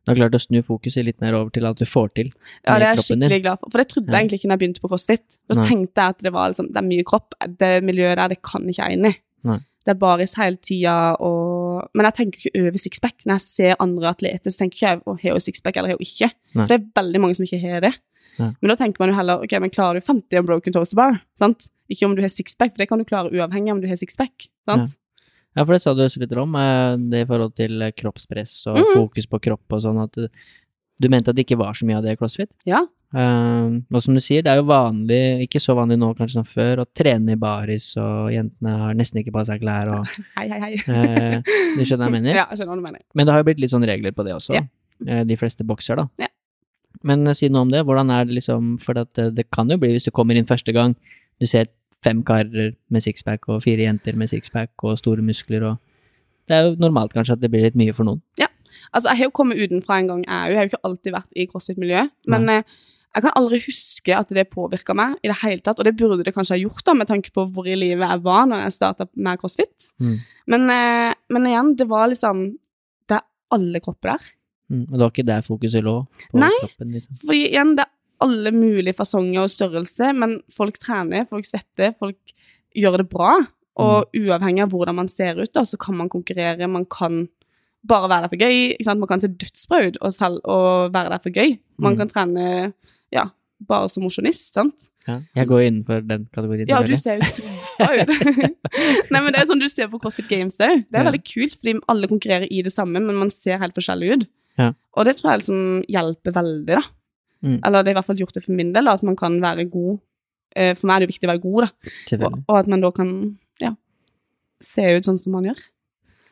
Du har klart å snu fokuset litt mer over til alt du får til Ja, det er jeg skikkelig din. glad for. For det trodde Ja. jeg egentlig ikke når jeg begynte på CrossFit. Da tenkte jeg at det var liksom, det er mye kropp. Det miljøet der, det kan ikke jeg inn i. Nei. Det er baris hele tida og Men jeg tenker ikke over sixpack. Når jeg ser andre atleter, så tenker ikke jeg ikke har hun sixpack eller har hun ikke. Nei. For det er veldig mange som ikke har det. Nei. Men da tenker man jo heller ok, men klarer du 50 av broken toaster bar? Sant? Ikke om du har sixpack, for det kan du klare uavhengig om du har sixpack. Sant? Ja, for det sa du også litt om, eh, det i forhold til eh, kroppspress og Mhm. fokus på kropp og sånn, at du, du mente at det ikke var så mye av det i CrossFit. Ja. Uh, og som du sier, det er jo vanlig, ikke så vanlig nå kanskje som før, å trene i baris, og jentene har nesten ikke på seg klær, og Hei, hei, hei. uh, Du skjønner hva jeg mener? Ja, jeg skjønner hva du mener. Men det har jo blitt litt sånn regler på det også, Ja. Uh, de fleste bokser, da. Ja. Men si noe om det, hvordan er det liksom, for det, det kan jo bli hvis du kommer inn første gang, du ser fem karer med sixpack og fire jenter med sixpack og store muskler og Det er jo normalt kanskje at det blir litt mye for noen. Ja. Altså, jeg har jo kommet utenfra en gang, jeg òg. Jeg har jo ikke alltid vært i crossfit-miljø. Men eh, jeg kan aldri huske at det påvirka meg i det hele tatt. Og det burde det kanskje ha gjort, da, med tanke på hvor i livet jeg var når jeg starta med crossfit. Mm. Men, eh, men igjen, det var liksom Det er alle kropper der. Mm. Og det var ikke der fokuset lå, på Nei. kroppen, liksom. Fordi igjen, det er alle mulige fasonger og størrelse, men folk trener, folk svetter, folk gjør det bra. Og uavhengig av hvordan man ser ut, da, så kan man konkurrere, man kan bare være der for gøy. Man kan se dødsbra ut og, og være der for gøy. Man Mm. kan trene ja, bare som mosjonist, sant. Ja. Jeg går innenfor den kategorien, Ja, du ser jo dritbra ut. Nei, men det er sånn du ser på CrossFit Games òg. Det er Ja. veldig kult, fordi alle konkurrerer i det samme, men man ser helt forskjellig ut. Ja. Og det tror jeg liksom hjelper veldig, da. Mm. Eller det er i hvert fall gjort det for min del, at man kan være god. Eh, For meg er det jo viktig å være god, da. Og, og at man da kan, ja, se ut sånn som man gjør.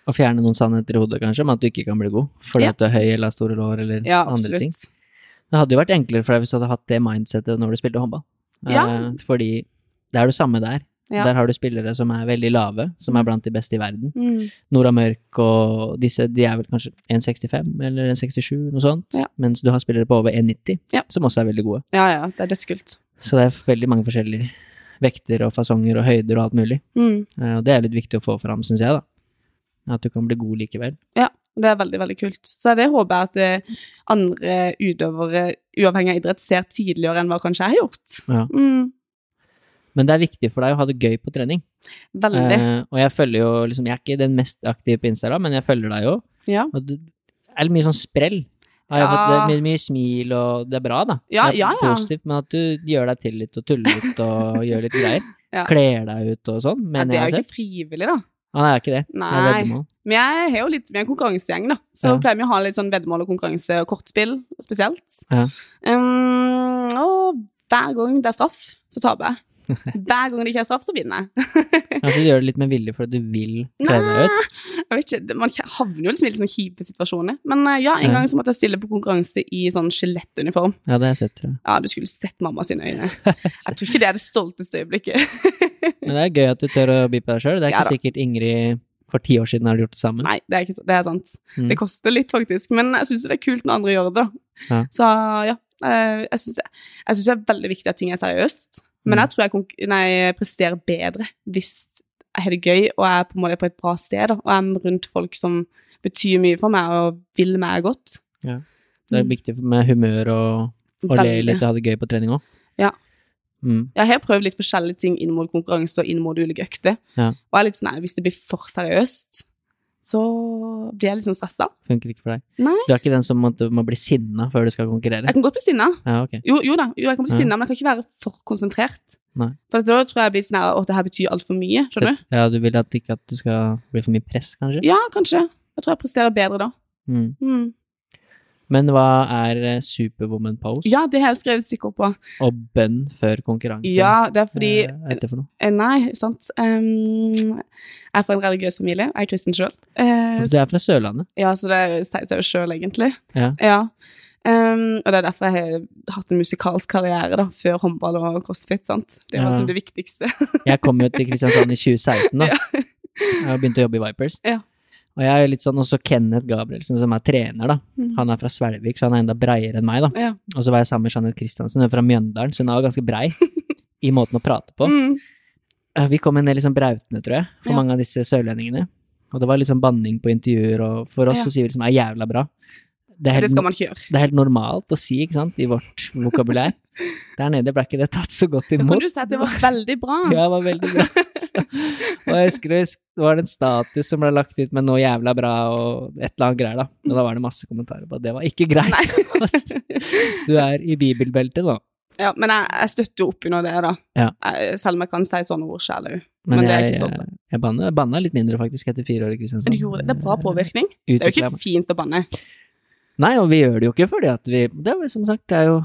Og fjerne noen sannheter i hodet, kanskje, om at du ikke kan bli god fordi Ja. at du er høy eller har store lår eller Ja, andre ting. Det hadde jo vært enklere for deg hvis du hadde hatt det mindsettet når du spilte håndball. Ja. Eh, fordi det er det samme der. Ja. Der har du spillere som er veldig lave, som er blant de beste i verden. Mm. Nora Mørk og disse, de er vel kanskje 1,65 eller 1,67, noe sånt. Ja. Mens du har spillere på over 1,90, Ja. som også er veldig gode. Ja, ja, det er dødskult. Så det er veldig mange forskjellige vekter og fasonger og høyder og alt mulig. Mm. Eh, og det er litt viktig å få fram, syns jeg, da. At du kan bli god likevel. Ja, det er veldig, veldig kult. Så det håper jeg at eh, andre utøvere, uavhengig av idrett, ser tidligere enn hva kanskje jeg har gjort. Ja. Mm. Men det er viktig for deg å ha det gøy på trening. Veldig. Eh, og jeg følger jo liksom Jeg er ikke den mest aktive på Instagram, men jeg følger deg jo. Ja. Og det er mye sånn sprell. Har jeg Ja. fått, det er mye, mye smil, og det er bra, da. Ja, det er ja, ja. positivt, men at du gjør deg til litt og tuller litt og gjør litt greier. Ja. Kler deg ut og sånn, men det er jo ikke frivillig, da. Han er ikke det. Det er Nei. veddemål. Men jeg har jo litt, er en konkurransegjeng, da. Så Ja. pleier vi å ha litt sånn veddemål og konkurranse og kortspill spesielt. Ja. Um, og hver gang det er straff, så taper jeg. Hver gang det ikke er straff, så vinner jeg. Altså, du gjør det litt med vilje fordi du vil kle deg ut. Jeg vet ikke, Man havner jo liksom i litt sånn kjipe situasjoner. Men eh, ja, en Ja. gang så måtte jeg stille på konkurranse i sånn skjelettuniform. Ja, det har jeg sett, tror jeg. Ja, du skulle sett mamma sine øyne. Jeg tror ikke det er det stolteste øyeblikket. Men det er gøy at du tør å by på deg sjøl. Det er ikke ja, sikkert Ingrid for ti år siden hadde gjort det samme. Nei, det er, ikke, det er sant. Mm. Det koster litt, faktisk. Men jeg syns det er kult når andre gjør det, da. Ja. Så ja. eh, Jeg syns det, det er veldig viktig at ting er seriøst. Men Mm. jeg tror jeg nei, presterer bedre hvis jeg har det gøy og jeg er på på et bra sted. Da. Og jeg er rundt folk som betyr mye for meg og vil meg godt. Det er viktig med humør og å le litt og ha det gøy på trening òg. Ja. Mm. Jeg har prøvd litt forskjellige ting inn mot konkurranse og inn mot ulike økter. Ja. Og jeg er litt sånn, nei, hvis det blir for seriøst, så blir jeg sånn stressa. Funker ikke for deg. Nei. Du er ikke den som må, må bli sinna før du skal konkurrere? Jeg kan godt bli sinna. Ja, ok. Jo, jo da, jo, jeg kan bli Ja. sinna, men jeg kan ikke være for konsentrert. Nei. For da tror jeg jeg blir sånn at det her betyr altfor mye. Skjønner du? Ja, du vil at ikke at du skal bli for mye press, kanskje? Ja, kanskje. Jeg tror jeg presterer bedre da. Mm. Mm. Men hva er eh, superwoman pose? Ja, det har jeg skrevet stikkord på. Og bønn før konkurranse? Ja, det er fordi Etter er dette for noe? eh, Nei, sant. Um, jeg er fra en religiøs familie. Jeg er kristen sjøl. Uh, Du er fra Sørlandet? ja, så det sier seg jo sjøl, egentlig. Ja. Um, og det er derfor jeg har hatt en musikalsk karriere da, før håndball og crossfit. sant? Det var Ja. som det viktigste. Jeg kom jo til Kristiansand i 2016, da. Ja. Jeg har begynt å jobbe i Vipers. Ja. Og jeg er litt sånn, også Kenneth Gabrielsen, som er trener, da. Mm. Han er fra Svelvik, så han er enda breiere enn meg, da. Ja. Og så var jeg sammen med Jeanette Christiansen, hun er fra Mjøndalen, så hun er jo ganske brei i måten å prate på. Mm. Vi kom en del liksom brautende, tror jeg, for Ja. mange av disse sørlendingene. Og det var liksom banning på intervjuer, og for oss Ja. så sier vi liksom er jævla bra. Det er, Det helt, skal man ikke gjøre. det er helt normalt å si, ikke sant, i vårt vokabulær. Der nede ble ikke det tatt så godt Da imot. kan du si at det var veldig bra. Ja, det var veldig bra. Så, og jeg husker det var en status som ble lagt ut med 'nå jævla bra' og et eller annet greier, da. Og da var det masse kommentarer på at det var ikke greit. Du er i bibelbeltet nå. Ja, men jeg, jeg støtter jo opp under det, da. Ja. Jeg, selv om jeg kan si sånne ord sjæl òg. Men, Men det er jeg ikke stolt av. jeg banna, litt mindre faktisk etter fire år i Kristiansand. Det. Det er bra påvirkning. Det er jo ikke fint å banne. Nei, og vi gjør det jo ikke fordi at vi Det er jo som sagt, det er jo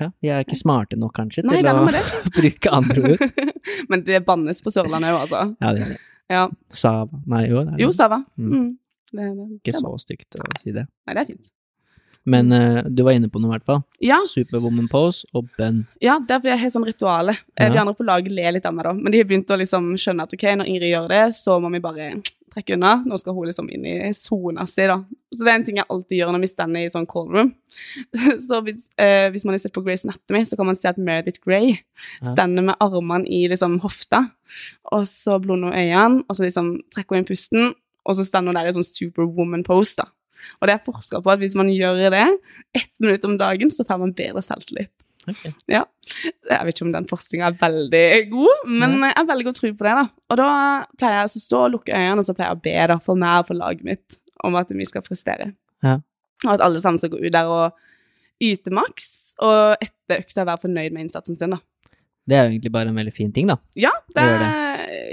Ja, vi er ikke smarte nok kanskje Nei, til å bruke andre ord. Men det bannes på Sørlandet òg, altså. Ja, det er det. Ja. Sava Nei, jo, det Jo. Sava. Mm. Mm. Det, det, det Ikke så stygt å si det. Nei, det er fint. Men uh, du var inne på noe, i hvert fall. Ja, Superwoman pose og bønn. ja, det er fordi jeg har sånn rituale. Eh, De andre på laget ler litt av meg, da. Men de har begynt å liksom skjønne at ok, når Ingrid gjør det, så må vi bare trekke unna. Nå skal hun liksom inn i sona si, da. Så det er en ting jeg alltid gjør når vi stender i sånn callroom. Så hvis, eh, hvis man har sett på Grace Anatomy, så kan man se at Meredith Grey stender med armene i liksom hofta, og så blunder hun øynene, og så liksom trekker hun inn pusten, og så stender hun der i sånn superwoman pose, da. Og det er forska på at hvis man gjør det ett minutt om dagen, så får man bedre selvtillit. Ok. Ja. Jeg vet ikke om den forskninga er veldig god, men jeg har veldig god tro på det. da. Og da pleier jeg å stå og lukke øynene, og så pleier jeg å be da, for meg og for laget mitt om at vi skal prestere. Ja. Og at alle sammen skal gå ut der og yte maks, og etter økta være fornøyd med innsatsen sin. da. Det er jo egentlig bare en veldig fin ting, da. Ja, det, det.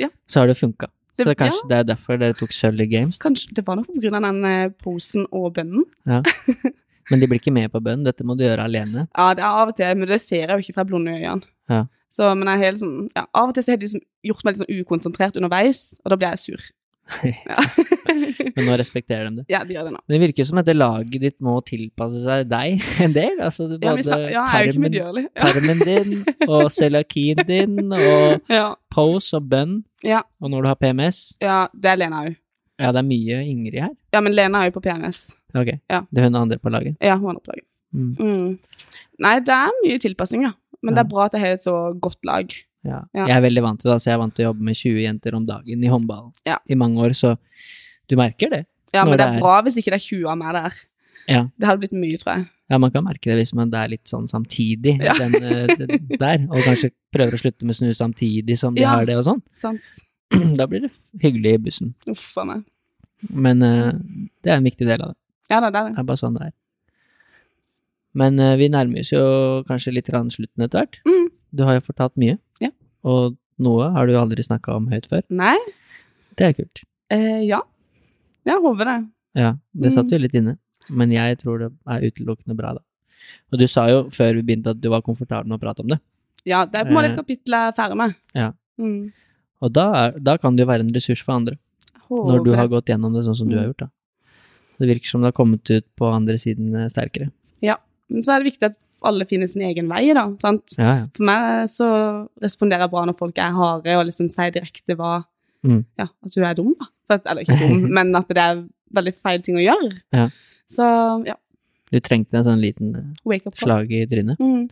ja Så har det funka. Så Det- kanskje det er derfor dere tok sølv i Games. kanskje det var nok på grunn av den eh, posen og bønnen. Men de blir ikke med på bønn. Dette må du gjøre alene. Ja, det er av og til, men det ser jeg jo ikke fra blonde øyne. Ja. Så, men jeg er helt sånn, ja, av og til så har de liksom gjort meg litt sånn ukonsentrert underveis, og da blir jeg sur. Ja, Men nå respekterer de det. ja de gjør det nå. Men det virker som at det laget ditt må tilpasse seg deg en del. Altså det- Ja, både vi sa, ja, er jo tarmen. Ja. tarmen din og cøliakien din og Ja. pose og bønn. Ja. Og når du har PMS ja, det er Lena òg. Ja, det er mye Ingrid her. Ja, men Lena er jo på PMS. Ok. Ja. Det er hun andre på laget. Ja, hun er oppdaget. Mm. Mm. Nei, det er mye tilpasning, ja. Men det er bra at jeg har et så godt lag. Ja. Ja. Jeg er veldig vant til det, så jeg er vant til å jobbe med 20 jenter om dagen i håndball Ja. i mange år, så du merker det. Ja, men det det er er- bra hvis ikke det er 20 av meg der. Ja. Det hadde blitt mye, tror jeg. Ja, man kan merke det hvis man det er litt sånn samtidig Ja. den, eh, den der, og kanskje prøver å slutte med snu samtidig som de Ja. har det og sånn. Sant? Da blir det hyggelig i bussen. Uff a meg. Men uh, det er en viktig del av det. Ja det er det. Det er bare sånn det er. Men uh, vi nærmer oss jo kanskje litt rann slutten etter hvert. Mm. Du har jo fortalt mye, Ja. og noe har du aldri snakka om høyt før. Nei? Det er kult. Eh, ja. Jeg håper det. Ja, det satt Mm. jo litt inne, men jeg tror det er utelukkende bra, da. Og du sa jo før vi begynte at du var komfortabel med å prate om det, Ja, det er på en måte et kapittel jeg er ferdig med. Ja. Mm. Og da, er, da kan det jo være en ressurs for andre, når du har gått gjennom det sånn som du Mm. har gjort, da. Det virker som det har kommet ut på andre siden sterkere. Ja, Men så er det viktig at alle finner sin egen vei, da. Sant? Ja, ja. For meg så responderer jeg bra når folk er harde og liksom sier direkte hva Mm. Ja, at du er dum, da. At, eller ikke dum, men at det er veldig feil ting å gjøre. Ja. Så ja, Du trengte en sånn liten eh, slag i trynet. Mm.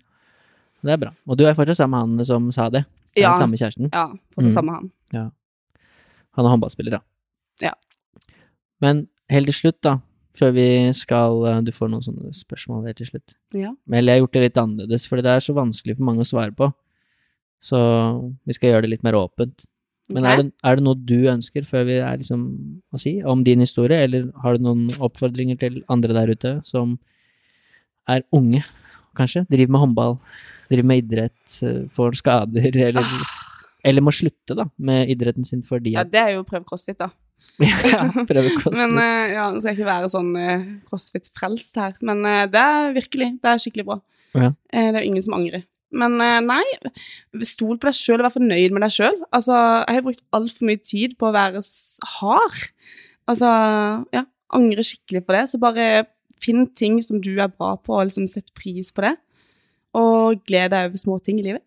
Det er bra. Og du er fortsatt sammen med han som sa det. Det er Ja, den samme kjæresten. ja, også Mm. samme han. han. Han er håndballspiller, da. Ja. Men helt til slutt, da, før vi skal eh, Du får noen sånne spørsmål helt til slutt. Ja. Men jeg har gjort det litt annerledes, fordi det er så vanskelig for mange å svare på. Så vi skal gjøre det litt mer åpent. Men er, det, er det noe du ønsker før vi er liksom å si om din historie, eller har du noen oppfordringer til andre der ute som er unge, kanskje? Driver med håndball, driver med idrett, eh, får skader, eller, eller må slutte da, med idretten sin fordi Ah. Ja, det er jo prøv crossfit, da. ja, prøve crossfit. Men uh, ja, nå skal jeg ikke være sånn uh, crossfit-frelst her, men uh, det er virkelig, det er skikkelig bra. Ja. Det er jo ingen som angrer. Men nei, stol på deg sjøl og vær fornøyd med deg sjøl. Altså, jeg har brukt altfor mye tid på å være hard. Altså, ja, angre skikkelig på det. Så bare finn ting som du er bra på, og liksom sett pris på det. Og gled deg over små ting i livet.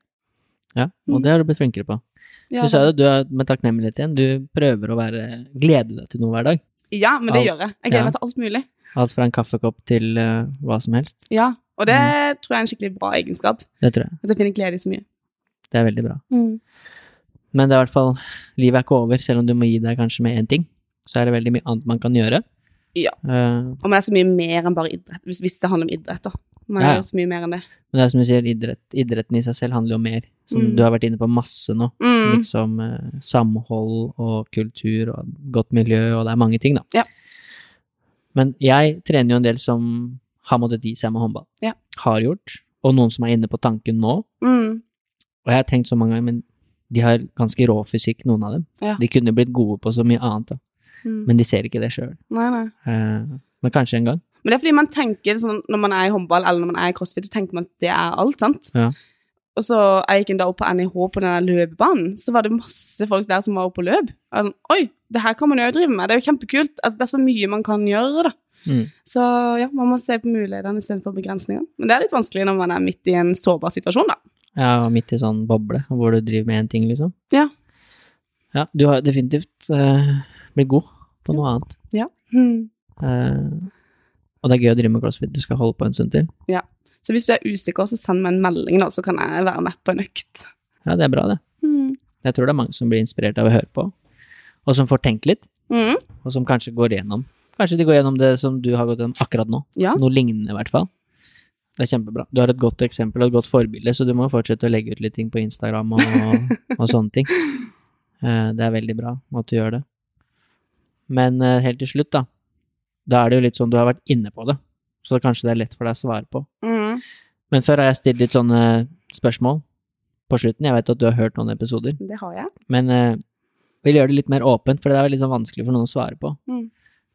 Ja, og det har du blitt flinkere på. Ja, Du sa jo du er med takknemlighet igjen, du prøver å være, glede deg til noe hver dag. ja men det Alt- gjør jeg. Jeg gleder ja. meg til alt mulig. Alt fra en kaffekopp til uh, hva som helst. Ja, og det Mm. tror jeg er en skikkelig bra egenskap. Det tror jeg. At jeg finner glede i så mye. Det er veldig bra. Men det er i hvert fall, livet er ikke over, selv om du må gi deg kanskje med én ting. Så er det veldig mye annet man kan gjøre. Ja. Uh, Og men det er så mye mer enn bare idrett, hvis, hvis det handler om idrett, da. Man Ja, ja. gjør så mye mer enn det. men det er som du sier, idrett, idretten i seg selv handler jo om mer. Som Mm. du har vært inne på masse nå. Mm. Liksom eh, samhold og kultur og godt miljø, og det er mange ting, da. Ja. Men jeg trener jo en del som har måttet gi seg med håndball. Ja. Har gjort. Og noen som er inne på tanken nå. Mm. Og jeg har tenkt så mange ganger, men De har ganske rå fysikk, noen av dem. Ja. De kunne blitt gode på så mye annet, da. Mm. men de ser ikke det sjøl. Nei. men kanskje en gang. Men det er fordi man tenker sånn, når man er i håndball eller når man er i crossfit, så tenker man at det er alt, sant? Ja. Og så jeg gikk en dag opp på NIH på denne løpebanen, så var det masse folk der som var oppe og løp. Og jeg sånn, Oi, det her kan man jo drive med, det er jo kjempekult. Altså, det er så mye man kan gjøre, da. Mm. Så ja, man må se på mulighetene istedenfor begrensningene. Men det er litt vanskelig når man er midt i en sårbar situasjon, da. Ja, midt i sånn boble hvor du driver med én ting, liksom. Ja. Ja, du har definitivt uh, blitt god på noe annet. Ja. Mm. Eh, og det er gøy å drive med crossfit. Du skal holde på en stund til. Så hvis du er usikker, så send meg en melding, da, så kan jeg være med på en økt. Ja, det er bra, det. Mm. Jeg tror det er mange som blir inspirert av å høre på, og som får tenkt litt, Mm. og som kanskje går gjennom. Kanskje de går gjennom det som du har gått gjennom akkurat nå. Ja. Noe lignende, i hvert fall. Det er kjempebra. Du har et godt eksempel og et godt forbilde, så du må fortsette å legge ut litt ting på Instagram og, og sånne ting. Eh, Det er veldig bra at du gjør det. Men eh, helt til slutt, da. Da er det jo litt sånn du har vært inne på det, så kanskje det er lett for deg å svare på. Mm. Men før har jeg stilt litt sånne spørsmål på slutten. Jeg vet at du har hørt noen episoder, Det har jeg. men uh, vil gjøre det litt mer åpent, for det er litt sånn vanskelig for noen å svare på. Mm.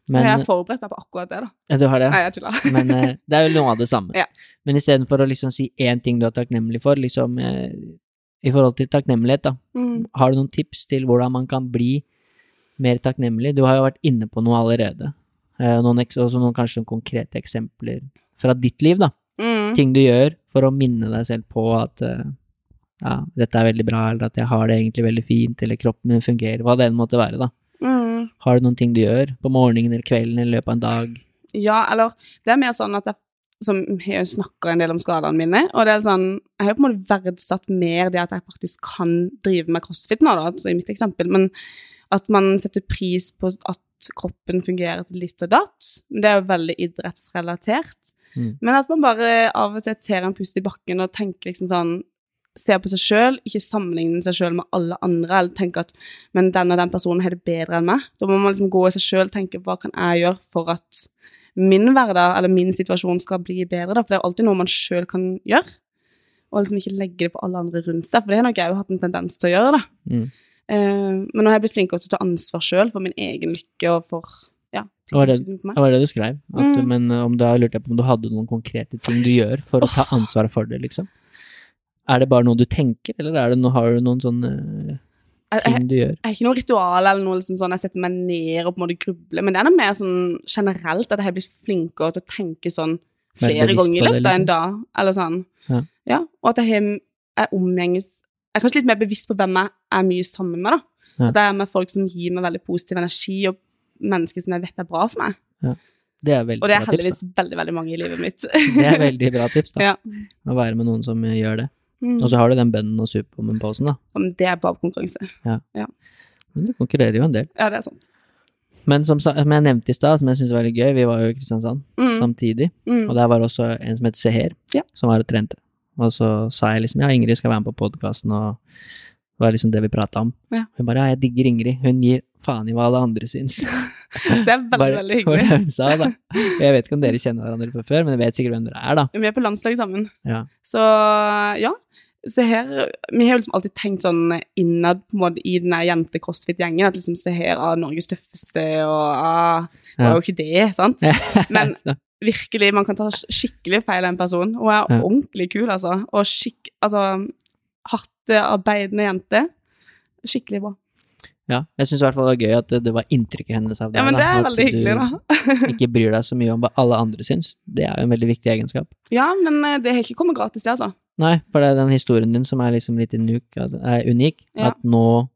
Men jeg har forberedt meg på akkurat det, da. eh, du har det? Nei, jeg tuller. Men uh, det er jo noe av det samme. Ja. Men istedenfor å liksom si én ting du er takknemlig for, liksom uh, i forhold til takknemlighet, da, Mm. har du noen tips til hvordan man kan bli mer takknemlig? Du har jo vært inne på noe allerede. Eh, noen, også noen kanskje noen konkrete eksempler fra ditt liv, da. Mm. Ting du gjør for å minne deg selv på at eh, ja, dette er veldig bra, eller at jeg har det egentlig veldig fint, eller kroppen min fungerer, hva det enn måtte være, da. Mm. Har du noen ting du gjør på morgenen eller kvelden eller i løpet av en dag? Ja, eller det er mer sånn at jeg som jeg snakker en del om skadene mine, og det er sånn Jeg har på en måte verdsatt mer det at jeg faktisk kan drive med crossfit nå, da, altså i mitt eksempel, men at man setter pris på at kroppen fungerer til litt og datt. Det er jo veldig idrettsrelatert. Mm. Men at man bare av og til tar en pust i bakken og tenker liksom sånn Ser på seg sjøl, ikke sammenligne seg sjøl med alle andre, eller tenke at men den og den personen har det bedre enn meg. Da må man liksom gå i seg sjøl og tenke hva kan jeg gjøre for at min hverdag eller min situasjon skal bli bedre, da, for det er alltid noe man sjøl kan gjøre. Og liksom ikke legge det på alle andre rundt seg, for det har nok jeg jo hatt en tendens til å gjøre, da. Mm. Eh, men nå har jeg blitt flinkere til å ta ansvar sjøl for min egen lykke og for ja, ting som betyr noe for meg. Det var det du skrev. Du- Mm. Men eh, om da lurte jeg på om du hadde noen konkrete ting du gjør for å ta ansvar for det, liksom? Er det bare noe du tenker, eller er det noe, har du noen sånne jeg, ting du gjør? jeg har ikke noe ritual eller noe liksom sånn jeg setter meg ned og på en måte grubler, men det er noe mer sånn generelt at jeg har blitt flinkere til å tenke sånn flere ganger i løpet av en liksom. dag, eller sånn. Ja. og at jeg jeg omgjenges Jeg er kanskje litt mer bevisst på hvem jeg er mye sammen med, da. Ja. At jeg er med folk som gir meg veldig positiv energi, og mennesker som jeg vet er bra for meg. Det er veldig Og det er heldigvis tips. veldig, veldig mange i livet mitt. Det er veldig bra tips, da. ja. Å være med noen som gjør det. Mm. Og så har du den bønnen og superwoman-posen, da. Men det er bare konkurranse. Men du konkurrerer jo en del. Ja, det er sant. Men som, som jeg nevnte i stad, som jeg syntes var veldig gøy, vi var jo i Kristiansand Mm. samtidig, Mm. og der var også en som het Seher, Ja. som var og trente. Og så sa jeg liksom ja, Ingrid skal være med på podkasten, og det var liksom det vi prata om. Ja. Hun bare ja, jeg digger Ingrid, hun gir faen i hva alle andre syns. Det er veldig, Bare- veldig hyggelig. sa. Jeg vet ikke om dere kjenner hverandre fra før, men jeg vet sikkert hvem dere er, da. Vi er på landslag sammen. Ja. Så ja. Se her, Vi har jo liksom alltid tenkt sånn innad på en måte i den jente-crossfit-gjengen at liksom se her ah, Norges tøffeste, og ah, var jo ikke det, sant? Men virkelig, man kan ta skikkelig feil av en person. Hun er Ja. ordentlig kul, altså. Og skikk, altså, hardt arbeidende jente. Skikkelig bra. ja, jeg syns i hvert fall det var gøy at det, det var inntrykket hennes av deg. Ja, men det er at veldig hyggelig, da. ikke bryr deg så mye om hva alle andre syns. Det er jo en veldig viktig egenskap. Ja, men eh, det har ikke kommet gratis, det, altså. Nei, for det er den historien din som er liksom litt unik, er unik, Ja. at nå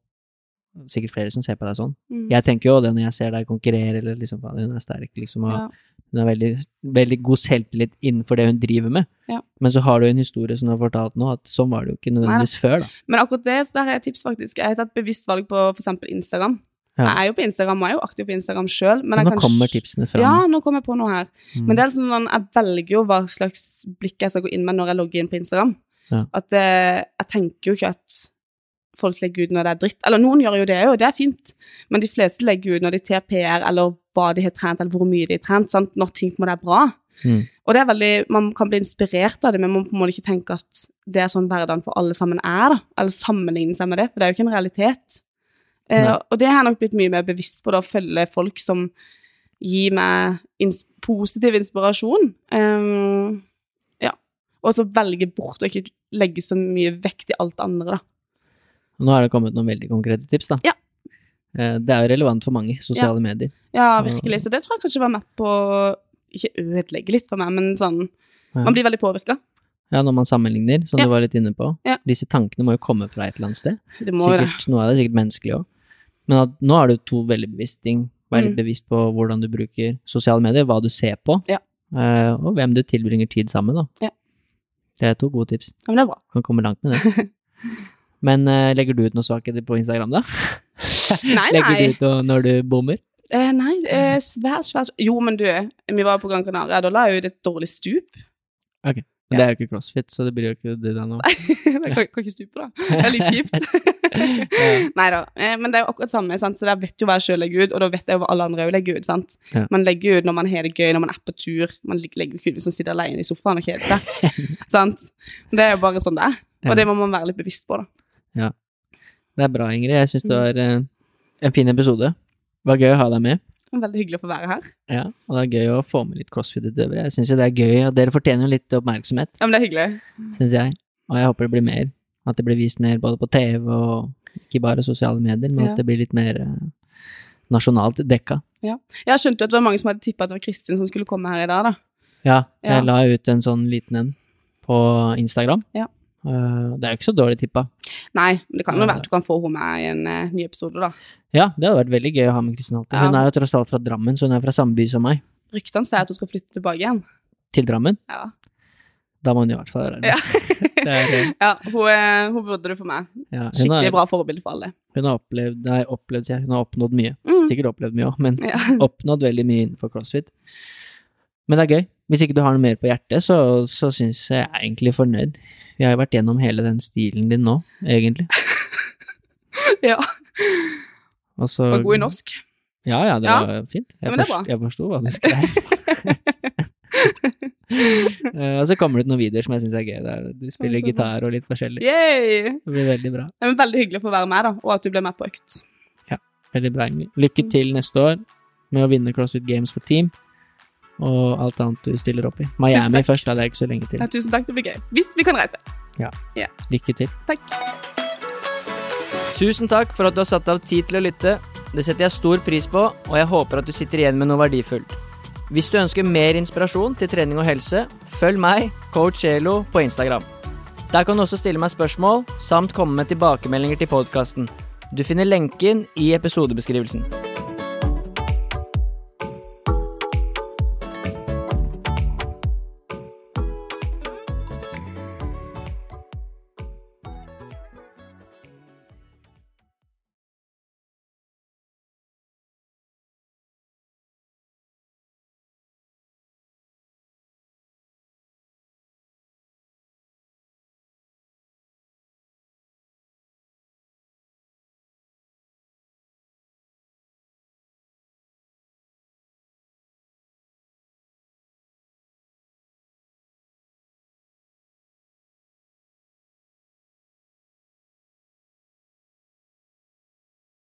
Sikkert flere som ser på deg sånn. Mm. Jeg tenker jo det når jeg ser deg konkurrere, eller liksom hun er sterk, liksom, og Ja. hun har veldig, veldig god selvtillit innenfor det hun driver med. Ja. Men så har du en historie som du har fortalt nå, at sånn var det jo ikke nødvendigvis før, da. Men akkurat det, så der er et tips, faktisk. Jeg har tatt bevisst valg på eksempel Instagram. Ja. Jeg er jo på Instagram, og jeg er jo aktiv på Instagram sjøl. Men nå kan kommer tipsene fram. Ja, nå kommer jeg på noe her. Mm. Men det er liksom sånn, jeg velger jo hva slags blikk jeg skal gå inn med når jeg logger inn på Instagram. Ja. At eh, jeg tenker jo ikke at folk legger ut når det er dritt. Eller noen gjør jo det òg, det er fint. Men de fleste legger ut når de ter PR, eller hva de har trent, eller hvor mye de har trent. Sant? Når ting på en måte er bra. Mm. Og det er veldig, man kan bli inspirert av det, men man må på en måte ikke tenke at det er sånn hverdagen for alle sammen er, da. Eller sammenligne seg med det, for det er jo ikke en realitet. Nei. og det har jeg nok blitt mye mer bevisst på, da, å følge folk som gir meg ins positiv inspirasjon. Um, ja. Og så velge bort og ikke legge så mye vekt i alt andre, da. Nå har det kommet noen veldig konkrete tips, da. Ja. Eh, Det er jo relevant for mange, sosiale medier. Ja, virkelig. Så det tror jeg kanskje var med på ikke ødelegge litt for meg, men sånn Ja. Man blir veldig påvirka. Ja, når man sammenligner, som Ja. du var litt inne på. Ja. Disse tankene må jo komme fra et eller annet sted. Det må jo det. Sikkert, noe av det er sikkert menneskelig òg. Men at, nå er det to veldig bevisste ting. Vær litt Mm. bevisst på hvordan du bruker sosiale medier, hva du ser på, Ja. eh, og hvem du tilbringer tid sammen med. Ja. Det er to gode tips. Ja, men det er bra. Kan komme langt med det. Men uh, legger du ut noen svakheter på Instagram, da? Nei, nei. Legger du ut når du bommer? Eh, nei, er svært, svært Jo, men du, vi var på Gran Canaria, da la jeg ut et dårlig stup. Men det er jo ikke crossfit, så det blir jo ikke det der nå. jeg kan, kan ikke stupe, da. Det er litt kjipt. Nei da. Eh, men det er jo akkurat samme, sant? så jeg vet jo hva jeg sjøl legger ut, og da vet jeg jo hva alle andre òg legger ut. sant? Man legger ut når man har det gøy, når man er på tur. Man legger ut hvis man sitter alene i sofaen og kjeder seg. sant? Det er jo bare sånn det er. Og det må man være litt bevisst på, da. Ja. Det er bra, Ingrid. Jeg syns det Mm. var eh, en fin episode. Det var gøy å ha deg med. Veldig hyggelig å få være her. Ja, og det er gøy å få med litt crossfit-utøvere. Jeg syns jo det er gøy, og dere fortjener jo litt oppmerksomhet, Ja, men det er hyggelig. syns jeg. Og jeg håper det blir mer. At det blir vist mer både på TV og ikke bare sosiale medier, men Ja. at det blir litt mer eh, nasjonalt dekka. Ja. Jeg skjønte jo at det var mange som hadde tippa at det var Kristin som skulle komme her i dag, da. Ja, jeg Ja. la ut en sånn liten en på Instagram. Ja. Eh, det er jo ikke så dårlig tippa. Nei, men det kan jo være at du kan få henne med i en eh, ny episode, da. Ja, det hadde vært veldig gøy å ha med Kristin Holte. Hun er jo tross alt fra Drammen, så hun er fra samme by som meg. Ryktene sier at hun skal flytte tilbake igjen. Til Drammen. Ja. Da må hun i hvert fall være der. Ja. Eh, hun, hun burde det for meg. ja. Skikkelig har, bra forbilde for alle. hun har opplevd, nei, opplevd, sier jeg. hun har oppnådd mye. Mm. Sikkert opplevd mye òg, men Ja. oppnådd veldig mye innenfor crossfit. Men det er gøy. Hvis ikke du har noe mer på hjertet, så, så syns jeg jeg er egentlig fornøyd. Vi har jo vært gjennom hele den stilen din nå, egentlig. ja. Og så, Var god i norsk. Ja, ja, det Ja. var fint. Jeg, ja, forst, jeg forsto hva du skrev. uh, og så kommer det ut noen videoer som jeg syns er gøy. Der du spiller gitar og litt forskjellig. Yay! Det blir veldig bra. Det er veldig hyggelig å få være med, da, og at du ble med på økt. Ja, Veldig bra, Ingrid. Lykke til neste år med å vinne CrossFit Games for team. Og alt annet du stiller opp i. Miami først, da. Det er ikke så lenge til. Ja, tusen takk, det blir gøy. Hvis vi kan reise. Lykke til. Takk. Tusen takk for at du har satt av tid til å lytte. Det setter jeg stor pris på, og jeg håper at du sitter igjen med noe verdifullt. Hvis du ønsker mer inspirasjon til trening og helse, følg meg, coach Elo, på Instagram. Der kan du også stille meg spørsmål, samt komme med tilbakemeldinger til podkasten. Du finner lenken i episodebeskrivelsen.